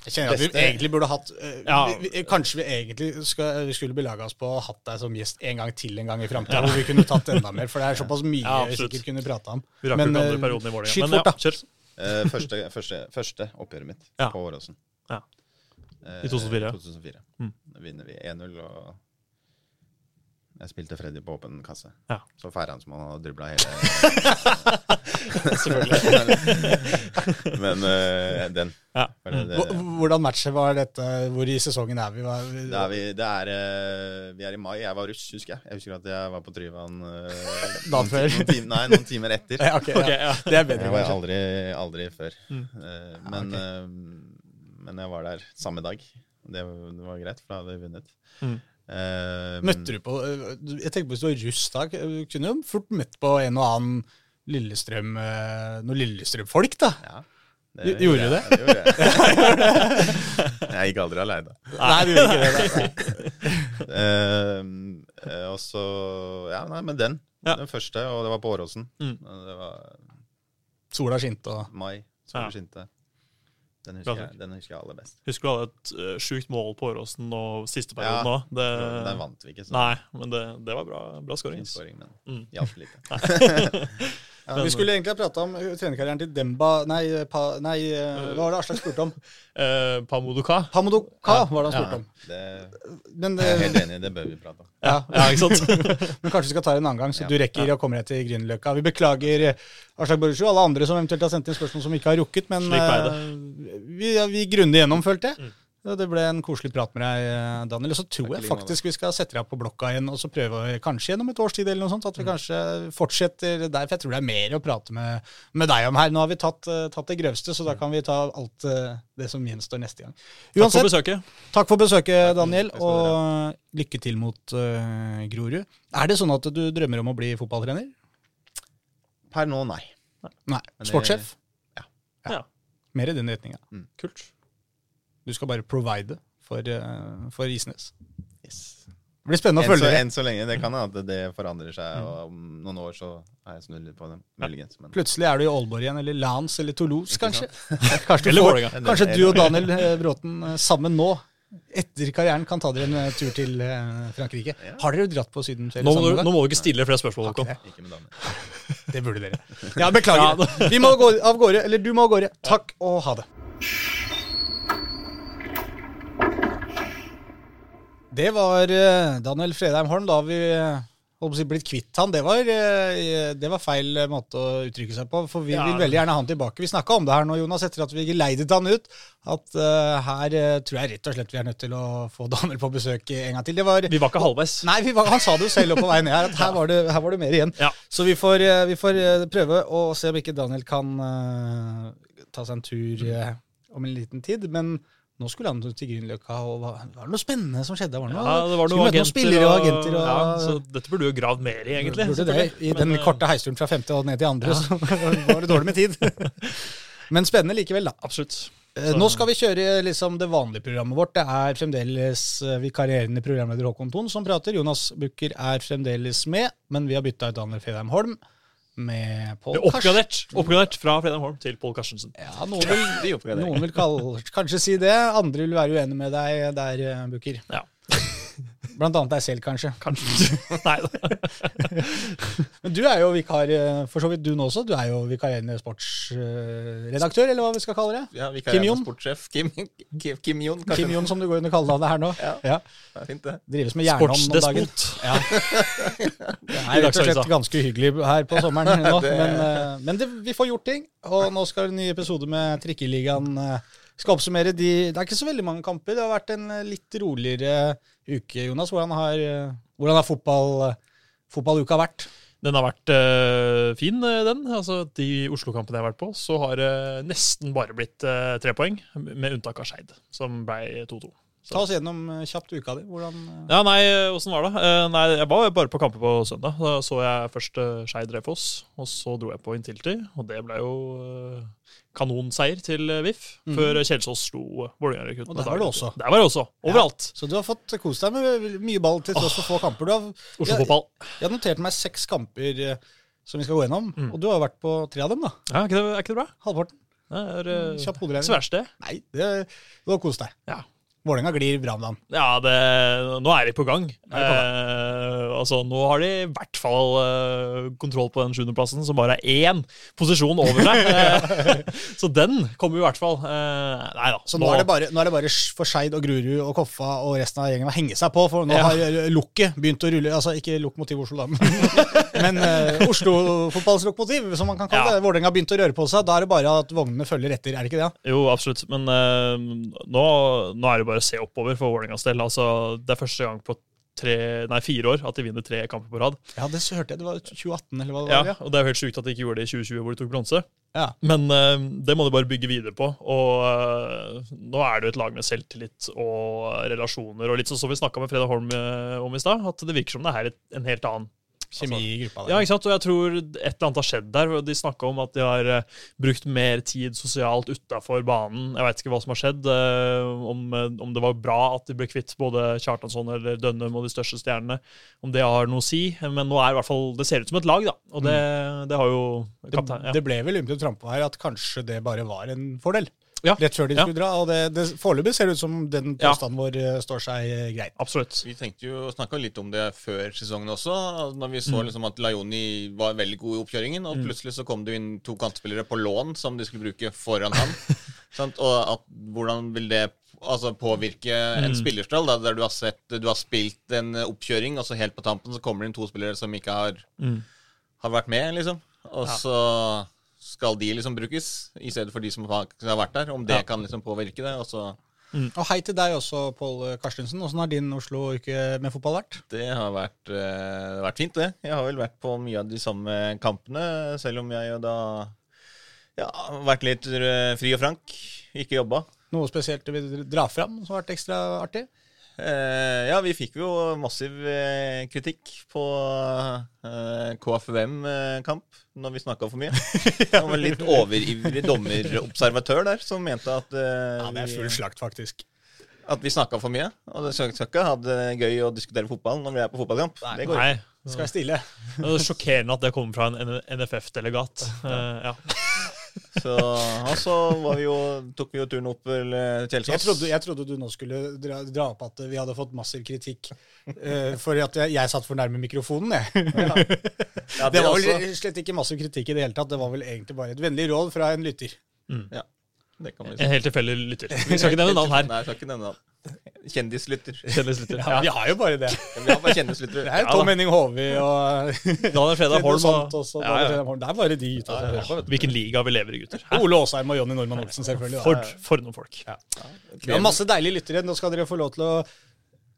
Jeg kjenner at vi egentlig burde hatt uh, Ja. vi, vi, Kanskje vi egentlig skal, vi skulle belaga oss på å hatt deg som gjest en gang til en gang i framtida, hvor vi kunne tatt enda mer. For det er såpass mye Ja, vi sikkert kunne prata om. Vi rakk Men, ikke andre eh, perioden i vår, skyt Men fort, ja, da. kjør. Uh, første, første, første oppgjøret mitt Ja. på Åråsen. Ja. Eh, I 2004. 2004. Mm. Da vinner vi 1-0, og jeg spilte Freddy på åpen kasse. Ja. Så feira han som han hadde dribla hele Selvfølgelig. Men uh, den. Ja. Det, det, Hvordan matchet var dette? Hvor i sesongen er vi? Var, det er vi, det er, eh, vi er i mai. Jeg var russ, husker jeg. Jeg husker at jeg var på Tryvann uh, Dagen? Noen timer, nei, noen timer etter. Ja, okay, ja. Ok, ja. Det er bedre, Jeg var kanskje. aldri, aldri før. Mm. Eh, men, eh, men jeg var der samme dag. Det, var- det var greit, for da hadde vi vunnet. Mm. Eh, Møtte du på Jeg tenker på hvis du var russ da, kunne jo fort møtt på en og annen Lillestrøm eh, Noen Lillestrøm-folk, da. Ja. Gjorde du det? jeg. Det gjorde jeg. jeg gikk aldri aleine. Nei, du gjorde ikke det. Eh, eh, og så Ja, nei, men den. Ja. Den første, og det var på Åråsen. Mm. Det var Sola skinte og mai. Ja. Solen skinte. Den husker, jeg, den husker jeg aller best. Husker du hadde et uh, sjukt mål på Åråsen og siste perioden òg? Det, Den vant vi ikke, så Nei, men det, det var bra, bra scoring. fin scoring, men Mm. hjalp lite. ja, Vi skulle egentlig ha prata om trenerkarrieren til Demba Nei, pa, nei uh, hva var det Aslak spurte om? Uh, Pamodoka. Pamodoka Ja. var det han Ja, spurte om. det, Men, jeg er helt enig, det bør vi prate om. ja, Ja, ikke sant? men kanskje vi skal ta det en annen gang, så Ja. du rekker å komme deg til Grünerløkka. Vi beklager uh, Aslak Borusju og alle andre som eventuelt har sendt inn spørsmål som vi ikke har rukket, men Slik det. uh, vi, ja, vi grundig gjennom, følte jeg. Mm. Det ble en koselig prat med deg, uh, Daniel. Og så tror jeg faktisk vi skal sette deg på blokka igjen og så prøve, kanskje gjennom et års tid eller noe sånt, Mm. at vi kanskje fortsetter der. For jeg tror det er mer å prate med, med deg om her. Nå har vi tatt, uh, tatt det grøvste, så da kan vi ta alt uh, det som gjenstår neste gang. Takk for besøket. takk for besøket, Daniel, og lykke til mot uh, Grorud. Er det sånn at du drømmer om å bli fotballtrener? Per nå, nei. Nei. Sportssjef? ja. Ja. Mer i den retninga. Kult. Du skal bare provide for, uh, for Isnes. Yes. Det blir spennende å følge det. enn så lenge. Det kan hende det forandrer seg, og om noen år så er jeg snudd på det. Muligens. Men Plutselig er du i Aalborg igjen, eller Lance eller Toulouse, kanskje. Kanskje, du får, kanskje du og Daniel eh, Bråten eh, sammen nå, etter karrieren, kan ta dere en eh, tur til eh, Frankrike. Ja. Har dere dratt på sydenferie Nå må, du, nå må du ikke stille flere spørsmål, Håkon. ikke. Det burde dere. Ja, beklager. Vi må gå av gårde. Eller du må av gårde. Takk og ha det. Det var eh, Daniel Fredheim Holm. Da har vi eh, si, blitt kvitt han. Det var, eh, det var feil måte å uttrykke seg på, for vi Ja. vil veldig gjerne ha han tilbake. Vi snakka om det her nå, Jonas, etter at vi geleidet han ut. At uh, her tror jeg rett og slett vi er nødt til å få Daniel på besøk en gang til. Det var Vi var ikke halvveis. Nei, vi var, han sa det jo selv på vei ned her, at her var det, her var det mer igjen. Ja. Så vi får, vi får prøve å se om ikke Daniel kan uh, ta seg en tur uh, om en liten tid. Men nå skulle han til Grünerløkka, og var, var det noe spennende som skjedde? Var det noe, Ja, det var noen agenter, spillere og agenter. Og, ja, så dette burde du jo gravd mer i, egentlig. Burde det, I Men, den eh, korte heisturen fra femte og ned til andre, så var det dårlig med tid. Men spennende likevel, da. Absolutt. Så. Nå skal vi kjøre liksom det vanlige programmet vårt. Det er fremdeles eh, vikarierende programleder Håkon Thon som prater. Jonas Bukker er fremdeles med, men vi har bytta ut Daniel Fredheim Holm med Paul er Oppgradert, oppgradert fra Fredheim Holm til Pål Karstensen. Ja, noen vil, noen vil kalle, kanskje si det. Andre vil være uenig med deg der, Bukker. Ja. Blant annet deg selv, kanskje. Kanskje. Nei da. Men du er jo vikar, eh, for så vidt du nå også. Du er jo vikarierende sportsredaktør, eller hva vi skal kalle det. Ja, vikarierende? Sportssjef. Kim, Kim, Kim Jon, kanskje. Kim Jon, som du går under kallenavnet her nå. Ja. Ja. Det er fint, det. Drives med jernhånd om dagen. Ja. Det er rett og slett ganske hyggelig her på sommeren nå. Men, eh, men det, vi får gjort ting. Og nå skal en ny episode med Trikkeligaen eh, skal oppsummere de Det er ikke så veldig mange kamper. Det har vært en eh, litt roligere uke, Jonas. Hvordan har, eh, hvordan har fotball, fotballuka vært? Den har vært eh, fin, eh, den. Altså, De Oslo-kampene jeg har vært på, så har det nesten bare blitt eh, tre poeng. Med unntak av Skeid, som ble 2-2. Ta oss gjennom eh, kjapt uka di. Hvordan eh, Ja, nei, åssen var det? Eh, nei, Jeg var bare på kamper på søndag. Da så jeg først Skeid Refoss, og så dro jeg på Intility. Og det ble jo eh, kanonseier til eh, VIF, mm. før Kjelsås slo uh, Vålerenga-rekruttene. Der var det også. Der var det også. Overalt. Så du har fått kost deg med mye ball til tross for få kamper. Du har, Oslo-fotball. jeg har notert meg seks kamper eh, som vi skal gå gjennom, Mm. og du har vært på tre av dem, da. Ja, er, ikke det, er ikke det bra? Halvparten. Det er uh, Kjapp hoderegning. sværsted. Nei, det, du har kost deg. Ja. Vålerenga glir bra om dagen. Ja, det, nå er de på gang. Er de på Eh, altså, nå har de i hvert fall eh, kontroll på den sjuendeplassen, som bare er én posisjon over seg. Eh, så den kommer i hvert fall. Eh, nei da. Så nå, er det bare, nå er det bare for Skeid og Grurud og Koffa og resten av gjengen å henge seg på, for nå Ja. har lukket lokket begynt å rulle. Altså ikke lokomotiv Oslo, da, men uh, Oslo-fotballens lokomotiv, som man kan kalle Ja. det. Vålerenga har begynt å røre på seg. Da er det bare at vognene følger etter, er det ikke det? Jo, absolutt. Men eh, nå, nå er det bare å se oppover for Vålerengas del. Altså, det er første gang på tre, nei, fire år at de vinner tre kamper på rad. Ja, det så hørte jeg. Det var 2018, eller hva det var? Ja. og Det er jo helt sjukt at de ikke gjorde det i 2020, hvor de tok bronse. Ja. Men uh, det må de bare bygge videre på. Og uh, nå er det jo et lag med selvtillit og relasjoner. Og litt sånn som vi snakka med Freda Holm eh, om i stad, at det virker som det er en helt annen Kjemi i gruppa der. Ja, ikke sant? Og jeg tror et eller annet har skjedd der. De snakka om at de har eh, brukt mer tid sosialt utafor banen. Jeg veit ikke hva som har skjedd. eh, om, eh, om det var bra at de ble kvitt både Kjartansson eller Dønnum og de største stjernene. Om det har noe å si. Men nå er i hvert fall, det ser ut som et lag, da. Og det, det har jo Det, kaptein, ja. det ble vel ymtet trampe her at kanskje det bare var en fordel. Ja. Rett før de Ja. skulle dra. Og det, det, foreløpig ser det ut som den Ja. påstanden vår eh, står seg eh, greit. Absolutt. Vi tenkte jo, snakka litt om det før sesongen også, når vi Mm. så liksom at Laioni var veldig god i oppkjøringen, og plutselig så kom det inn to kantspillere på lån som de skulle bruke foran han. sant? Og at, hvordan vil det altså, påvirke Mm. en spillerstall, da, der du har, sett, du har spilt en oppkjøring, og så helt på tampen så kommer det inn to spillere som ikke har, Mm. har vært med, liksom. Og Ja. så skal de liksom brukes, i stedet for de som har, har vært der. Om det Ja. kan liksom påvirke det. Og så Og hei til deg også, Pål Karstensen. Åssen har din Oslo-uke med fotball vært? Det har vært, uh, vært fint, det. Jeg har vel vært på mye av de samme kampene, selv om jeg jo da ja, vært litt fri og frank. Ikke jobba. Noe spesielt du vil dra fram som har vært ekstra artig? Eh, ja, vi fikk jo massiv eh, kritikk på eh, KFUM-kamp når vi snakka for mye. Det var en litt overivrig dommerobservatør der som mente at, eh, Ja, det er full slakt, faktisk. at vi snakka for mye. Og det skal ikke ha det gøy å diskutere fotball når vi er på fotballkamp. Nei. Det går ikke. Skal jeg stille? Det er sjokkerende at det kommer fra en NFF-delegat. Eh, ja. Så, og så var vi jo, tok vi jo turen opp til eh, Kjelsås. Jeg trodde, jeg trodde du nå skulle dra, dra opp at vi hadde fått massiv kritikk uh, for at jeg, jeg satt for nærme mikrofonen, jeg. Ja, Det var også- slett ikke massiv kritikk i det hele tatt. Det var vel egentlig bare et vennlig råd fra en lytter. det kan vi si. En helt tilfeldig lytter. Vi skal ikke nevne navn her. Nei, jeg skal ikke nevne navn. Kjendislytter. Kjendislytter. Ja, Ja. Vi har jo bare det. Vi har bare kjendislytter. Det er jo Tom. Henning Håvi og Daniel Freda Holm. Og, også. ja, ja. Det er bare de gutta. Hvilken liga vi lever i, gutter. Hæ? Ole Åsheim og Jonny Normann Olsen, selvfølgelig. For, for noen folk. Vi har masse deilige lyttere. Nå skal dere få lov til å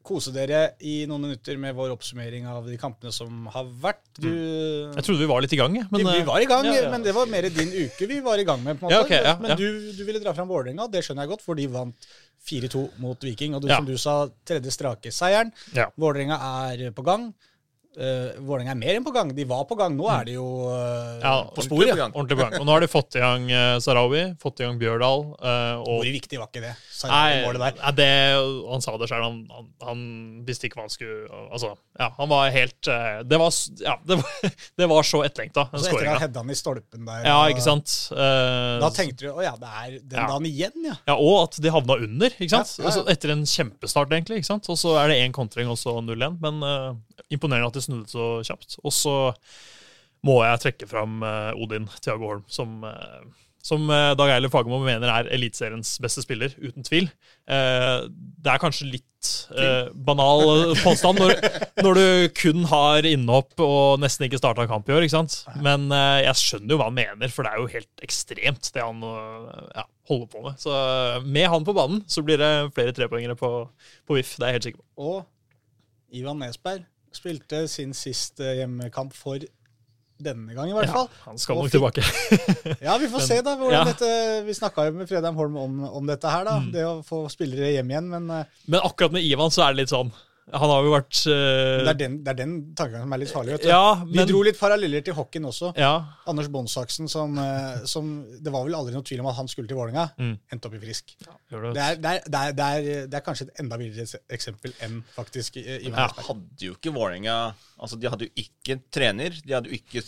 kose dere i noen minutter med vår oppsummering av de kampene som har vært. Du Jeg trodde vi var litt i gang, vi, men vi var i gang, ja, ja. men det var mer din uke vi var i gang med. på en måte. Ja, ok, ja, men. Du, du ville dra fram Vålerenga, det skjønner jeg godt, for de vant 4-2 mot Viking. Og du, Ja. som du sa, tredje strake seieren. Ja. Vålerenga er på gang. Uh, Vålerenga er mer enn på gang. De var på gang. Nå er de jo uh, Ja, på sporet. ordentlig på gang. Og nå har de fått i gang uh, Sarawi, fått i gang Bjørdal. Uh, og Hvor viktig var ikke det? Sa Nei, det målet der. nei, det, han sa det selv. Han, han, han visste ikke hva han skulle Altså, ja, han var helt Det var, ja, det var, det var så etterlengta, den Så etter at hedda han i stolpen der Ja, og- ikke sant? Eh, Da tenkte du å ja, det er den Ja. dagen igjen, ja. Ja, Og at de havna under. ikke sant? Ja, ja, ja. Altså, etter en kjempestart, egentlig. ikke sant? Og så er det én kontring og så 0-1. Men imponerende at de snudde så kjapt. Og så må jeg trekke fram eh, Odin Thiago Holm, som, eh, som eh, Dag Eiler Fagermo mener er Eliteseriens beste spiller, uten tvil. Det er kanskje litt eh, banal påstand når, når du kun har innhopp og nesten ikke starta kamp i år, ikke sant? Men jeg skjønner jo hva han mener, for det er jo helt ekstremt det han ja, holder på med. Så med han på banen så blir det flere trepoengere på, på VIF, det er jeg helt sikker på. Og Ivan Nesberg spilte sin siste hjemmekamp for denne gang, i hvert fall. Ja, han skal nok tilbake. Ja, vi får se da Ja. dette Vi snakka jo med Fredheim Holm om, om dette her, da. Mm. Det å få spillere hjem igjen. Men eh, Men akkurat med Ivan så er det litt sånn Han har jo vært uh... det er den, det er den tankegangen som er litt farlig. vet du. Ja, Vi dro litt paralleller til hockeyen også. ja, Anders Bondsaksen, som, eh, som Det var vel aldri noe tvil om at han skulle til Vålerenga. Mm. Endte opp i Frisk. Ja, det. Er, det, er, det, er, det, er, det er kanskje et enda villere eksempel enn faktisk eh, Ivan Ja. Hadde jo ikke Vålerenga Altså, de hadde jo ikke trener. De hadde jo ikke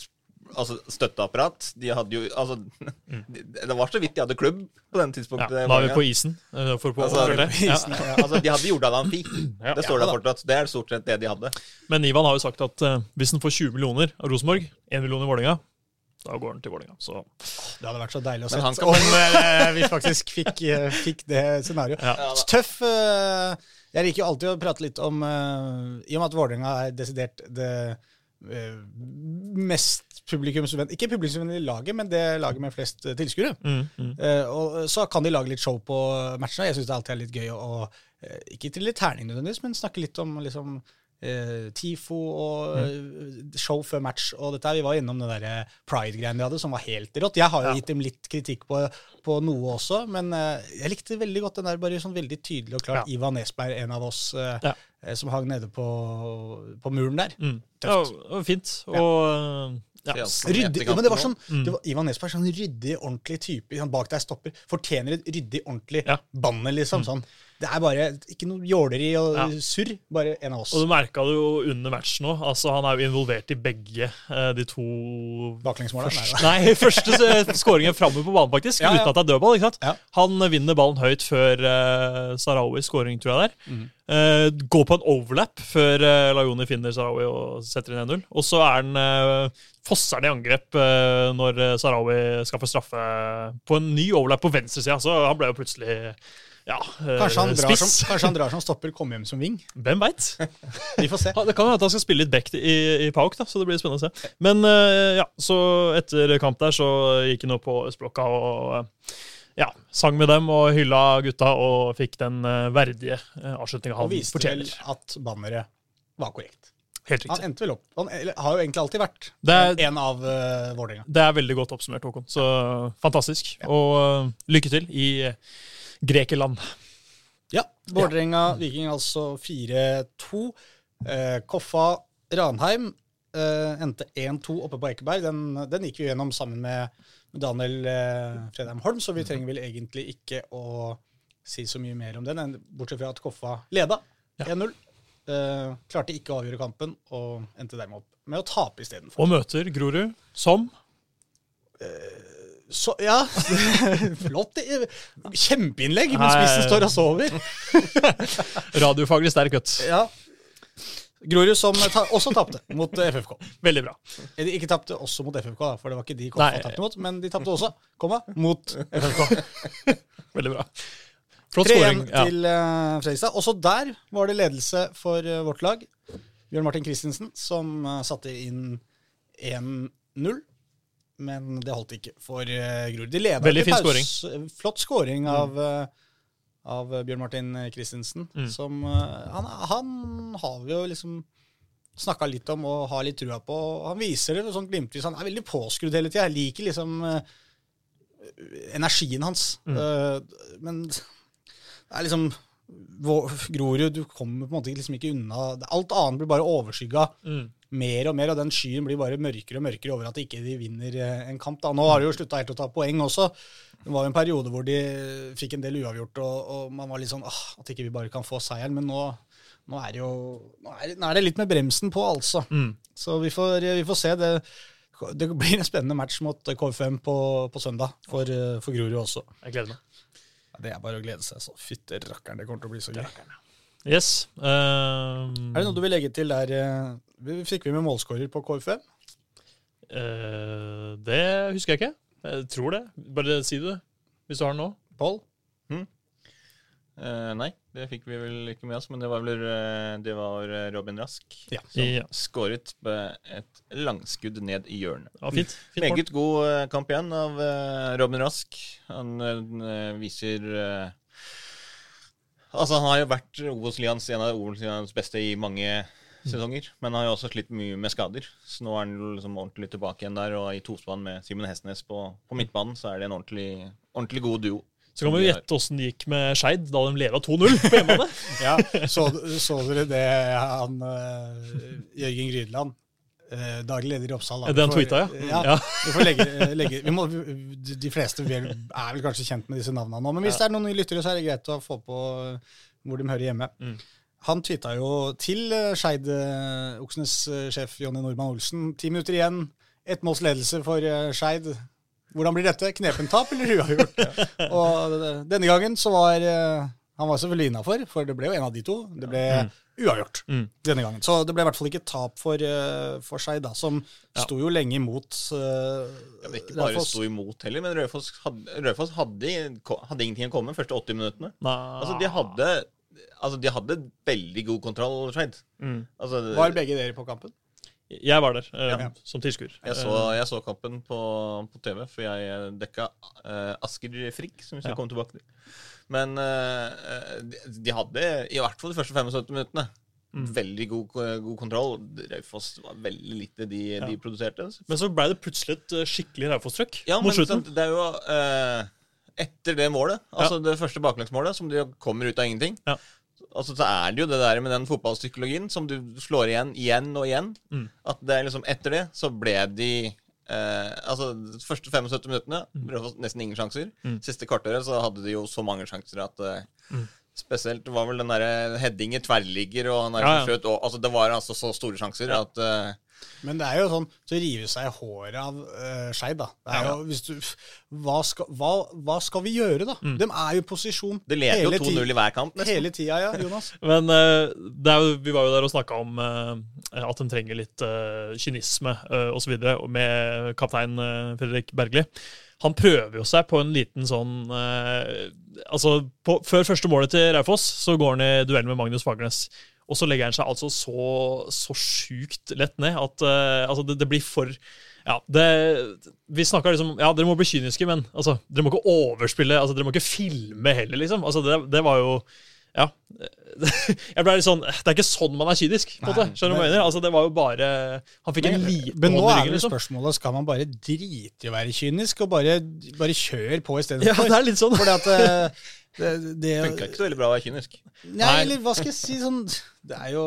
altså, støtteapparat. De hadde jo Altså, det, det var så vidt de hadde klubb på den tidspunktet. Ja, da er vi på isen. eh, For på, Altså, det. ja. Ja. altså, de hadde Jordal Amfi. Ja. Det står Ja, der fortsatt. Det er stort sett det de hadde. Men Ivan har jo sagt at uh, hvis han får 20 millioner av Rosenborg, 1 million i Vålerenga, da går han til Vålerenga. Så Det hadde vært så deilig å se kan- om eh, vi faktisk fikk, eh, fikk det scenarioet. ja. Tøff eh, Jeg liker jo alltid å prate litt om eh, I og med at Vålerenga er desidert det eh, mest publikumsvennlig Ikke publikumsvennlig laget, men det laget med flest eh, tilskuere. mm, mm. uh, og så kan de lage litt show på matchene. Jeg syns det alltid er litt gøy å, å eh, ikke trille terning nødvendigvis, men snakke litt om liksom uh, TIFO og mm. show før match og dette. her. Vi var innom den der pride-greien de hadde, som var helt rått. Jeg har jo Ja. gitt dem litt kritikk på, på noe også, men eh, jeg likte veldig godt den der bare sånn veldig tydelig og klart. Ja. Ivan Nesberg, en av oss eh, Ja. Eh, som hang nede på, på muren der. Mm. Ja, Tøft. var fint. Og eh, ja. Ja, Ryddig, ja, men det var sånn, Mm. det var Ivan Nesberg, sånn ryddig, ordentlig type. Han bak deg stopper. Fortjener et ryddig, ordentlig Ja. Mm. banner, liksom. Sånn. Det er bare ikke noe jåleri og Ja. surr. Bare en av oss. Og du merka det jo under matchen òg. Altså, han er jo involvert i begge eh, de to Baklengsmåla? Da. Nei, første s- skåringen framme på banen, faktisk. Ja, ja. Uten at det er dødball. ikke sant? Han vinner ballen høyt før uh, Sarawi skåring, tror jeg det er. Mhm. Eh, går på en overlap før uh, Lajoni finner Sarawi og setter inn 1-0. Og så er han uh, Fosser i angrep uh, når eh, Sarawi skal få straffe på en ny overlap på venstresida. Så han ble jo plutselig ja, eh, Kanskje, han drar som, kanskje han drar som stopper, kommer hjem som wing. Hvem veit? Vi får se. Ja, det kan hende han skal spille litt back i, i Pauk, da, så det blir spennende å se. Men eh, ja, så etter kamp der så gikk han opp på østblokka og eh, ja, sang med dem og hylla gutta og fikk den verdige verdige uh, avslutninga Og han viste vel at banneret var korrekt. Helt riktig. Han endte vel opp. Han har jo egentlig alltid vært er- en av uh, Vålerenga. Det er veldig godt oppsummert, Håkon. Så fantastisk. Og uh, lykke til i eh, Grekeland. Ja. Vålerenga-Viking altså 4-2. Eh, Koffa Ranheim eh, endte 1-2 oppe på Ekeberg. Den, den gikk vi gjennom sammen med, med Daniel eh, Fredheim Holm, så vi trenger vel egentlig ikke å si så mye mer om den, bortsett fra at Koffa leda 1-0. Eh, klarte ikke å avgjøre kampen og endte dermed opp med å tape istedenfor. Og møter Grorud som Så ja, flott. Kjempeinnlegg, men spissen står og sover. radiofaglig sterk gutt. Ja. Grorud som ta også tapte mot eh, FFK. Veldig bra. De ikke tapte også mot FFK, da, for det var ikke de Koffa tapte mot, men de tapte også, komma, mot FFK. Veldig bra. Flott 3-1. Ja. til uh, Fredrikstad. Også der var det ledelse for uh, vårt lag. Bjørn Martin Christensen som uh, satte inn 1-0. Men det holdt ikke for uh, Grorud. De leda Veldig fin scoring. Flott scoring av, eh, av Bjørn Martin Christensen. Mm. Som eh, han, han har vi jo liksom snakka litt om og har litt trua på. Han viser det sånn glimtvis. Han er veldig påskrudd hele tida. Jeg liker liksom eh, energien hans. Mm. Eh, men det er liksom Grorud, du kommer på en måte liksom ikke unna Alt annet blir bare overskygga Mm. Mer og mer, og den skyen blir bare mørkere og mørkere over at de ikke vinner eh, en kamp. da. Nå har de jo slutta helt å ta poeng også. Det var jo en periode hvor de fikk en del uavgjort, og, og man var litt sånn ah, At ikke vi bare kan få seieren. Men nå, nå er det jo nå er, nå er det litt med bremsen på, altså. Mm. Så vi får, vi får se. Det, det blir en spennende match mot KFM på, på søndag for, for Grorud også. Jeg gleder meg. Ja, det er bare å glede seg. så Fytte rakkeren, det kommer til å bli så gøy. Yes. ehm, Er det noe du vil legge til der? eh, Fikk vi med målskårer på KFM? Uh, det husker jeg ikke. Jeg tror det. Bare si det, hvis du har den nå. Pål? Uh, nei, det fikk vi vel ikke med oss, men det var vel eh, det var eh, Robin Rask. Ja. Som Ja. skåret på et langskudd ned i hjørnet. Ja, fint. fint. Meget god eh, kamp igjen av eh, Robin Rask. Han eh, viser eh, Altså, han har jo vært Obos-lians, en av Obos-lians beste i mange sesonger, men han har jo også slitt mye med skader. Så nå er han liksom ordentlig tilbake igjen der, og i tospann med Simen Hestnes på, på midtbanen, så er det en ordentlig, ordentlig god duo. Så kan vi jo gjette åssen det gikk med Skeid da de leda 2-0 på hjemmebane. Ja, så, så dere det han eh, Jørgen Grydland, eh, daglig leder i Oppsal da, Det han får- tweeta, ja. ja. Ja. Vi får legge, legge vi må, de- fleste er vel kanskje kjent med disse navnene nå, men hvis det er noen lyttere, så er det greit å få på eh, hvor de hører hjemme. Mm. Han tweeta jo til eh, Skeid eh, Oksnes-sjef Jonny Normann Olsen ti minutter igjen, ett måls ledelse for eh, Skeid. Hvordan blir dette? Knepent-tap eller uavgjort? Og eh, denne gangen så var eh, han var selvfølgelig innafor, for det ble jo en av de to. Det ble uavgjort Mm. denne gangen. Så det ble i hvert fall ikke tap for, uh, for seg, da, som Ja. sto jo lenge imot uh, ja, ikke bare Rødfoss. sto imot heller, men Raufoss hadde, Rødfoss hadde, hadde ingenting å komme med de første 80 minuttene. Altså, de hadde, altså, de hadde veldig god kontroll, Skeid. Mm. Altså, Var begge dere på kampen? Jeg var der eh, Ja. som tilskuer. Jeg så, jeg så kampen på, på TV, for jeg dekka eh, Asker Frigg, som vi skal Ja. komme tilbake til. Men eh, de, de hadde, i hvert fall de første 75 minuttene, Mm. veldig god, god kontroll. Raufoss var veldig lite de, de produserte. Men så ble det plutselig et eh, skikkelig Raufoss-trøkk Ja, mot men slutten. det er jo eh, etter det målet, altså det første baklengsmålet, som de kommer ut av ingenting. Ja. Altså så er det jo det der med den fotballpsykologien som du slår igjen igjen og igjen. Mm. At det er liksom etter det så ble de eh, Altså de første 75 minuttene ble nesten ingen sjanser. Mm. Siste kvarteret så hadde de jo så mange sjanser at eh, Mm. Spesielt var vel den derre headingen tverrligger, og han der Ja, ja. skjøt og, Altså det var altså så store sjanser Ja. at eh, Men det er jo sånn så rive seg i håret av uh, Skeid, da. Det er Ja. jo, hvis du, hva, skal, hva, hva skal vi gjøre, da? Mm. De er jo i posisjon Det leder jo hele 2-0 i hver kamp, nesten. hele tida, ja, Jonas. Men uh, det er jo, vi var jo der og snakka om uh, at de trenger litt uh, kynisme uh, osv. med kaptein eh, Fredrik Bergli. Han prøver jo seg på en liten sånn eh, Altså, på, før første målet til Raufoss så går han i duell med Magnus Fagernes. Og så legger han seg altså så, så sjukt lett ned at uh, altså det, det blir for ja, det, vi snakka liksom Ja, dere må bli kyniske, men altså, dere må ikke overspille. altså Dere må ikke filme heller, liksom. Altså, det, det var jo Ja. Jeg ble litt sånn Det er ikke sånn man er kynisk. på en måte, Nei, Skjønner du hva? Altså, det var jo bare Han fikk en liten Men nå er det liksom. spørsmålet skal man bare drite i å være kynisk, og bare, bare kjøre på Ja, istedenfor? det er litt sånn. Fordi at det, det, det, Funka ikke så veldig bra å være kynisk. Nei, Nei. eller hva skal jeg si sånn Det er jo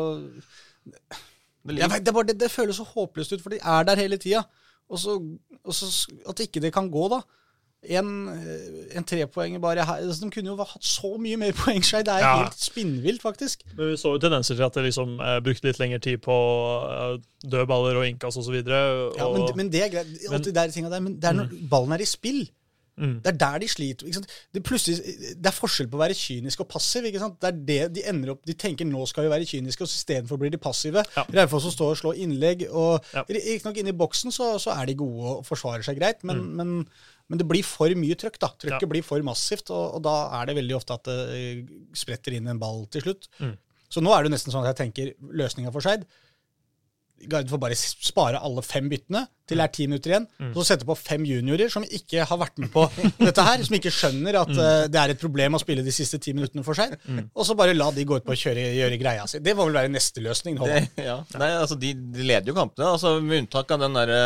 Det jeg vet, det, er bare, det, det føles så håpløst ut, for de er der hele tida. Og så, og så at ikke det kan gå, da. En, eh, en trepoenger bare her altså, De kunne jo hatt så mye mer poeng seg. Det er Ja. helt spinnvilt, faktisk. Men vi så jo tendenser til at det liksom eh, brukte litt lengre tid på eh, dødballer og innkast osv. Ja, men, men det er greit. Men, de der der, men det er når ballen er i spill. Mm. Det er der de sliter. Ikke? Det, det er forskjell på å være kynisk og passiv. Ikke sant? Det er det De ender opp, de tenker nå skal vi være kyniske, og istedenfor blir de passive. Ja. Raufoss som står og slår innlegg. og Ja. Riktignok inne i boksen så, så er de gode og forsvarer seg greit, men, Mm. men, men det blir for mye trøkk. da. Trøkket Ja. blir for massivt, og, og da er det veldig ofte at det eh, spretter inn en ball til slutt. Mm. Så nå er det nesten sånn at jeg tenker løsninga for Skeid Gard får bare spare alle fem byttene til det er ti minutter igjen. Mm. Så sette på fem juniorer som ikke har vært med på dette her. Som ikke skjønner at Mm. uh, det er et problem å spille de siste ti minuttene for seg. Og så bare la de gå ut på å kjøre, gjøre greia si. Det må vel være neste løsning. Det, ja. Nei, altså, de, de leder jo kampene. Altså, med unntak av den derre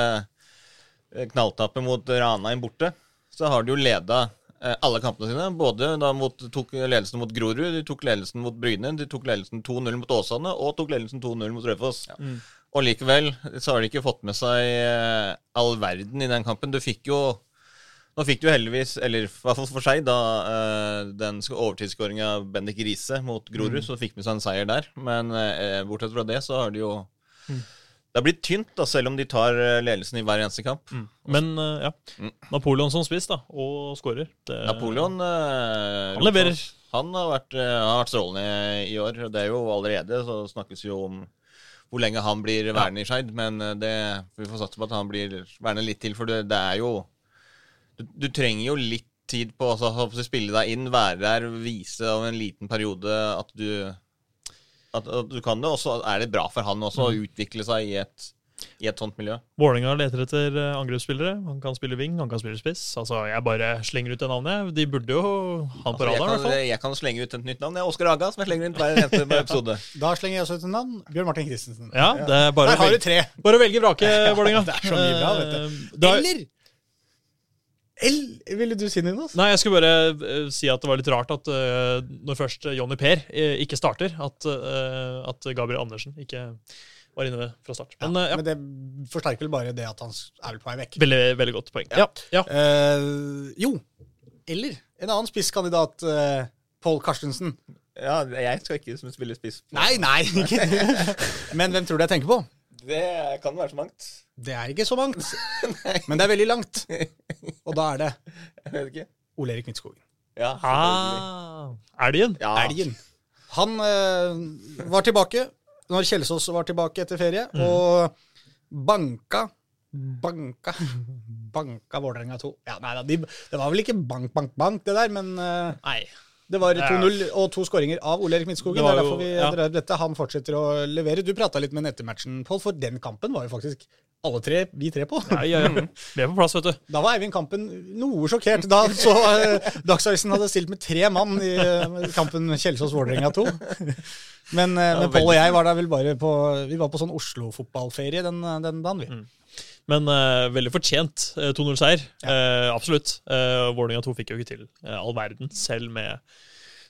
knalltappen knalltappet mot Ranheim borte, så har de jo leda eh, alle kampene sine. Både da mot, tok ledelsen mot Grorud, de tok ledelsen mot Bryne, de tok ledelsen 2-0 mot Åsane, og tok ledelsen 2-0 mot Raufoss. Og likevel så har de ikke fått med seg eh, all verden i den kampen. Du fikk jo Nå fikk du heldigvis, eller i hvert fall for seg, da eh, den overtidsskåringa av Bendik Riise mot Grorud, så fikk med seg en seier der. Men eh, bortsett fra det, så har de jo Det har blitt tynt, da, selv om de tar ledelsen i hver eneste kamp. Men eh, ja. Mm. Napoleon som spiss, da, og skårer. Napoleon Han leverer. Han har vært, har vært strålende i år. Det er jo allerede så snakkes jo om hvor lenge han blir værende i Skeid. Men eh, det, vi får satse på at han blir værende litt til, for det, det er jo du, du trenger jo litt tid på altså, å spille deg inn, være der, vise over en liten periode at du at, at du kan det. Og så er det bra for han også å utvikle seg i et, i et sånt miljø. Vålerenga leter etter eh, angrepsspillere. Han kan spille wing, han kan spille spiss. Altså, Jeg bare slenger ut det navnet. De burde jo ha han på Altså, jeg, radaren, i hvert fall. jeg kan slenge ut et nytt navn. Det er Oskar Aga, som jeg slenger ut hver eneste episode. Da slenger jeg også ut et navn. Bjørn Martin Christensen. Ja, det er bare, Der har du tre. bare å velge vrake, Vålerenga. Det er så mye bra, vet du. Eh, Eller Eller Ville du si noe, Altså? Nei, jeg skulle bare uh, si at det var litt rart at uh, når først Jonny Per uh, ikke starter, at, at Gabriel Andersen ikke var inne fra start. Men ja, ja, Men det forsterker vel bare det at han er vel på vei vekk. veldig, veldig godt poeng. Ja, ja. Eh, jo. Eller en annen spisskandidat, uh, Pål Karstensen. Ja, jeg skal ikke spille spiss. Nei, nei! Men hvem tror du jeg tenker på? Det kan være så mangt. Det er ikke så mangt, men det er veldig langt. Og da er det Jeg vet ikke. Ole Erik Midtskogen. Ja. Ah, Elgen. ja. Elgen. Han eh, var tilbake når Kjelsås var tilbake etter ferie, Mm. og banka Banka Banka Vålerenga 2. Ja, nei de, det var vel ikke bank, bank, bank, det der, men eh, Nei. det var 2-0 og to skåringer av Ole Erik Midtskogen. Det Det, er derfor vi ja. dette. Han fortsetter å levere. Du prata litt med ham etter matchen, Pål, for den kampen var jo faktisk alle tre, vi tre på. Ja, ja, ja. Vi er på plass, vet du. Da var Eivind Kampen noe sjokkert da så eh, Dagsavisen hadde stilt med tre mann i eh, kampen Kjelsås-Vålerenga 2. Men, eh, men Pål og jeg var da vel bare på Vi var på sånn Oslo-fotballferie den, den dagen, vi. Men eh, veldig fortjent eh, 2-0-seier. Eh, absolutt. Eh, Vålerenga 2 fikk jo ikke til eh, all verden, selv med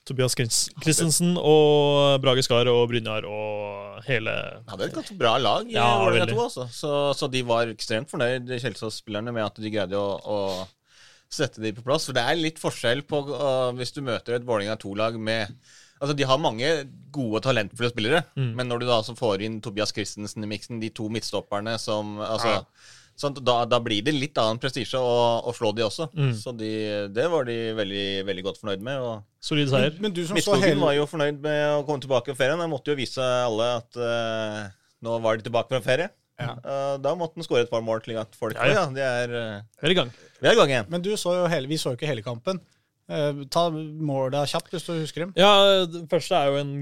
Tobias Chris- Christensen og Brage Skar og Brynjar og hele hadde et ganske bra lag i Ja, Vålerenga veldig. 2, altså. Så, så de var ekstremt fornøyd, Kjelsås-spillerne, med at de greide å, å sette de på plass. For det er litt forskjell på uh, hvis du møter et Vålerenga 2-lag med Altså, De har mange gode, talentfulle spillere, Mm. men når du da får inn Tobias Christensen i miksen, de to midtstopperne som altså, Ja. Sånn, da, da blir det litt annen prestisje å, å slå de også. Mm. Så de, det var de veldig, veldig godt fornøyd med. og solid seier. Men men Midtskogen hele var jo fornøyd med å komme tilbake fra ferien. Jeg måtte jo vise alle at uh, nå var de tilbake fra ferie. Ja. Uh, da måtte han skåre et par mål, til at folk Ja, ja, ja. de er, uh, Vi er i gang. Vi er i gang igjen. Men du så jo hele, vi så jo ikke hele kampen. Eh, ta måla kjapt, hvis du husker dem. Ja, det første er jo en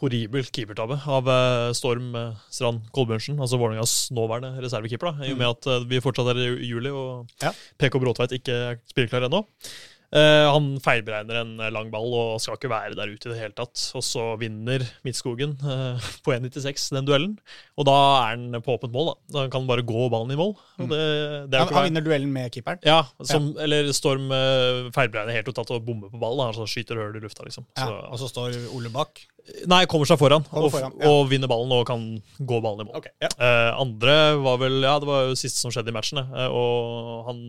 horribel keepertabbe av eh, Storm eh, Strand Kolbjørnsen, altså Vålerengas nåværende reservekeeper. da, I og med at eh, vi fortsatt er i juli og Ja. PK Bråtveit ikke er spilleklar ennå. Eh, han feilberegner en eh, lang ball og skal ikke være der ute i det hele tatt. Og så vinner Midtskogen eh, på 1,96 den duellen. Og da er han på åpent mål. da. Da kan han bare gå ballen i mål. Og det, det Han, han vinner duellen med keeperen. ja, som, eller Storm feilberegner helt totalt og bommer på ballen. da, Altså skyter høl i lufta, liksom. Ja, og så står Ole bak. nei, kommer seg foran, Kommer og, ja. og vinner ballen og kan gå ballen i mål. Okay, ja. Eh, andre var vel Ja, det var jo siste som skjedde i matchen. Og han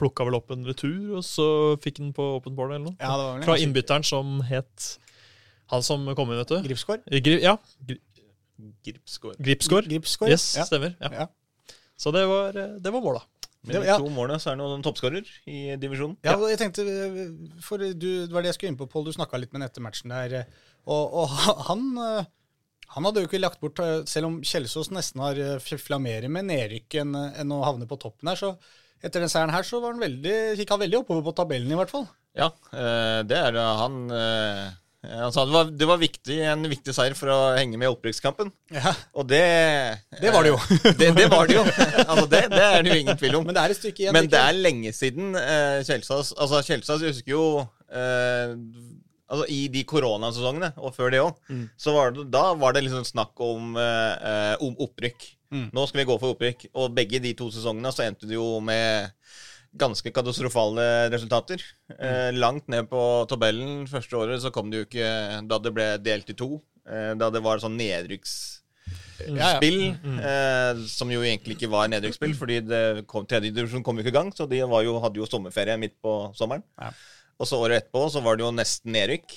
plukka vel opp en retur, og så fikk han på åpent bål eller noe. Ja, det var vel Fra en innbytteren som het Han som kom inn, vet du. Gripskår. Gri, ja. Gri, Gripsgård. Gripsgård. Gripskår. Yes, ja. stemmer. Ja. Ja. Så det var, eh, det var måla. Med de to målene så er han toppskårer i divisjonen. Ja, jeg tenkte, for du, Det var det jeg skulle inn på, Pål. Du snakka litt med ham etter matchen der. Og, og han, eh, han hadde jo ikke lagt bort eh, Selv om Kjelsås nesten har eh, med nedrykk enn enn å havne på toppen her, så etter den seieren her så var han veldig, gikk han veldig oppover på tabellen, i hvert fall. Ja, eh, det er han eh, Han sa det var, det var viktig, en viktig seier for å henge med i opprykkskampen. Ja, Og det Det var det jo. det, det var det jo. Altså, det, det er det jo ingen tvil om. Men det er et stykke igjen. Men det er lenge siden eh, Kjelsås Altså, Kjelsås husker jo eh, Altså, I de koronasesongene, og før det òg, Mm. så var det, da var det liksom snakk om, eh, eh, om opprykk. Mm. Nå skal vi gå for opprykk. Og begge de to sesongene så endte det jo med ganske katastrofale resultater. Eh, Mm. langt ned på tabellen. Første året så kom det jo ikke Da det ble delt i to. Eh, da det var sånn nedrykksspill, Ja, ja. Mm. eh, som jo egentlig ikke var nedrykksspill, fordi tredjedivisjon kom, jo ikke i gang, så de var jo, hadde jo sommerferie midt på sommeren. Ja. Og så året etterpå så var det jo nesten nedrykk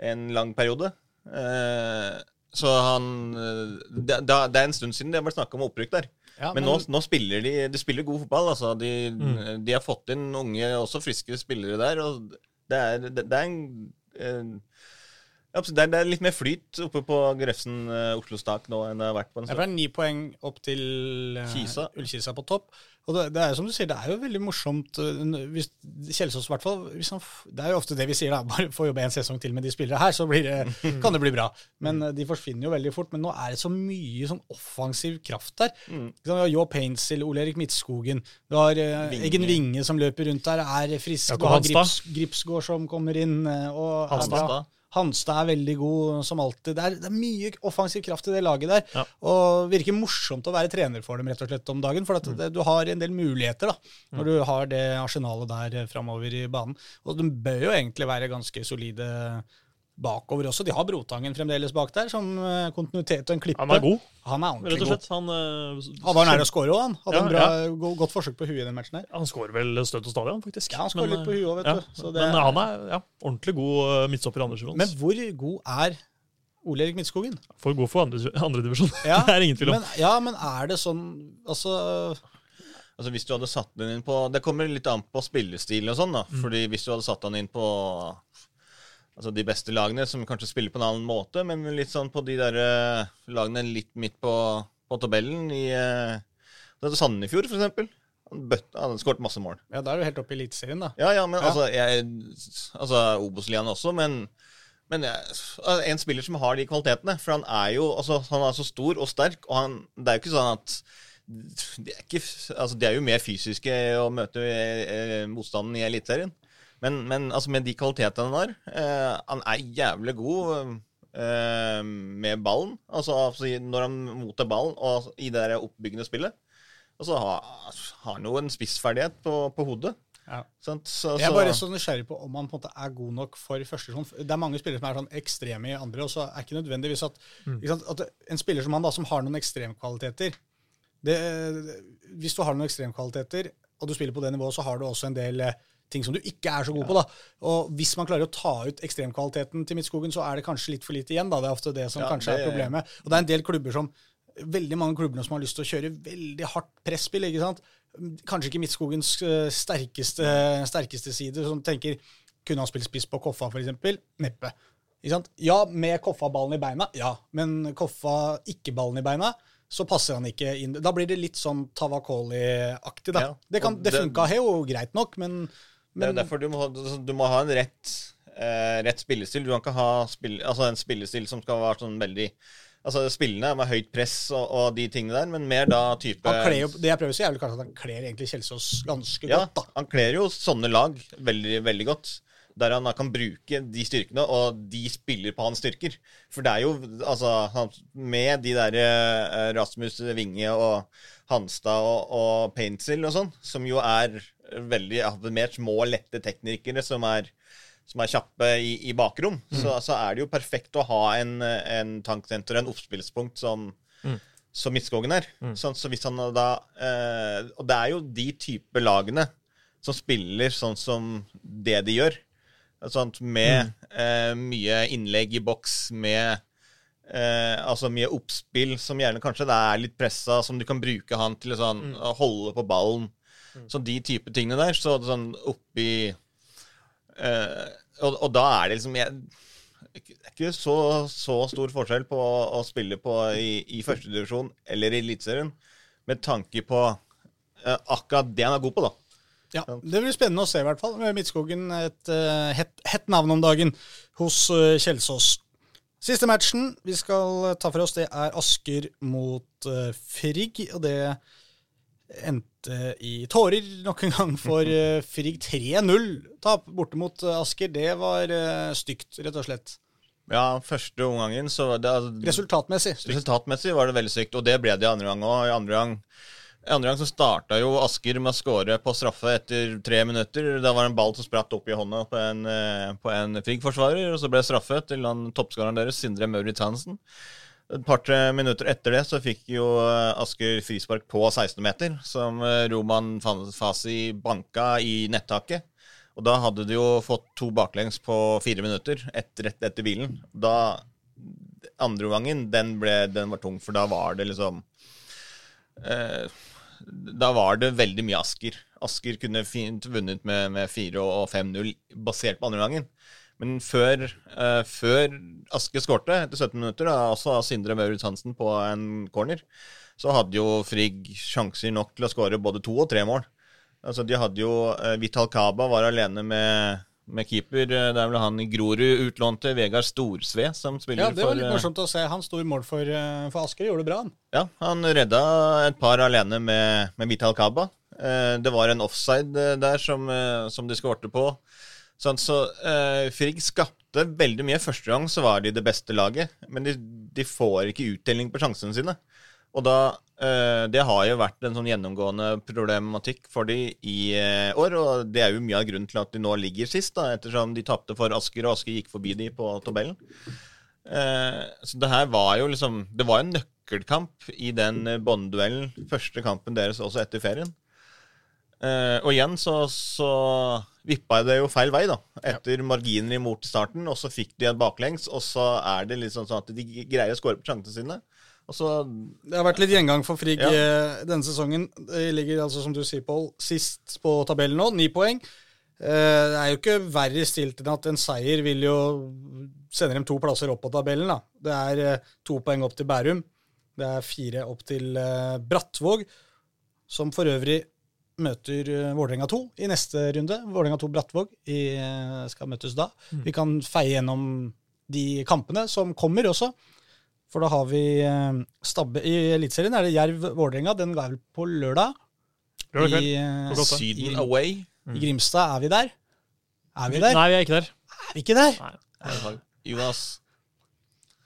en lang periode. Eh, så han eh, det, det er en stund siden det har vært snakk om opprykk der. Ja, Men nå, nå spiller de De spiller god fotball. altså. De, Mm. de har fått inn unge, også friske spillere der. og Det er, det, det er en, en Ja, det, er, det er litt mer flyt oppe på Grefsen uh, Oslo Stak nå enn det har vært på en Det er ni poeng opp til eh, Kisa. Ullkisa på topp. Og det, det er jo som du sier, det er jo veldig morsomt eh, hvis Kjelsås i hvert fall Det er jo ofte det vi sier, da. Bare få jobbe en sesong til med de spillere her, så blir det, kan det bli bra. Men eh, de forsvinner jo veldig fort. Men nå er det så mye sånn offensiv kraft der. Mm. Vi har Jo Painsil, Ole Erik Midtskogen. Du har eh, Vinge. Eggen Vinge som løper rundt der, er frisk. og Du har Grips, Gripsgård som kommer inn. eh, Og Hanstad. Hanstad er veldig god som alltid. Det er, det er mye offensiv kraft i det laget der. Ja. Og virker morsomt å være trener for dem rett og slett om dagen. For at det, du har en del muligheter da, når du har det arsenalet der eh, framover i banen. Og de bør jo egentlig være ganske solide bakover også. De har Brotangen fremdeles bak der, som eh, kontinuitet og en klippe. Han er god, Han er rett ordentlig og god. slett. Han, uh, Han var nær å score òg, han. Hadde Ja, en bra, go godt forsøk på huet i den matchen her. Han skårer vel støtt og stadig, han faktisk. Ja, han skårer litt på huet òg, vet ja. du. Så det- Men han er ja, ordentlig god eh, midtstopper i andre divisjon. Men hvor god er Ole Erik Midtskogen? For god for andre, andre. Ja, det er ingen tvil om. Men, ja, men er det sånn Altså Altså Hvis du hadde satt den inn på Det kommer litt an på spillestilen og sånn. da Mm. Fordi Hvis du hadde satt den inn på Altså de beste lagene, som kanskje spiller på en annen måte, men litt sånn på de der eh, lagene litt midt på, på tabellen i uh, Sandefjord, for eksempel. Han hadde han skåret masse mål. Ja, da er du helt oppe i Eliteserien, da. Ja, ja, men Ja. altså jeg, Altså Obos-ligaen også, men men jeg, altså, en spiller som har de kvalitetene. For han er jo altså, han er så stor og sterk, og han, det er jo ikke sånn at de er, ikke, altså, de er jo mer fysiske å møte eh, motstanden i Eliteserien. Men, men altså, med de kvalitetene han har eh, Han er jævlig god eh, med ballen. Altså, altså når han mottar ballen og i det der oppbyggende spillet. Og så har har han jo en spissferdighet på, på hodet. Ja. Så, Så, Jeg er bare så nysgjerrig på om han på en måte er god nok for førstesjon. Det er mange spillere som er sånn ekstreme i andre, og så er ikke nødvendigvis at, ikke sant, at en spiller som han da, som har noen ekstremkvaliteter det, Hvis du har noen ekstremkvaliteter, og du spiller på det nivået, så har du også en del eh, ting som du ikke er så god på. da. Og Hvis man klarer å ta ut ekstremkvaliteten til Midtskogen, så er det kanskje litt for lite igjen. da. Det er ofte det som Ja, kanskje er problemet. Og det er en del klubber som veldig mange klubber som har lyst til å kjøre veldig hardt presspill. ikke sant? Kanskje ikke Midtskogens eh, sterkeste, sterkeste side, som tenker kunne han spilt spiss på Koffa, f.eks.? Neppe. Ikke sant? Ja, med Koffa-ballen i beina, ja. Men Koffa ikke ballen i beina, så passer han ikke inn. Da blir det litt sånn Tavakoli-aktig, da. Ja, Det, kan, det det- funka jo greit nok, men, Det er jo derfor du må, du må ha en rett, eh, rett spillestil. Du kan ikke ha spill, altså en spillestil som skal være sånn veldig Altså spillende med høyt press og, og de tingene der, men mer da type jo, det jeg prøver å si, er vel kanskje at han kler egentlig Kjelsås ganske Ja, godt, da. han kler jo sånne lag veldig, veldig godt. Der han da kan bruke de styrkene, og de spiller på hans styrker. For det er jo altså Med de der eh, Rasmus Winge og Hanstad og, og Paintsill og sånn, som jo er veldig mer små, lette teknikere som er som er kjappe i, i bakrom, så, så er det jo perfekt å ha en, en tanksenter, en oppspillspunkt som, som Midtskogen er. Sånn, så hvis han da eh, Og det er jo de type lagene som spiller sånn som det de gjør. Sånn, med eh, mye innlegg i boks, med eh, altså mye oppspill som gjerne kanskje det er litt pressa, som du kan bruke han til å sånn, å holde på ballen. Så de type tingene der. Så sånn oppi eh, og, og da er det liksom jeg, det er ikke så, så stor forskjell på å, å spille på i, i førstedivisjon eller i Eliteserien, med tanke på eh, akkurat det han er god på, da. Ja, Det blir spennende å se, i hvert fall. Midtskogen et uh, hett, hett navn om dagen hos uh, Kjelsås. Siste matchen vi skal ta for oss, det er Asker mot uh, Frigg. Og det endte i tårer nok en gang for uh, Frigg. 3-0 tap borte mot uh, Asker. Det var stygt, rett og slett. Ja, første omgangen så var det altså, Resultatmessig stygt. Resultatmessig var det veldig sykt, og det ble det i andre gang òg. I andre gang andre gang så starta jo Asker med å skåre på straffe etter tre minutter. Da var det en ball som spratt opp i hånda på en, eh, på en Frigg-forsvarer, og så ble straffe til han toppskåreren deres, Sindre Maurits Hansen. Et par-tre minutter etter det så fikk jo eh, Asker frispark på 16-meter, som eh, Roman Fasi banka i nettaket. Og da hadde de jo fått to baklengs på fire minutter, etter, etter, etter bilen. Da andre gangen, den, ble, den var tung, for da var det liksom eh, Da var det veldig mye Asker. Asker kunne fint vunnet med, med 4 og 5-0 basert på andre gangen. Men før, uh, før Aske skårte, etter 17 minutter, da, også av Sindre Maurits Hansen på en corner, så hadde jo Frigg sjanser nok til å skåre både to og tre mål. Altså, de hadde jo uh, Vital Kaba var alene med, med keeper. Eh, Det er vel han i Grorud utlånte Vegard Storsve som spiller Ja, det var litt for, morsomt å se. Han sto i mål for, eh, for Asker, gjorde det bra. han. Ja, han redda et par alene med, med Vital Kaba. Eh, det var en offside eh, der som, eh, som de skårte på. Sånn, så eh, Frigg skapte veldig mye. Første gang så var de det beste laget, men de, de får ikke uttelling på sjansene sine. Og da eh, Det har jo vært en sånn gjennomgående problematikk for de i eh, år, og det er jo mye av grunnen til at de nå ligger sist, da, ettersom de tapte for Asker, og Asker gikk forbi de på tabellen. Eh, så det her var jo liksom Det var en nøkkelkamp i den eh, båndduellen. Første kampen deres også etter ferien. Eh, og igjen så, så vippa det jo feil vei, da. Etter marginer imot starten, og så fikk de et baklengs, og så er det liksom sånn at de greier å skåre på sjansene sine. Så Det har vært litt gjengang for Frigg Ja. eh, denne sesongen. De ligger altså, som du sier, Pål, sist på tabellen nå, ni poeng. Eh, Det er jo ikke verre stilt enn at en seier vil jo sende dem to plasser opp på tabellen. da. Det er eh, to poeng opp til Bærum. Det er fire opp til Brattvåg, som for øvrig møter Vålerenga 2 i neste runde. Vålerenga 2 Brattvåg i, skal møtes da. Vi kan feie gjennom de kampene som kommer også. For da har vi eh, Stabbe I Eliteserien er det Jerv-Vålerenga. Den er vel på lørdag. Lørdag. I, uh, Syden i, away. I Grimstad. Er vi der? Er vi der? Nei, vi er ikke der. Er vi ikke der? Nei. Jonas.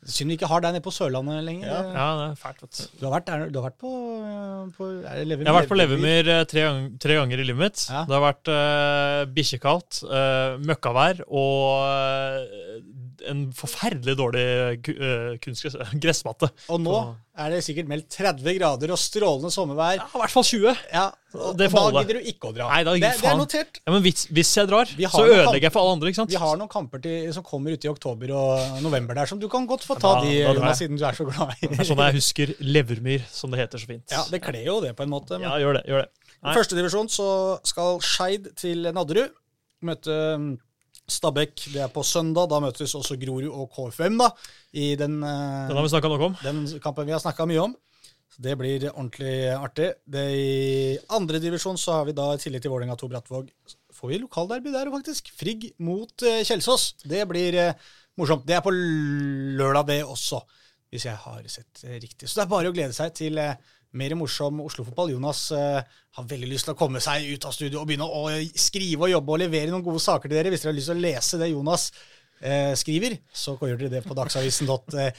Synd vi ikke har deg nede på Sørlandet lenger. Ja. Ja, det er fælt, vet du. Du har vært, der, du har vært på, eh, på er det Levermyr? Jeg har vært på Levermyr eh, tre, tre ganger i livet mitt. Ja. Det har vært uh, bikkjekaldt, uh, møkkavær og eh, en forferdelig dårlig eh, gressmatte. Og nå er det sikkert meldt 30 grader og strålende sommervær. Ja, I hvert fall 20. Ja, og Det får da gidder du ikke å dra. Nei, da det, det er notert. Ja, men hvis, hvis jeg drar, så ødelegger jeg for alle andre. ikke sant? Vi har noen kamper til, som kommer ute i oktober og november der, som du kan godt få ta de, da drar. Jonas, siden du er så glad i Det er sånn jeg husker Levermyr, som det heter så fint. Ja, Det kler jo det på en måte. men- Ja, gjør det. gjør det. I første divisjon så skal Skeid til Nadderud møte Stabæk. Det er på søndag. Da møtes også Grorud og KFM da, i den, eh, Den har vi snakka nok om. den kampen vi har snakka mye om. Så Det blir ordentlig artig. Det I andre divisjon så har vi da, i tillegg til Vålerenga 2 Brattvåg, får vi lokalderby der faktisk. Frigg mot eh, Kjelsås. Det blir eh, morsomt. Det er på lørdag, det også, hvis jeg har sett riktig. Så det er bare å glede seg til mer morsom Oslo-fotball. Jonas uh, har veldig lyst til å komme seg ut av studio og begynne å eh, skrive og jobbe og levere noen gode saker til dere. Hvis dere har lyst til å lese det Jonas uh, skriver, så gjør dere det på dagsavisen.no.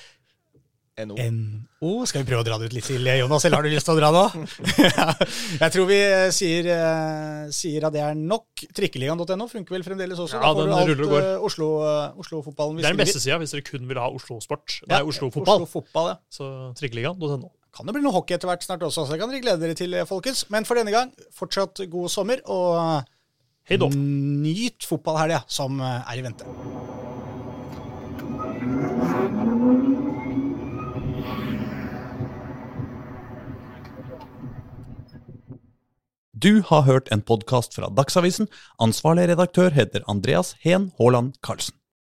NO. NO. Skal vi prøve å dra det ut litt til, Jonas, eller har du lyst til å dra nå? jeg tror vi eh, sier, eh, sier at det er nok. Trikkeligaen.no funker vel fremdeles også? Ja, da får den du alt ruller og går. eh, Oslo, eh, vi Det er den beste sida hvis dere kun vil ha Oslo-sport. Ja, Nei, Oslo-fotball. Oslo-fotball, ja. Så trikkeligaen.no. Kan det bli noe hockey etter hvert snart også, så det kan dere glede dere til, eh, folkens. Men for denne gang, fortsatt god sommer, og Hei da. nyt fotballhelga som eh, er i vente. Du har hørt en podkast fra Dagsavisen. Ansvarlig redaktør heter Andreas Heen Haaland Karlsen.